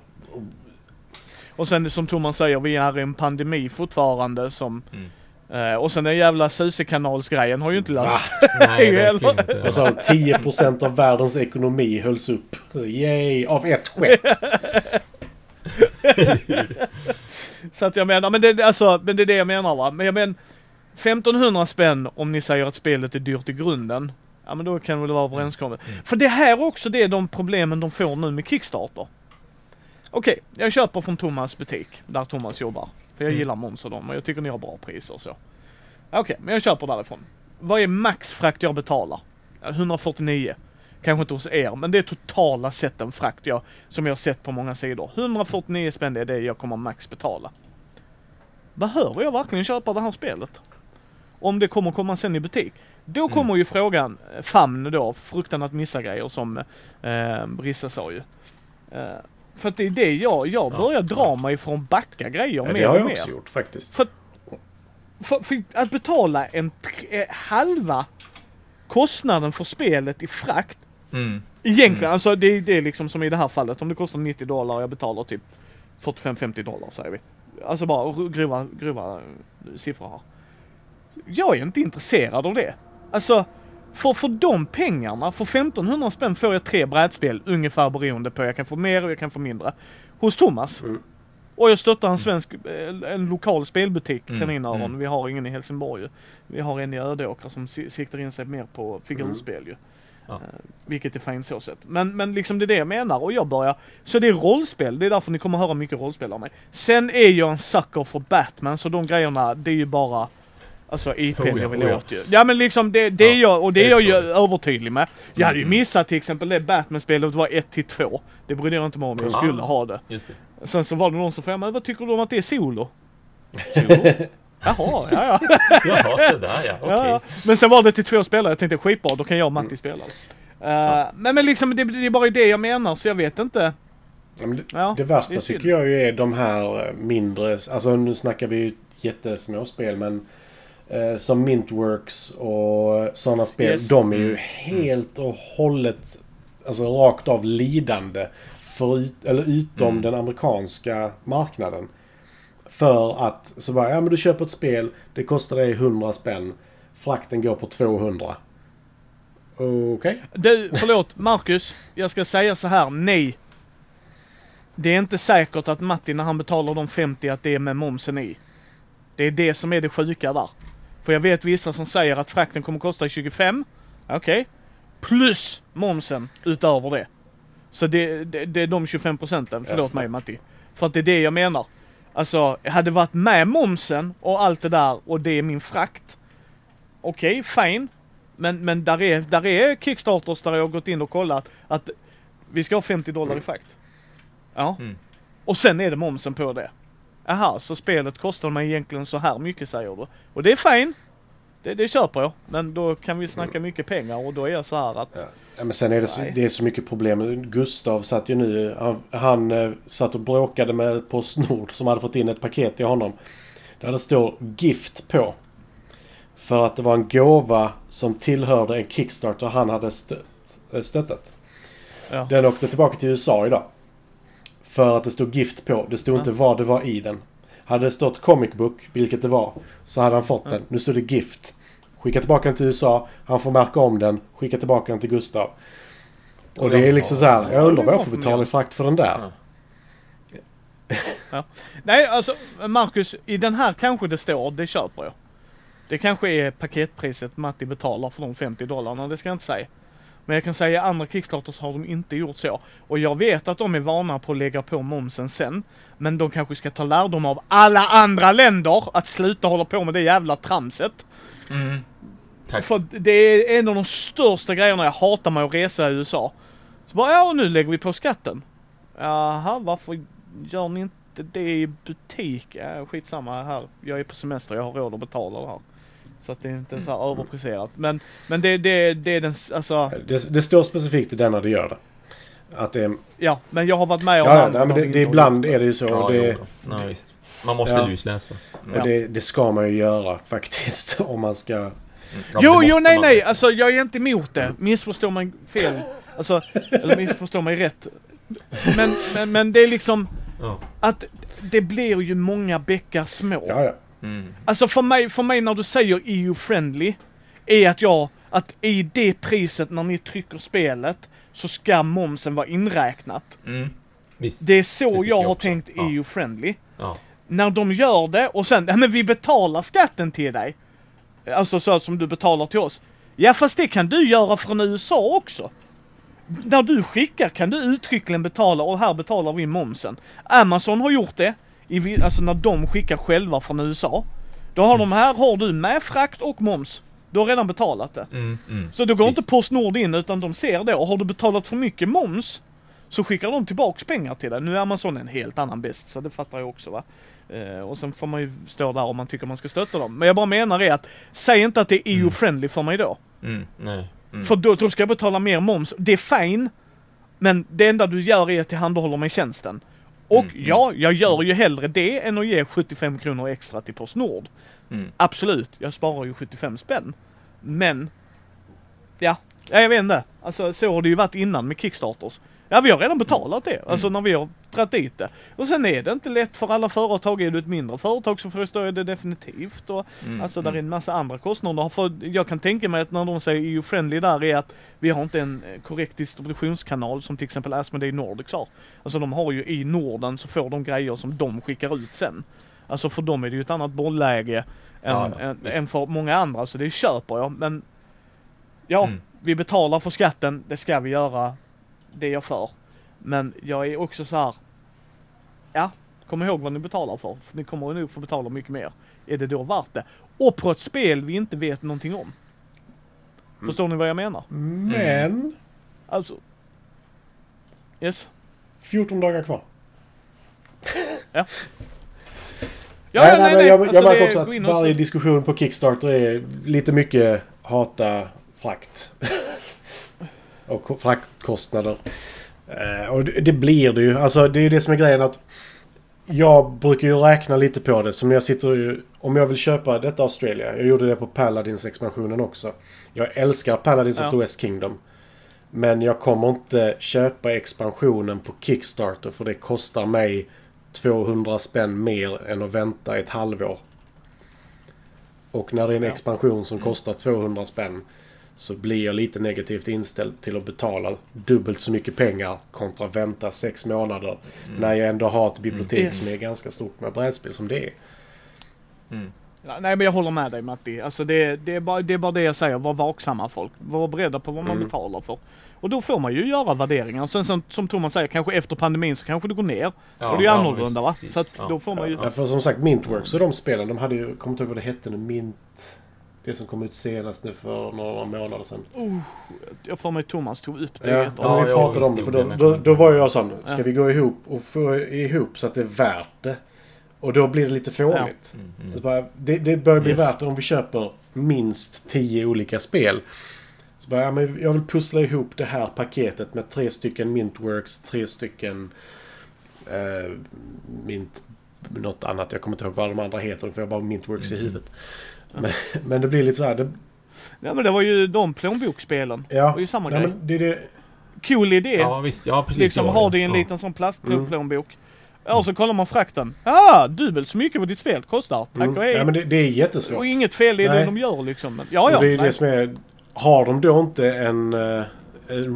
och sen som Thomas säger, vi är i en pandemi fortfarande som Mm. eh, och sen den jävla Susekanalsgrejen har ju inte löst. (laughs) Nej, Eller- verkligen inte. Och så 10% av världens ekonomi hölls upp. Yay! Av ett skepp. (laughs) Så att jag menar, men det, det- alltså, men det är det jag menar va. Men jag menar, 1500 spänn om ni säger att spelet är dyrt i grunden. Ja men då kan det väl vara överenskommet. Mm. För det här också det är de problemen de får nu med Kickstarter. Okej, jag köper från Thomas butik, där Thomas jobbar. För jag Mm. gillar Måns och dem och jag tycker ni har bra priser och så. Okej, men jag köper därifrån. Vad är maxfrakt jag betalar? Ja, 149. Kanske inte hos er, men det är totala sätten frakt jag, som jag har sett på många sidor. 149 spänn är det jag kommer max betala. Behöver jag verkligen köpa det här spelet? Om det kommer komma sen i butik. Då Mm. kommer ju frågan, eh, famn då, fruktan att missa grejer som eh, Brissa sa ju. Eh, för att det är det jag, jag Ja, börjar dra mig från backa grejer Ja, mer det har och jag mer. också gjort faktiskt. För, för, för att betala en tr- eh, halva kostnaden för spelet i frakt. Mm. Egentligen, Mm. alltså det är det är liksom som i det här fallet. Om det kostar 90 dollar och jag betalar typ 45-50 dollar säger vi. Alltså bara grova, grova eh, siffror här. Jag är inte intresserad av det. Alltså, för, för de pengarna, för 1500 spänn får jag tre brädspel ungefär beroende på. Jag kan få mer och jag kan få mindre. Hos Thomas. Mm. Och jag stöttar en svensk, eh, en lokal spelbutik, Mm, Kaninöron. mm. Vi har ingen i Helsingborg. Vi har en i Ödåkra som si- siktar in sig mer på figurspel ju. Ja. Eh, vilket är fint så sett. Men, men liksom det är det jag menar och jag börjar, så det är rollspel, det är därför ni kommer höra mycket rollspel av mig. Sen är jag en sucker för Batman så de grejerna, det är ju bara Alltså IPn Oh ja, jag vill oh ja. åt ju. Ja men liksom det, det är Ja, jag, och det är jag ju övertydlig med. Jag hade ju Mm. missat till exempel det Batman-spelet var 1 till 2. Det brydde jag inte mig om, jag Ah. skulle ha det. Just det. Sen så var det någon som frågade mig, vad tycker du om att det är solo? Jo. (laughs) Jaha, ja ja. (laughs) Jaha, sådär ja. Okej. Ja, ja. Men sen var det till två spelare, jag tänkte skitbra, då kan jag och Matti spela. Uh, men, men liksom det, det är bara det jag menar, så jag vet inte. Ja, men det, Ja, det värsta det tycker jag ju är de här eh, mindre... Alltså nu snackar vi ju jättesmå spel men... Eh, som Mintworks och sådana spel. Yes. De är ju Mm. helt och hållet... Alltså rakt av lidande. förut, eller utom Mm. den amerikanska marknaden. För att så bara, ja men du köper ett spel, det kostar dig 100 spänn. Frakten går på 200. Okej. Du, förlåt Marcus. Jag ska säga så här, nej. Det är inte säkert att Matti när han betalar de 50 att det är med momsen i. Det är det som är det sjuka där. För jag vet vissa som säger att frakten kommer kosta 25. Okej. Plus momsen utöver det. Så det, det, det är de 25 procenten. Förlåt mig Matti. För att det är det jag menar. Alltså, hade varit med momsen och allt det där och det är min frakt. Okej, fine. Men, men där är, där är Kickstarters där jag har gått in och kollat att vi ska ha 50 dollar i frakt. Ja. Mm. Och sen är det momsen på det. Aha, så spelet kostar mig egentligen så här mycket säger du. Och det är fine. Det, det köper jag. Men då kan vi snacka mycket pengar och då är jag så här att... Ja. Ja, men sen är det, så, det är så mycket problem. Gustav satt ju nu... Han, han eh, satt och bråkade med Postnord som hade fått in ett paket till honom. Där det står Gift på. För att det var en gåva som tillhörde en Kickstarter han hade stött, eh, stöttat. Ja. Den åkte tillbaka till USA idag. För att det stod Gift på. Det stod Ja. inte vad det var i den. Hade det stått Comic Book, vilket det var, så hade han fått den. Nu står det Gift. Skicka tillbaka den till USA. Han får märka om den. Skicka tillbaka den till Gustav. Och det är liksom så här. Jag undrar vad jag får betala i frakt för den där. Ja. Nej, alltså Marcus, i den här kanske det står, det köper jag. Det kanske är paketpriset Matti betalar för de 50 dollarna, det ska jag inte säga. Men jag kan säga att andra Kickstarters har de inte gjort så. Och jag vet att de är vana på att lägga på momsen sen. Men de kanske ska ta lärdom av alla andra länder att sluta hålla på med det jävla tramset. Mm. Tack. För det är en av de största grejerna jag hatar med att resa i USA. Så bara, ja nu lägger vi på skatten. Jaha, varför gör ni inte det i butik? Ja, skitsamma här. Jag är på semester, jag har råd att betala det här. Så att det är inte så här överpriserat. Men, men det, det, det är den, alltså, Det, det står specifikt i denna det gör det. Att det är... ja. Men jag har varit med om Ja, ja men det, det, ibland är det ju så. Ja, det, jo. Nej, visst. Man måste Ja. lusläsa. och det, det ska man ju göra faktiskt. (laughs) Om man ska... Mm. Ja, Jo, jo, nej, man. nej. Alltså jag är inte emot det. Missförstå mig fel. Alltså, eller missförstå mig rätt. Men, men, men det är liksom Ja. att det blir ju många bäckar små. Ja, ja. Mm. Alltså för mig, för mig när du säger EU-friendly, är att jag, att i det priset när ni trycker spelet, så ska momsen vara inräknat. Mm. Visst. Det är så tycker jag jag har tänkt Ja. EU-friendly. Ja. När de gör det och sen, ja men vi betalar skatten till dig. Alltså så som du betalar till oss. Ja fast det kan du göra från USA också. När du skickar kan du uttryckligen betala och här betalar vi momsen. Amazon har gjort det, i, alltså när de skickar själva från USA. Då har de här, har du med frakt och moms. Du har redan betalat det. Mm. Mm. Så då går Visst. inte Postnord in utan de ser det och har du betalat för mycket moms så skickar de tillbaks pengar till dig. Nu är Amazon en helt annan bäst så det fattar jag också va. Eh, och sen får man ju stå där om man tycker man ska stötta dem. Men jag bara menar är att säg inte att det är EU-friendly för mig då. Mm. Nej. Mm. För då, då ska jag betala mer moms. Det är fine. Men det enda du gör är att tillhandahålla mig tjänsten. Och Mm, mm. ja, jag gör ju hellre det än att ge 75 kronor extra till Postnord. Mm. Absolut, jag sparar ju 75 spänn. Men, ja, ja, jag vet inte. Alltså så har det ju varit innan med Kickstarters. Ja, vi har redan betalat det. Alltså när vi har dragit dit det. Och sen är det inte lätt för alla företag. Är du ett mindre företag så förstår jag det definitivt. Och, Mm. Alltså där är mm. en massa andra kostnader. För jag kan tänka mig att när de säger EU-friendly där är att vi har inte en eh, korrekt distributionskanal som till exempel Asmodee Nordics har. Alltså de har ju i Norden så får de grejer som de skickar ut sen. Alltså för dem är det ju ett annat bollläge än, Ja, än, än för många andra. Så det köper jag. Men ja, Mm. vi betalar för skatten. Det ska vi göra. Det är jag för. Men jag är också så här. Ja, kom ihåg vad ni betalar för. för ni kommer nog få betala mycket mer. Är det då värt det? Och på ett spel vi inte vet någonting om. Förstår ni vad jag menar? Men... Alltså. Yes. 14 dagar kvar. Ja, nej, ja, nej, men jag, Alltså, jag märker också att varje diskussion på Kickstarter är lite mycket hata frakt. Och ko- fraktkostnader. Eh, och det, blir det ju. Alltså det är det som är grejen att jag brukar ju räkna lite på det. Som jag sitter ju... Om jag vill köpa detta Australia. Jag gjorde det på Paladins expansionen också. Jag älskar Paladins of Ja. the West Kingdom. Men jag kommer inte köpa expansionen på Kickstarter för det kostar mig 200 spänn mer än att vänta ett halvår. Och när det är en expansion som kostar 200 spänn så blir jag lite negativt inställd till att betala dubbelt så mycket pengar kontra vänta sex månader. När jag ändå har ett bibliotek Mm. Som är ganska stort med brädspel som det är. Mm. Ja, nej men jag håller med dig Matti. Alltså det, det, är bara, det är bara det jag säger. Var vaksamma folk. Var beredda på vad man Mm. betalar för. Och då får man ju göra värderingar. Sen som, som Thomas säger, kanske efter pandemin så kanske det går ner. Ja, och det är ja, annorlunda visst, va? Så att Ja, då får man ju... ja, för som sagt Mintworks och de spelen, de hade ju, kommer inte ihåg vad det hette nu, Mint... Det som kom ut senast nu för några månader sedan. Oh, jag får mig Thomas tog upp det. Ja, i ja, vi ja, pratade om det. För då, då, då var jag sån, ska Ja. vi gå ihop och få ihop så att det är värt det? Och då blir det lite fånigt. Mm, mm. Bara, Det, det börjar bli Yes. värt det om vi köper minst tio olika spel. Så bara, ja, men jag vill pussla ihop det här paketet med tre stycken Mintworks, tre stycken eh, Mint... Något annat. Jag kommer inte ihåg vad de andra heter. För jag har bara Mintworks i Mm. huvudet. Men, men det blir lite så här. Det, Ja men det var ju de plånboksspelen. Det ja, var ju samma nej, grej. men det, är det, Cool idé. Ja, visst. Ja, precis. liksom har det i en Ja. liten sån plastplånbok. Mm. Ja, och så kollar man frakten. Ah, dubbelt så mycket vad ditt spel kostar. Tack mm, och hej. ja, men det, det är jättesvårt. och inget fel i det de gör liksom. Men, ja, ja. det är nej. det som är... Har de då inte en uh,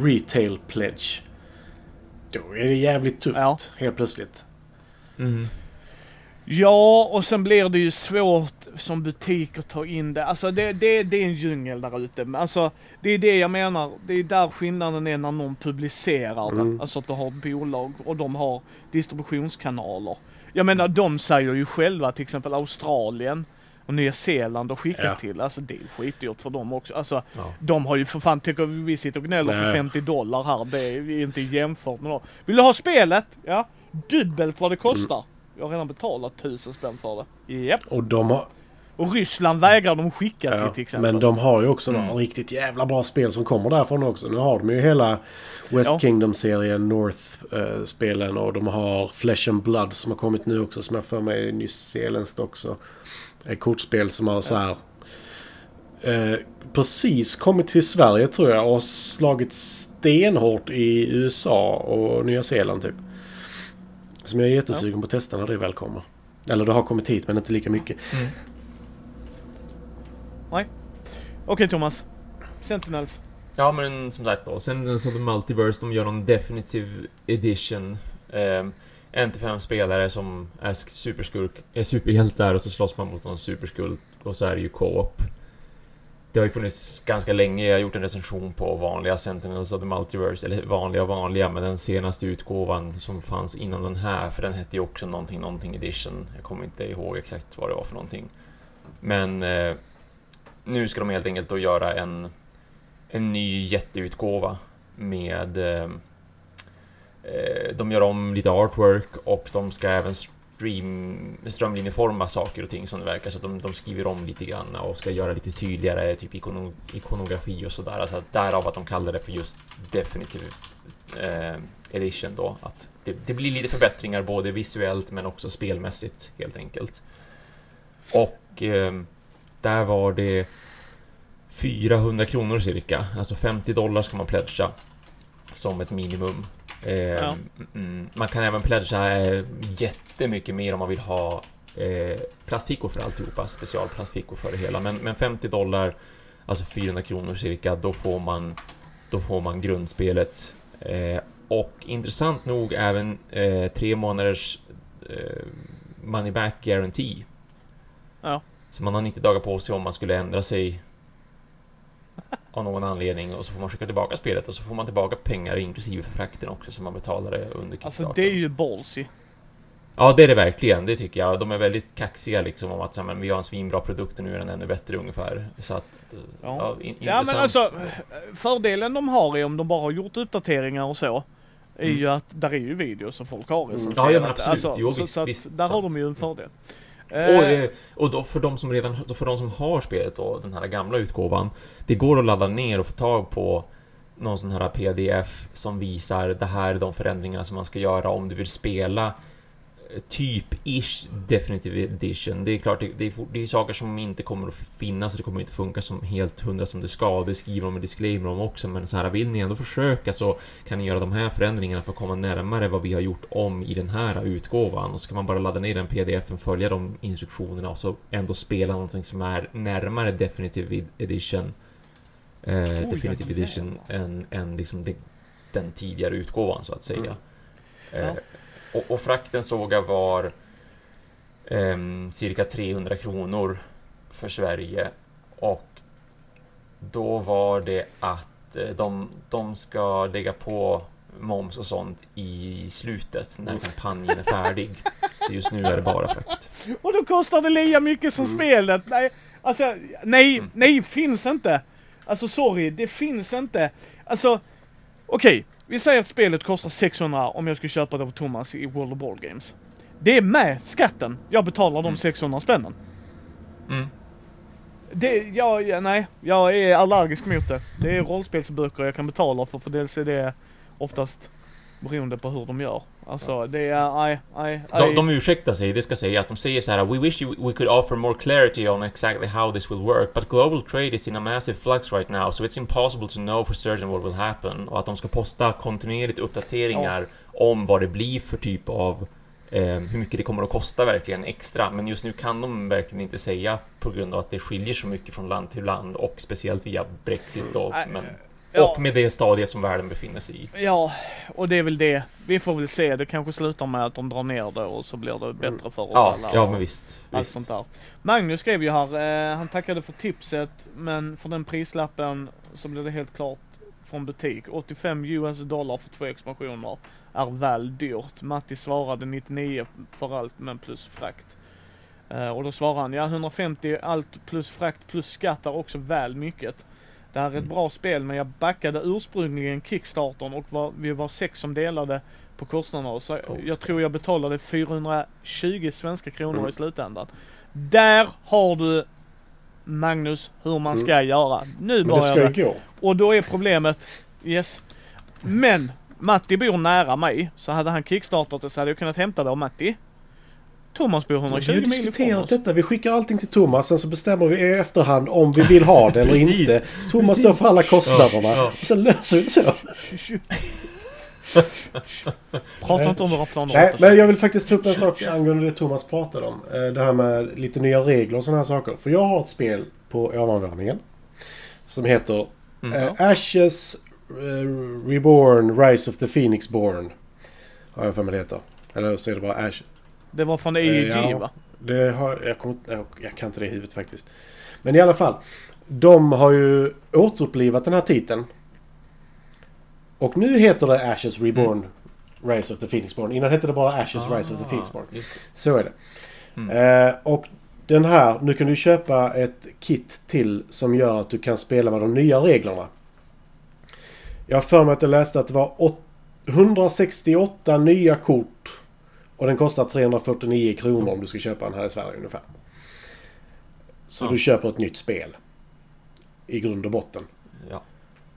retail pledge. Då är det jävligt tufft Ja. helt plötsligt. Mm. Ja, och sen blir det ju svårt som butik att ta in det. Alltså det, det, det är en djungel där ute. Alltså det är det jag menar. Det är där skillnaden är när någon publicerar det. Mm. Alltså att du har bolag och de har distributionskanaler. Jag menar de säger ju själva till exempel Australien och Nya Zeeland och skickat Ja. till. Alltså det är skitdyrt för dem också. Alltså Ja. de har ju för fan, tycker vi sitter och gnäller för Nej. 50 dollar här. Det är ju inte jämfört med dem. Vill du ha spelet? Ja. Dubbelt vad det kostar. Jag har redan betalat tusen spänn för det. Japp. Och de har... Och Ryssland vägrar de skicka till Ja, till exempel. men de har ju också Mm. några riktigt jävla bra spel som kommer därifrån också. Nu har de ju hela West Ja. Kingdom-serien, North-spelen och de har Flesh and Blood som har kommit nu också som jag för mig är nyzeeländskt också. Ett kortspel som har så här... Eh, precis kommit till Sverige tror jag och slagit stenhårt i USA och Nya Zeeland typ. Som jag är jättesugen på att testa när det väl kommer. Eller det har kommit hit men inte lika mycket. Okej Thomas. Sentinels. Ja, men som sagt då. Sen så The Multiverse, de gör någon Definitive Edition. Um, en till fem spelare som är superskurk, är superhjältar och så slåss man mot någon superskurk och så är det ju co-op. Det har ju funnits ganska länge. Jag har gjort en recension på vanliga Sentinels of the Multiverse, eller vanliga och vanliga, men den senaste utgåvan som fanns innan den här, för den hette ju också någonting, någonting edition. Jag kommer inte ihåg exakt vad det var för någonting. Men eh, nu ska de helt enkelt då göra en en ny jätteutgåva med... Eh, eh, de gör om lite artwork och de ska även stream, strömlinjeforma saker och ting som det verkar. Så att de, de skriver om lite grann och ska göra lite tydligare typ ikono, ikonografi och sådär. Alltså att därav att de kallar det för just Definitive eh, Edition då. Att det, det blir lite förbättringar både visuellt men också spelmässigt helt enkelt. Och eh, där var det 400 kronor cirka, alltså 50 dollar ska man pledga som ett minimum. Eh, Ja. mm, man kan även pledga jättemycket mer om man vill ha eh, plastfickor för alltihopa, specialplastfickor för det hela. Men, men 50 dollar, alltså 400 kronor cirka, då får man, då får man grundspelet. Eh, och intressant nog även eh, tre månaders eh, money back guarantee. Ja. Så man har 90 dagar på sig om man skulle ändra sig av någon anledning och så får man skicka tillbaka spelet och så får man tillbaka pengar inklusive för frakten också som man betalade under Alltså det är ju ballsy. Ja, det är det verkligen. Det tycker jag. De är väldigt kaxiga liksom om att så men vi har en svinbra produkt och nu är den ännu bättre ungefär. Så att... eh, Ja. in, Ja men alltså fördelen de har är om de bara har gjort uppdateringar och så. Är Mm. ju att där är ju videos som folk har recenserat. Ja, ja, men absolut. Jo, så, visst, så att visst, där har sant. de ju en fördel. Eh. Och, eh, och då för de som redan för de som har spelet då, den här gamla utgåvan. Det går att ladda ner och få tag på någon sån här pdf som visar det här är de förändringarna som man ska göra om du vill spela typ-ish Definitive Edition. Det är klart, det, är, det är saker som inte kommer att finnas och det kommer inte funka som helt hundra som det ska. Det skriver de med disclaimer om också, men så här vill ni ändå försöka så kan ni göra de här förändringarna för att komma närmare vad vi har gjort om i den här utgåvan. Och så kan man bara ladda ner den pdfen, följa de instruktionerna och så ändå spela någonting som är närmare Definitive Edition. Eh, Oj, Definitive. Edition än, än liksom det, den tidigare utgåvan så att säga. Mm. Eh, och, och frakten såg jag var ehm, cirka 300 kronor för Sverige och då var det att eh, de, de ska lägga på moms och sånt i slutet när kampanjen är färdig. (laughs) Så just nu är det bara frakt. Och då kostar det lika mycket som Mm. spelet. Nej, alltså, nej, Mm. nej, finns inte. Alltså sorry, det finns inte. Alltså, okej. Vi säger att spelet kostar 600 om jag ska köpa det av Thomas i World of Board Games. Det är med skatten. Jag betalar de Mm. 600 spännen. Mm. Det, jag, ja, nej, jag är allergisk mot det. Det är rollspelsböcker jag kan betala för, för dels är det oftast beroende på hur de gör. Alltså det är, nej, nej, De, de ursäktar sig, det ska sägas. De säger så här: We wish you, we could offer more clarity on exactly how this will work, but global trade is in a massive flux right now, so it's impossible to know for certain what will happen. Och att de ska posta kontinuerligt uppdateringar om vad det blir för typ av eh, hur mycket det kommer att kosta verkligen extra. Men just nu kan de verkligen inte säga på grund av att det skiljer så mycket från land till land och speciellt via Brexit då. Men, ja. Och med det stadiet som världen befinner sig i. Ja, och det är väl det. Vi får väl se. Det kanske slutar med att de drar ner det och så blir det bättre för oss Ja, alla. ja men visst. Allt visst. sånt där. Magnus skrev ju här, eh, han tackade för tipset, men för den prislappen så blir det helt klart från butik. 85 US dollar för två expansioner är väl dyrt. Matti svarade 99 för allt men plus frakt. Eh, och då svarade han, ja 150 allt plus frakt plus skatt är också väl mycket. Det här är ett Mm. bra spel men jag backade ursprungligen Kickstartern och var, vi var sex som delade på kostnaderna. Så jag tror jag betalade 420 svenska kronor Mm. i slutändan. Där har du Magnus hur man ska göra. Nu Men det börjar ska ju gå. Och då är problemet, yes. Men Matti bor nära mig, så hade han kickstartat det så hade jag kunnat hämta det av Matti. Thomas bor Vi 120 har mil ifrån diskuterat oss. detta. Vi skickar allting till Thomas. Sen så bestämmer vi i efterhand om vi vill ha det eller inte. Thomas Precis. står för alla kostnaderna. Ja, ja. Sen löser vi det så. (laughs) Prata inte om våra planer. Nej, men jag vill faktiskt ta upp en sak angående det Thomas pratade om. Eh, Det här med lite nya regler och sådana här saker. För jag har ett spel på ovanvåningen. Som heter Mm. eh, Ashes eh, Reborn Rise of the Phoenix Born. Har jag för mig det heter. Eller så är det bara Ash. Det var från EEG Eh, ja. va? Det har, jag, kommer, inte- jag, jag kan inte det i huvudet faktiskt. Men i alla fall. De har ju återupplivat den här titeln. Och nu heter det Ashes Reborn Rise of the Phoenix Born. Innan hette det bara Ashes Rise of the Phoenix Born. Ah, just det. Så är det. Mm. Eh, och den här, nu kan du köpa ett kit till som gör att du kan spela med de nya reglerna. Jag har för mig att jag läste att det var åt- 168 nya kort. Och den kostar 349 kronor om du ska köpa den här i Sverige ungefär. Så Ja. du köper ett nytt spel. I grund och botten. Ja.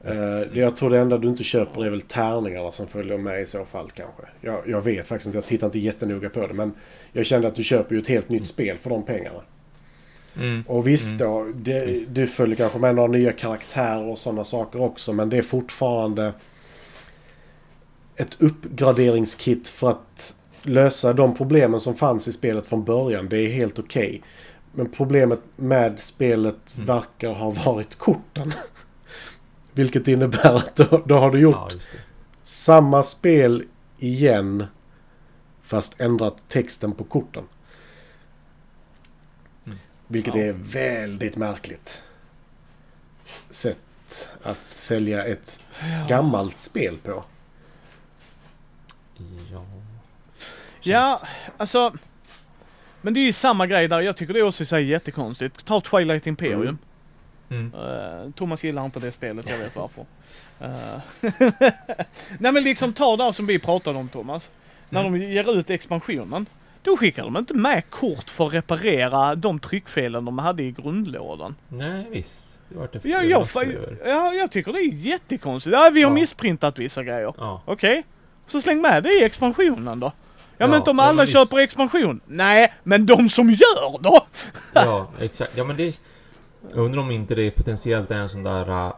Det jag tror det enda du inte köper är väl tärningarna som följer med i så fall kanske. Jag, jag vet faktiskt inte, jag tittar inte jättenoga på det. Men jag kände att du köper ju ett helt nytt spel för de pengarna. Mm. Och visst Mm. då, det, du följer kanske med några nya karaktärer och sådana saker också. Men det är fortfarande ett uppgraderingskit för att lösa de problemen som fanns i spelet från början. Det är helt okej. Men problemet med spelet Mm. verkar ha varit korten. (laughs) Vilket innebär att då, då har du gjort Ja, samma spel igen. Fast ändrat texten på korten. Mm. Vilket Ja. är väldigt märkligt. Sätt att sälja ett gammalt spel på. Ja. Ja, alltså. Men det är ju samma grej där. Jag tycker det också är så här jättekonstigt. Ta Twilight Imperium. Mm. Eh, Thomas gillar inte det spelet, jag vet varför. Eh, (laughs) Nej men liksom ta där som vi pratade om Thomas. När Mm. de ger ut expansionen. Då skickar de inte med kort för att reparera de tryckfelen de hade i grundlådan. Nej, visst. Det vart det Ja, jag, ja, jag tycker det är jättekonstigt. Ja, vi har Ja. missprintat vissa grejer. Ja. Okej. Så släng med det i expansionen då. Ja, men inte om alla men köper visst. expansion. Nej, men de som gör då? Ja, (laughs) exakt. Ja, men det... Jag undrar om inte det potentiellt är en sån där... äh,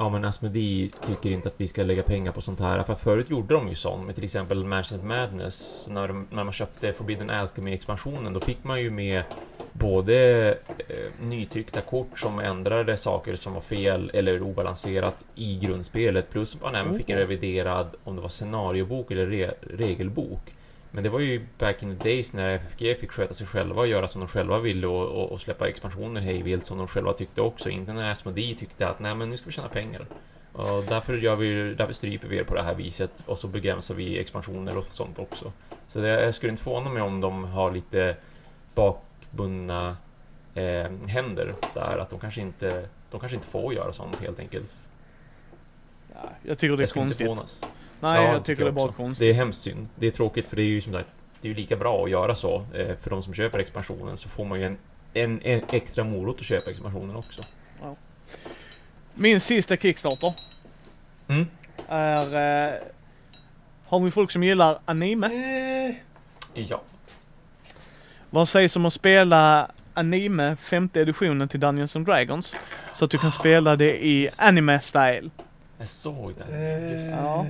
Ja, men Asmodee tycker inte att vi ska lägga pengar på sånt här. För förut gjorde de ju sånt med till exempel Mansion Madness. Så när, de, när man köpte Forbidden Alchemy-expansionen, då fick man ju med både eh, nytryckta kort som ändrade saker som var fel eller obalanserat i grundspelet. Plus man även fick en reviderad, om det var scenariobok eller re, regelbok. Men det var ju back in the days när FFG fick sköta sig själva och göra som de själva ville och, och, och släppa expansioner hejvilt som de själva tyckte också. Inte när Asmodee tyckte att nej men nu ska vi tjäna pengar. Och därför, gör vi, därför stryper vi er på det här viset och så begränsar vi expansioner och sånt också. Så det, jag skulle inte förvåna mig om de har lite bakbundna eh, händer där. Att de kanske, inte, de kanske inte får göra sånt helt enkelt. Ja, jag tycker det är jag konstigt. Nej, Ja, jag tycker det är bara konstigt. Det är hemskt synd. Det är tråkigt för det är ju som sagt, det är ju lika bra att göra så. Eh, för de som köper expansionen så får man ju en, en, en extra morot att köpa expansionen också. Min sista Kickstarter Mm. är... Eh, har vi folk som gillar anime? Ja. Vad sägs om att spela anime femte editionen till Dungeons and Dragons? Så att du kan spela det i anime-style. Jag såg det. Eh, Just. Ja.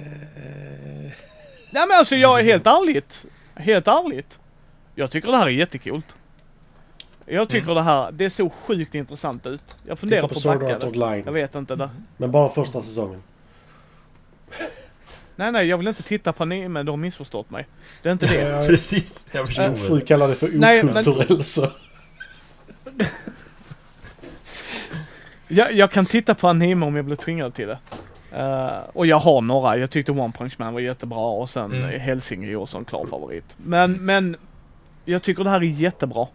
Nej men alltså jag är helt ärligt. Helt ärligt. Jag tycker det här är jättekul. Jag tycker Mm. det här, det ser sjukt intressant ut. Jag funderar Titta på på att Sword backa Art det. Online. Jag vet inte det. Men bara första säsongen. (laughs) Nej nej, jag vill inte titta på anime, du har missförstått mig. Det är inte det. (laughs) Jag, Precis, jag min förstod fru det. kallar det för Nej, men- okulturell (laughs) så. Jag, jag kan titta på anime om jag blir tvingad till det. Eh, och jag har några, jag tyckte One Punch Man var jättebra och sen Mm. mm. Helsing är också en klar favorit. Men, men jag tycker det här är jättebra.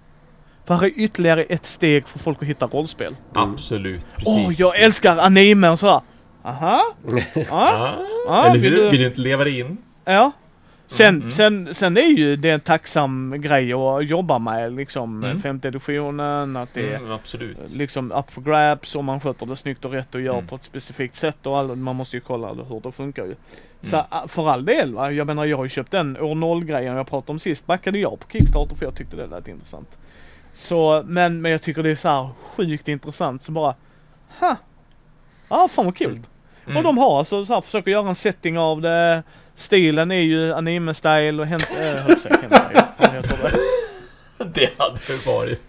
För här är ytterligare ett steg för folk att hitta rollspel. Absolut, precis. Åh, jag precis. älskar anime och sådär. Aha, (laughs) ja, Ah, ja, eller vill hur? du- Vill du inte leva dig in? ja. Sen, Mm. sen, sen är ju det en tacksam grej att jobba med liksom Mm. femte editionen, att det är Mm, absolut. liksom up for grabs om man sköter det snyggt och rätt och gör Mm. på ett specifikt sätt och all, man måste ju kolla hur det funkar ju. Så Mm. ä, för all del va, jag menar jag har ju köpt den år 0 grejen jag pratade om sist, backade jag på Kickstarter för jag tyckte det lät intressant. Så, men, men jag tycker det är så här sjukt intressant så bara, ha, ja fan vad kul. Mm. Och de har alltså så här, försöker göra en setting av det, stilen är ju anime-style och hänt, äh, (laughs) det? Hade väl varit...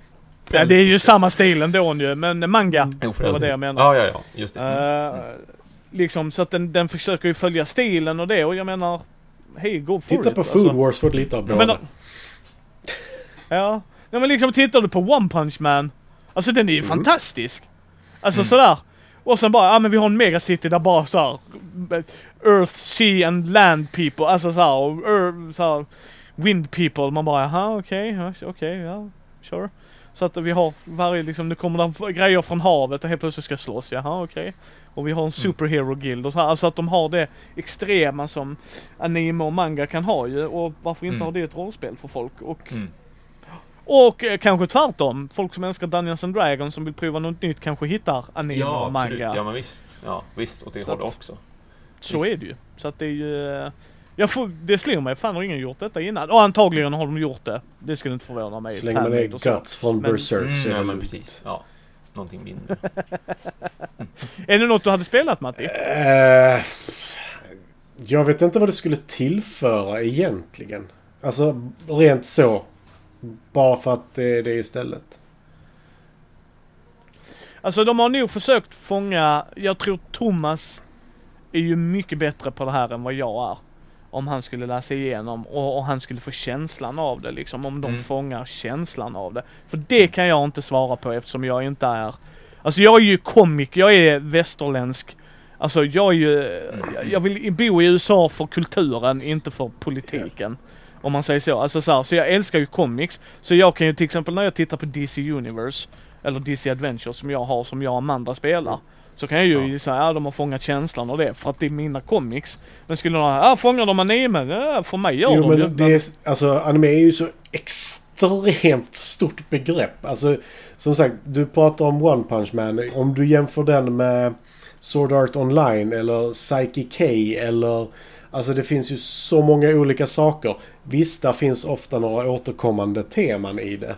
Ja, det är ju samma stil ändå ju, men manga. Jo, för det var det jag menade. Ja, ja, ja. Just det. Mm. Eh, liksom så att den, den försöker ju följa stilen och det och jag menar, hej go for Titta it. på Food alltså. Wars för lite av menar, ja, ja men liksom tittar du på One Punch Man, alltså den är ju Mm. fantastisk. Alltså Mm. sådär. Och sen bara, ja men vi har en megacity där bara såhär, Earth, Sea and Land people, alltså såhär, såhär, Wind people. Man bara, jaha okej, ja, okej, ja, sure. Så att vi har varje liksom, det kommer där grejer från havet och helt plötsligt ska slåss, jaha okej. Och vi har en superhero guild och så här, alltså att de har det extrema som anime och manga kan ha ju och varför inte Mm. ha det i ett rollspel för folk och Mm. och eh, kanske tvärtom, folk som älskar Dungeons and Dragons som vill prova något nytt kanske hittar anime Ja, och absolut. manga. Ja, men visst. Ja, visst. Åt det Så hållet också. Så visst. är det ju. Så att det är ju... eh, Jag får, det slår mig, fan har ingen gjort detta innan? Och antagligen har de gjort det. Det skulle inte förvåna mig. Slänger man ner guts från Men- Berserk Mm, så är ja, det men lugnt. precis. Ja. Någonting mindre. (laughs) Är det något du hade spelat Matti? Eh, jag vet inte vad det skulle tillföra egentligen. Alltså rent så. Bara för att det är det istället. Alltså de har nog försökt fånga, jag tror Thomas är ju mycket bättre på det här än vad jag är. Om han skulle läsa igenom och, och han skulle få känslan av det liksom. Om de Mm. fångar känslan av det. För det kan jag inte svara på eftersom jag inte är... Alltså jag är ju komik, jag är västerländsk. Alltså jag är ju... jag- Jag vill bo i USA för kulturen, inte för politiken. Om man säger så. Alltså så, här, så jag älskar ju comics. Så jag kan ju till exempel när jag tittar på DC Universe eller DC Adventure som jag har, som jag och Amanda spelar. Så kan jag ju Ja. säga, ja de har fångat känslan av det för att det är mina comics. Men skulle någon, ja fångar de anime? Ja, för mig gör Jo de ju. men det är, alltså anime är ju så extremt stort begrepp. Alltså som sagt, du pratar om One Punch Man. Om du jämför den med Sword Art Online eller Psyche K eller Alltså det finns ju så många olika saker. Visst, där finns ofta några återkommande teman i det.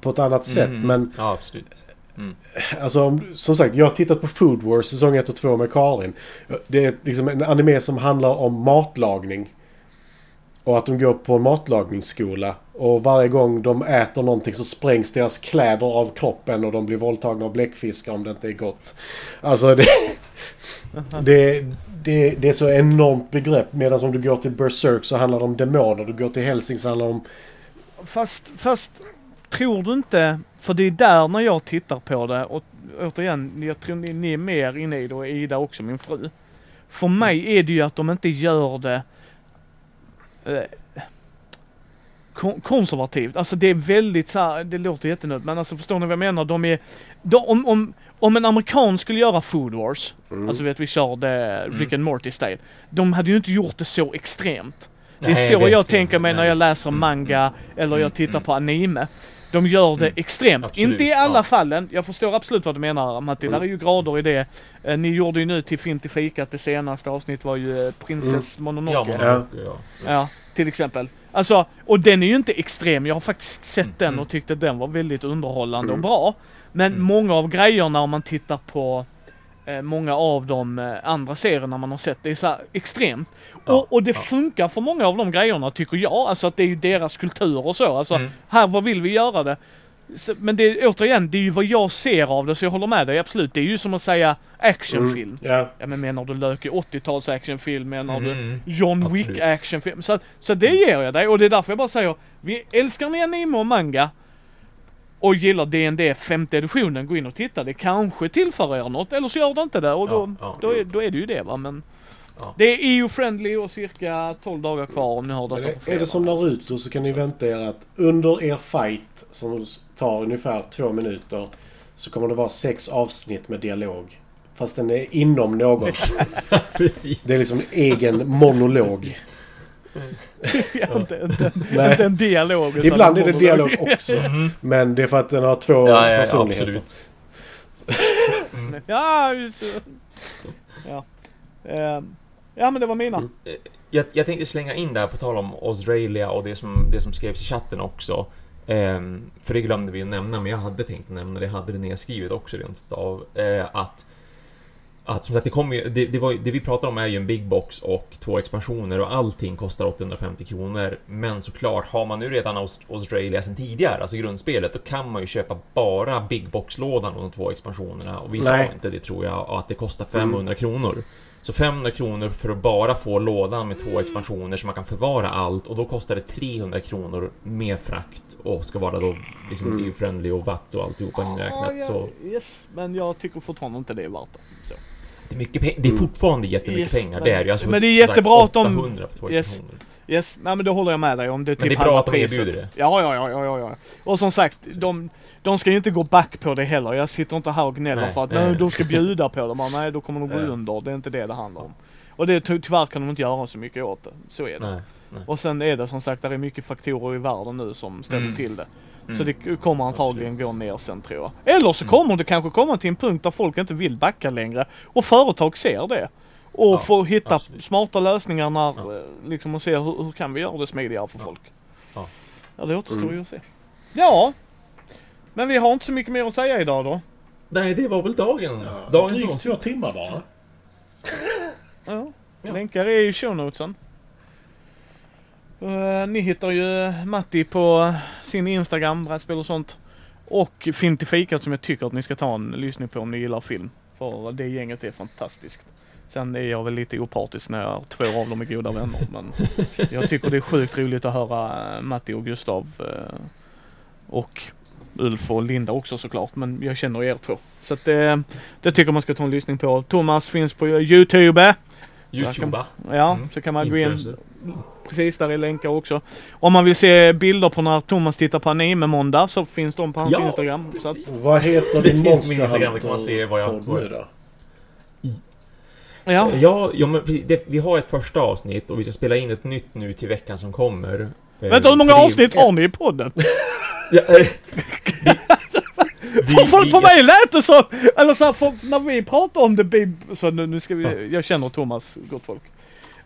På ett annat sätt, Mm. men Ja, absolut. Mm. Alltså om- som sagt, jag har tittat på Food Wars säsong 1 och 2 med Karin. Det är liksom en anime som handlar om matlagning. Och att de går på en matlagningsskola. Och varje gång de äter någonting så sprängs deras kläder av kroppen och de blir våldtagna av bläckfiskar om det inte är gott. Alltså det... det, det, det är så enormt begrepp. Medan om du går till Berserk så handlar det om demoner. Du går till Helsing så handlar det om... Fast, fast tror du inte, för det är där när jag tittar på det och återigen, jag tror ni, ni är mer inne i det och Ida också, min fru. För mig är det ju att de inte gör det eh, kon- konservativt. Alltså det är väldigt så här, det låter jättenödigt men alltså förstår ni vad jag menar? De är, de, om, om, om en amerikan skulle göra Food Wars, Mm. alltså vet vi körde Rick and Morty style. De hade ju inte gjort det så extremt. Det är Nej, så jag tänker mig när jag läser Mm, manga eller jag Mm, tittar mm. på anime. De gör det Mm, extremt. absolut, inte i alla ja. fallen. Jag förstår absolut vad du menar Matti. Mm. Där är ju grader i det. Eh, ni gjorde ju nu till Fint i fikat. Det senaste avsnitt var ju eh, Princess Mononoke. Ja, Ja, Mononoke, ja. till exempel. Alltså, och den är ju inte extrem. Jag har faktiskt sett Mm, den mm. och tyckte den var väldigt underhållande Mm. och bra. Men Mm. många av grejerna om man tittar på många av de eh, andra serierna man har sett, det är så extremt. Ja, och, och det ja. funkar för många av de grejerna tycker jag. Alltså att det är ju deras kultur och så. Alltså, Mm. här, vad vill vi göra det? Så, men det är återigen, det är ju vad jag ser av det, så jag håller med dig absolut. Det är ju som att säga actionfilm. Mm, ja. Ja men menar du lökig 80-tals actionfilm? Menar du Mm. John Absolut. Wick actionfilm? Så, så det ger jag dig och det är därför jag bara säger, vi älskar ni anime och manga och gillar D&D femte editionen, gå in och titta. Det kanske tillför er något, eller så gör det inte det och då, Ja, ja. då, är, då är det ju det va. Men Ja. det är EU-friendly och cirka 12 dagar kvar om ni har detta på är fredag. det som Naruto så kan ni vänta er att under er fight som tar ungefär två minuter så kommer det vara sex avsnitt med dialog. Fast den är inom något. (laughs) Precis. Det är liksom egen monolog. Ja, inte, inte, inte en dialog. Ibland en är det dialog också. Mm. Men det är för att den har två Ja, ja, personligheter. absolut. Ja, det. ja. Ehm, ja men det var mina. Mm. Jag, jag tänkte slänga in där på tal om Australia och det som, det som skrevs i chatten också. Ehm, för det glömde vi att nämna, men jag hade tänkt nämna det, jag hade det nedskrivet också rent av. Eh, att, att som sagt, det, kommer ju, det, det, var, det vi pratar om är ju en big box och två expansioner och allting kostar 850 kronor. Men såklart, har man nu redan Aust- Australia sedan tidigare, alltså grundspelet, då kan man ju köpa bara big box-lådan och de två expansionerna. Och vi Nej. sa inte det tror jag, och att det kostar 500 kronor. Så 500 kronor för att bara få lådan med två expansioner så man kan förvara allt och då kostar det 300 kronor med frakt och ska vara då liksom Mm. EU-friendly och watt och alltihopa inräknat. ja, Så Yes, men jag tycker fortfarande inte det är värt det. Det är, mycket det är Mm. fortfarande jättemycket Yes, pengar, men- det är ju. Alltså, men det är jättebra att de- 800 för två Yes. Yes, nej men det håller jag med dig om. Det är Men typ det är bra halva att de priset. erbjuder det. Ja, ja, ja, ja, ja. Och som sagt, de, de ska ju inte gå back på det heller. Jag sitter inte här och gnäller Nej, för att nej. nej, de ska (laughs) bjuda på det. Men, nej, då kommer de gå under. Det är inte det det handlar om. Och det, ty- tyvärr kan de inte göra så mycket åt det. Så är det. Nej, nej. Och sen är det som sagt, där är mycket faktorer i världen nu som ställer Mm. till det. Mm. Så det kommer antagligen gå ner sen tror jag. Eller så Mm. kommer det kanske komma till en punkt där folk inte vill backa längre. Och företag ser det. Och Ja, får hitta absolut. smarta lösningar när, Ja. eh, liksom och se hur, hur kan vi göra det smidigare för Ja. folk. Ja. Ja, det återstår Mm. ju att se. Ja. Men vi har inte så mycket mer att säga idag då. Nej, det var väl dagen. Dagens Drygt avsnitt. två timmar bara. Ja. Ja. Länkar är i shownotesen. Uh, ni hittar ju Matti på sin Instagram, brädspel och sånt. Och Film till fikat som jag tycker att ni ska ta en lyssning på om ni gillar film. För det gänget är fantastiskt. Sen är jag väl lite opartisk när jag, två av dem är goda vänner. Men jag tycker det är sjukt roligt att höra eh, Matti och Gustav. eh, Och Ulf och Linda också såklart. Men jag känner er två. Så att det, det tycker man ska ta en lyssning på. Thomas finns på Youtube. Youtube. Ja, Mm. så kan man gå in. Precis, där är länkar också. Om man vill se bilder på när Thomas tittar på anime måndag så finns de på hans Ja, Instagram. Så att, Vad heter Det din finns min Monster Instagram, där kan man se vad jag- då? ja. Ja, ja men det, vi har ett första avsnitt och vi ska spela in ett nytt nu till veckan som kommer. Eh, Vänta, hur många avsnitt har ni i podden? (laughs) Ja, eh, För folk vi- på mig lät det så, eller så här, för när vi pratar om det, bib- så nu, nu ska vi, jag känner Thomas, gott folk.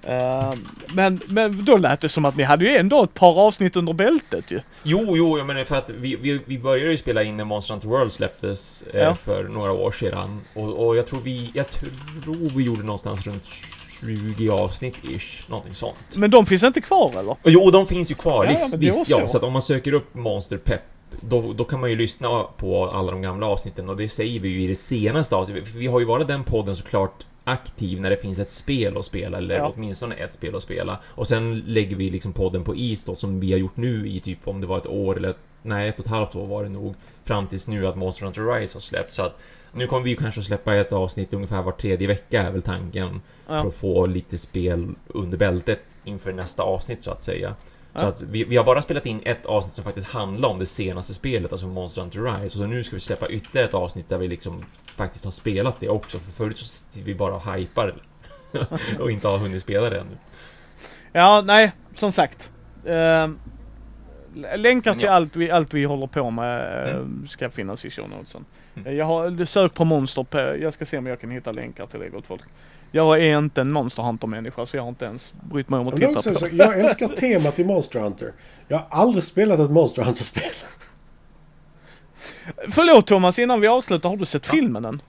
Eh, men, men då lät det som att ni hade ju ändå ett par avsnitt under bältet ju. Jo, jo, jag menar för att vi, vi, vi började ju spela in när Monster Hunter World släpptes eh, Ja. för några år sedan. Och, och jag tror vi, jag tror vi gjorde någonstans runt 20 avsnitt ish, någonting sånt. Men de finns inte kvar eller? Jo, de finns ju kvar, Ja, visst, visst ja. så. Att om man söker upp Monster Pep, då, då kan man ju lyssna på alla de gamla avsnitten och det säger vi ju i det senaste avsnittet. Vi har ju varit den podden såklart aktiv när det finns ett spel att spela, eller Ja. åtminstone ett spel att spela. Och sen lägger vi liksom podden på is då, som vi har gjort nu i typ om det var ett år eller nej, ett och ett halvt år var det nog. Fram tills nu att Monster Hunter Rise har släppts. Så att nu kommer vi kanske att släppa ett avsnitt ungefär var tredje vecka är väl tanken. För Ja. att få lite spel under bältet inför nästa avsnitt så att säga. Så att vi, vi har bara spelat in ett avsnitt som faktiskt handlar om det senaste spelet, alltså Monster Hunter Rise. Och så nu ska vi släppa ytterligare ett avsnitt där vi liksom faktiskt har spelat det också. För förut så sitter vi bara och hypar (laughs) och inte har hunnit spela det ännu. Ja, nej, som sagt. Eh, länkar till ja. allt, vi, allt vi håller på med eh, Mm. ska finnas i show notesen. Mm. Jag har sökt på monster jag ska se om jag kan hitta länkar till det gott folk. Jag är inte en Monster Hunter-människa så jag har inte ens brytt mig om att titta på så, det. jag älskar temat i Monster Hunter. Jag har aldrig spelat ett Monster Hunter-spel. (laughs) Förlåt Thomas, innan vi avslutar, har du sett Ja. filmen än?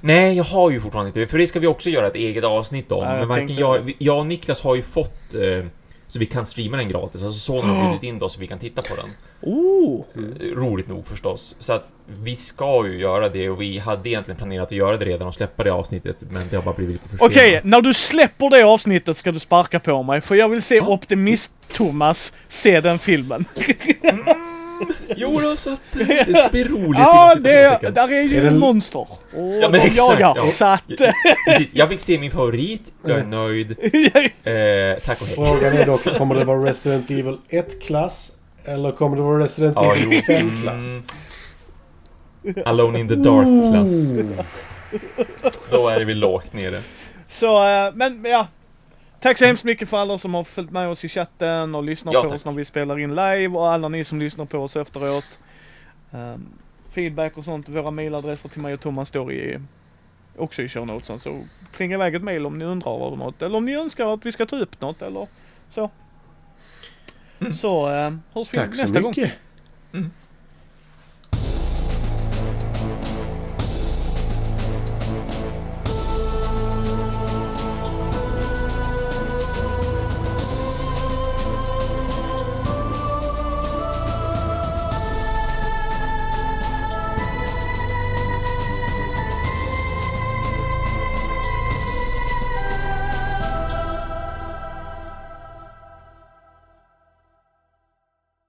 Nej, jag har ju fortfarande inte det, för det ska vi också göra ett eget avsnitt om. Ja, jag men varken jag, jag och Niklas har ju fått eh, så vi kan streama den gratis. Alltså sonen har bjudit in oss så vi kan titta på den. Oh! Roligt nog förstås. Så att vi ska ju göra det och vi hade egentligen planerat att göra det redan och släppa det avsnittet, men det har bara blivit lite försenat. Okej, när du släpper det avsnittet ska du sparka på mig för jag vill se. Optimist-Thomas se den filmen. (laughs) Jo då, så att det ska bli roligt Ja, det, där är ju Är det- monster. Och Ja, men exakt, jagar. ja. Så att... Precis, jag fick se min favorit, jag är nöjd. Eh, tack och hej. Frågan är dock, kommer det vara Resident Evil 1-klass? Eller kommer det vara Resident Ja, Evil jo. 5-klass? Mm. Alone in the dark-klass. Då är det väl lågt nere. Så, eh, men ja. Tack så hemskt mycket för alla som har följt med oss i chatten och lyssnar Ja, på tack. oss när vi spelar in live och alla ni som lyssnar på oss efteråt. Ehm, feedback och sånt, våra mailadresser till mig och Thomas står i också i show notesen. Så klinga iväg ett mail om ni undrar över något eller om ni önskar att vi ska ta upp något eller så. Mm. Så eh, hörs vi Tack så nästa gång. mycket.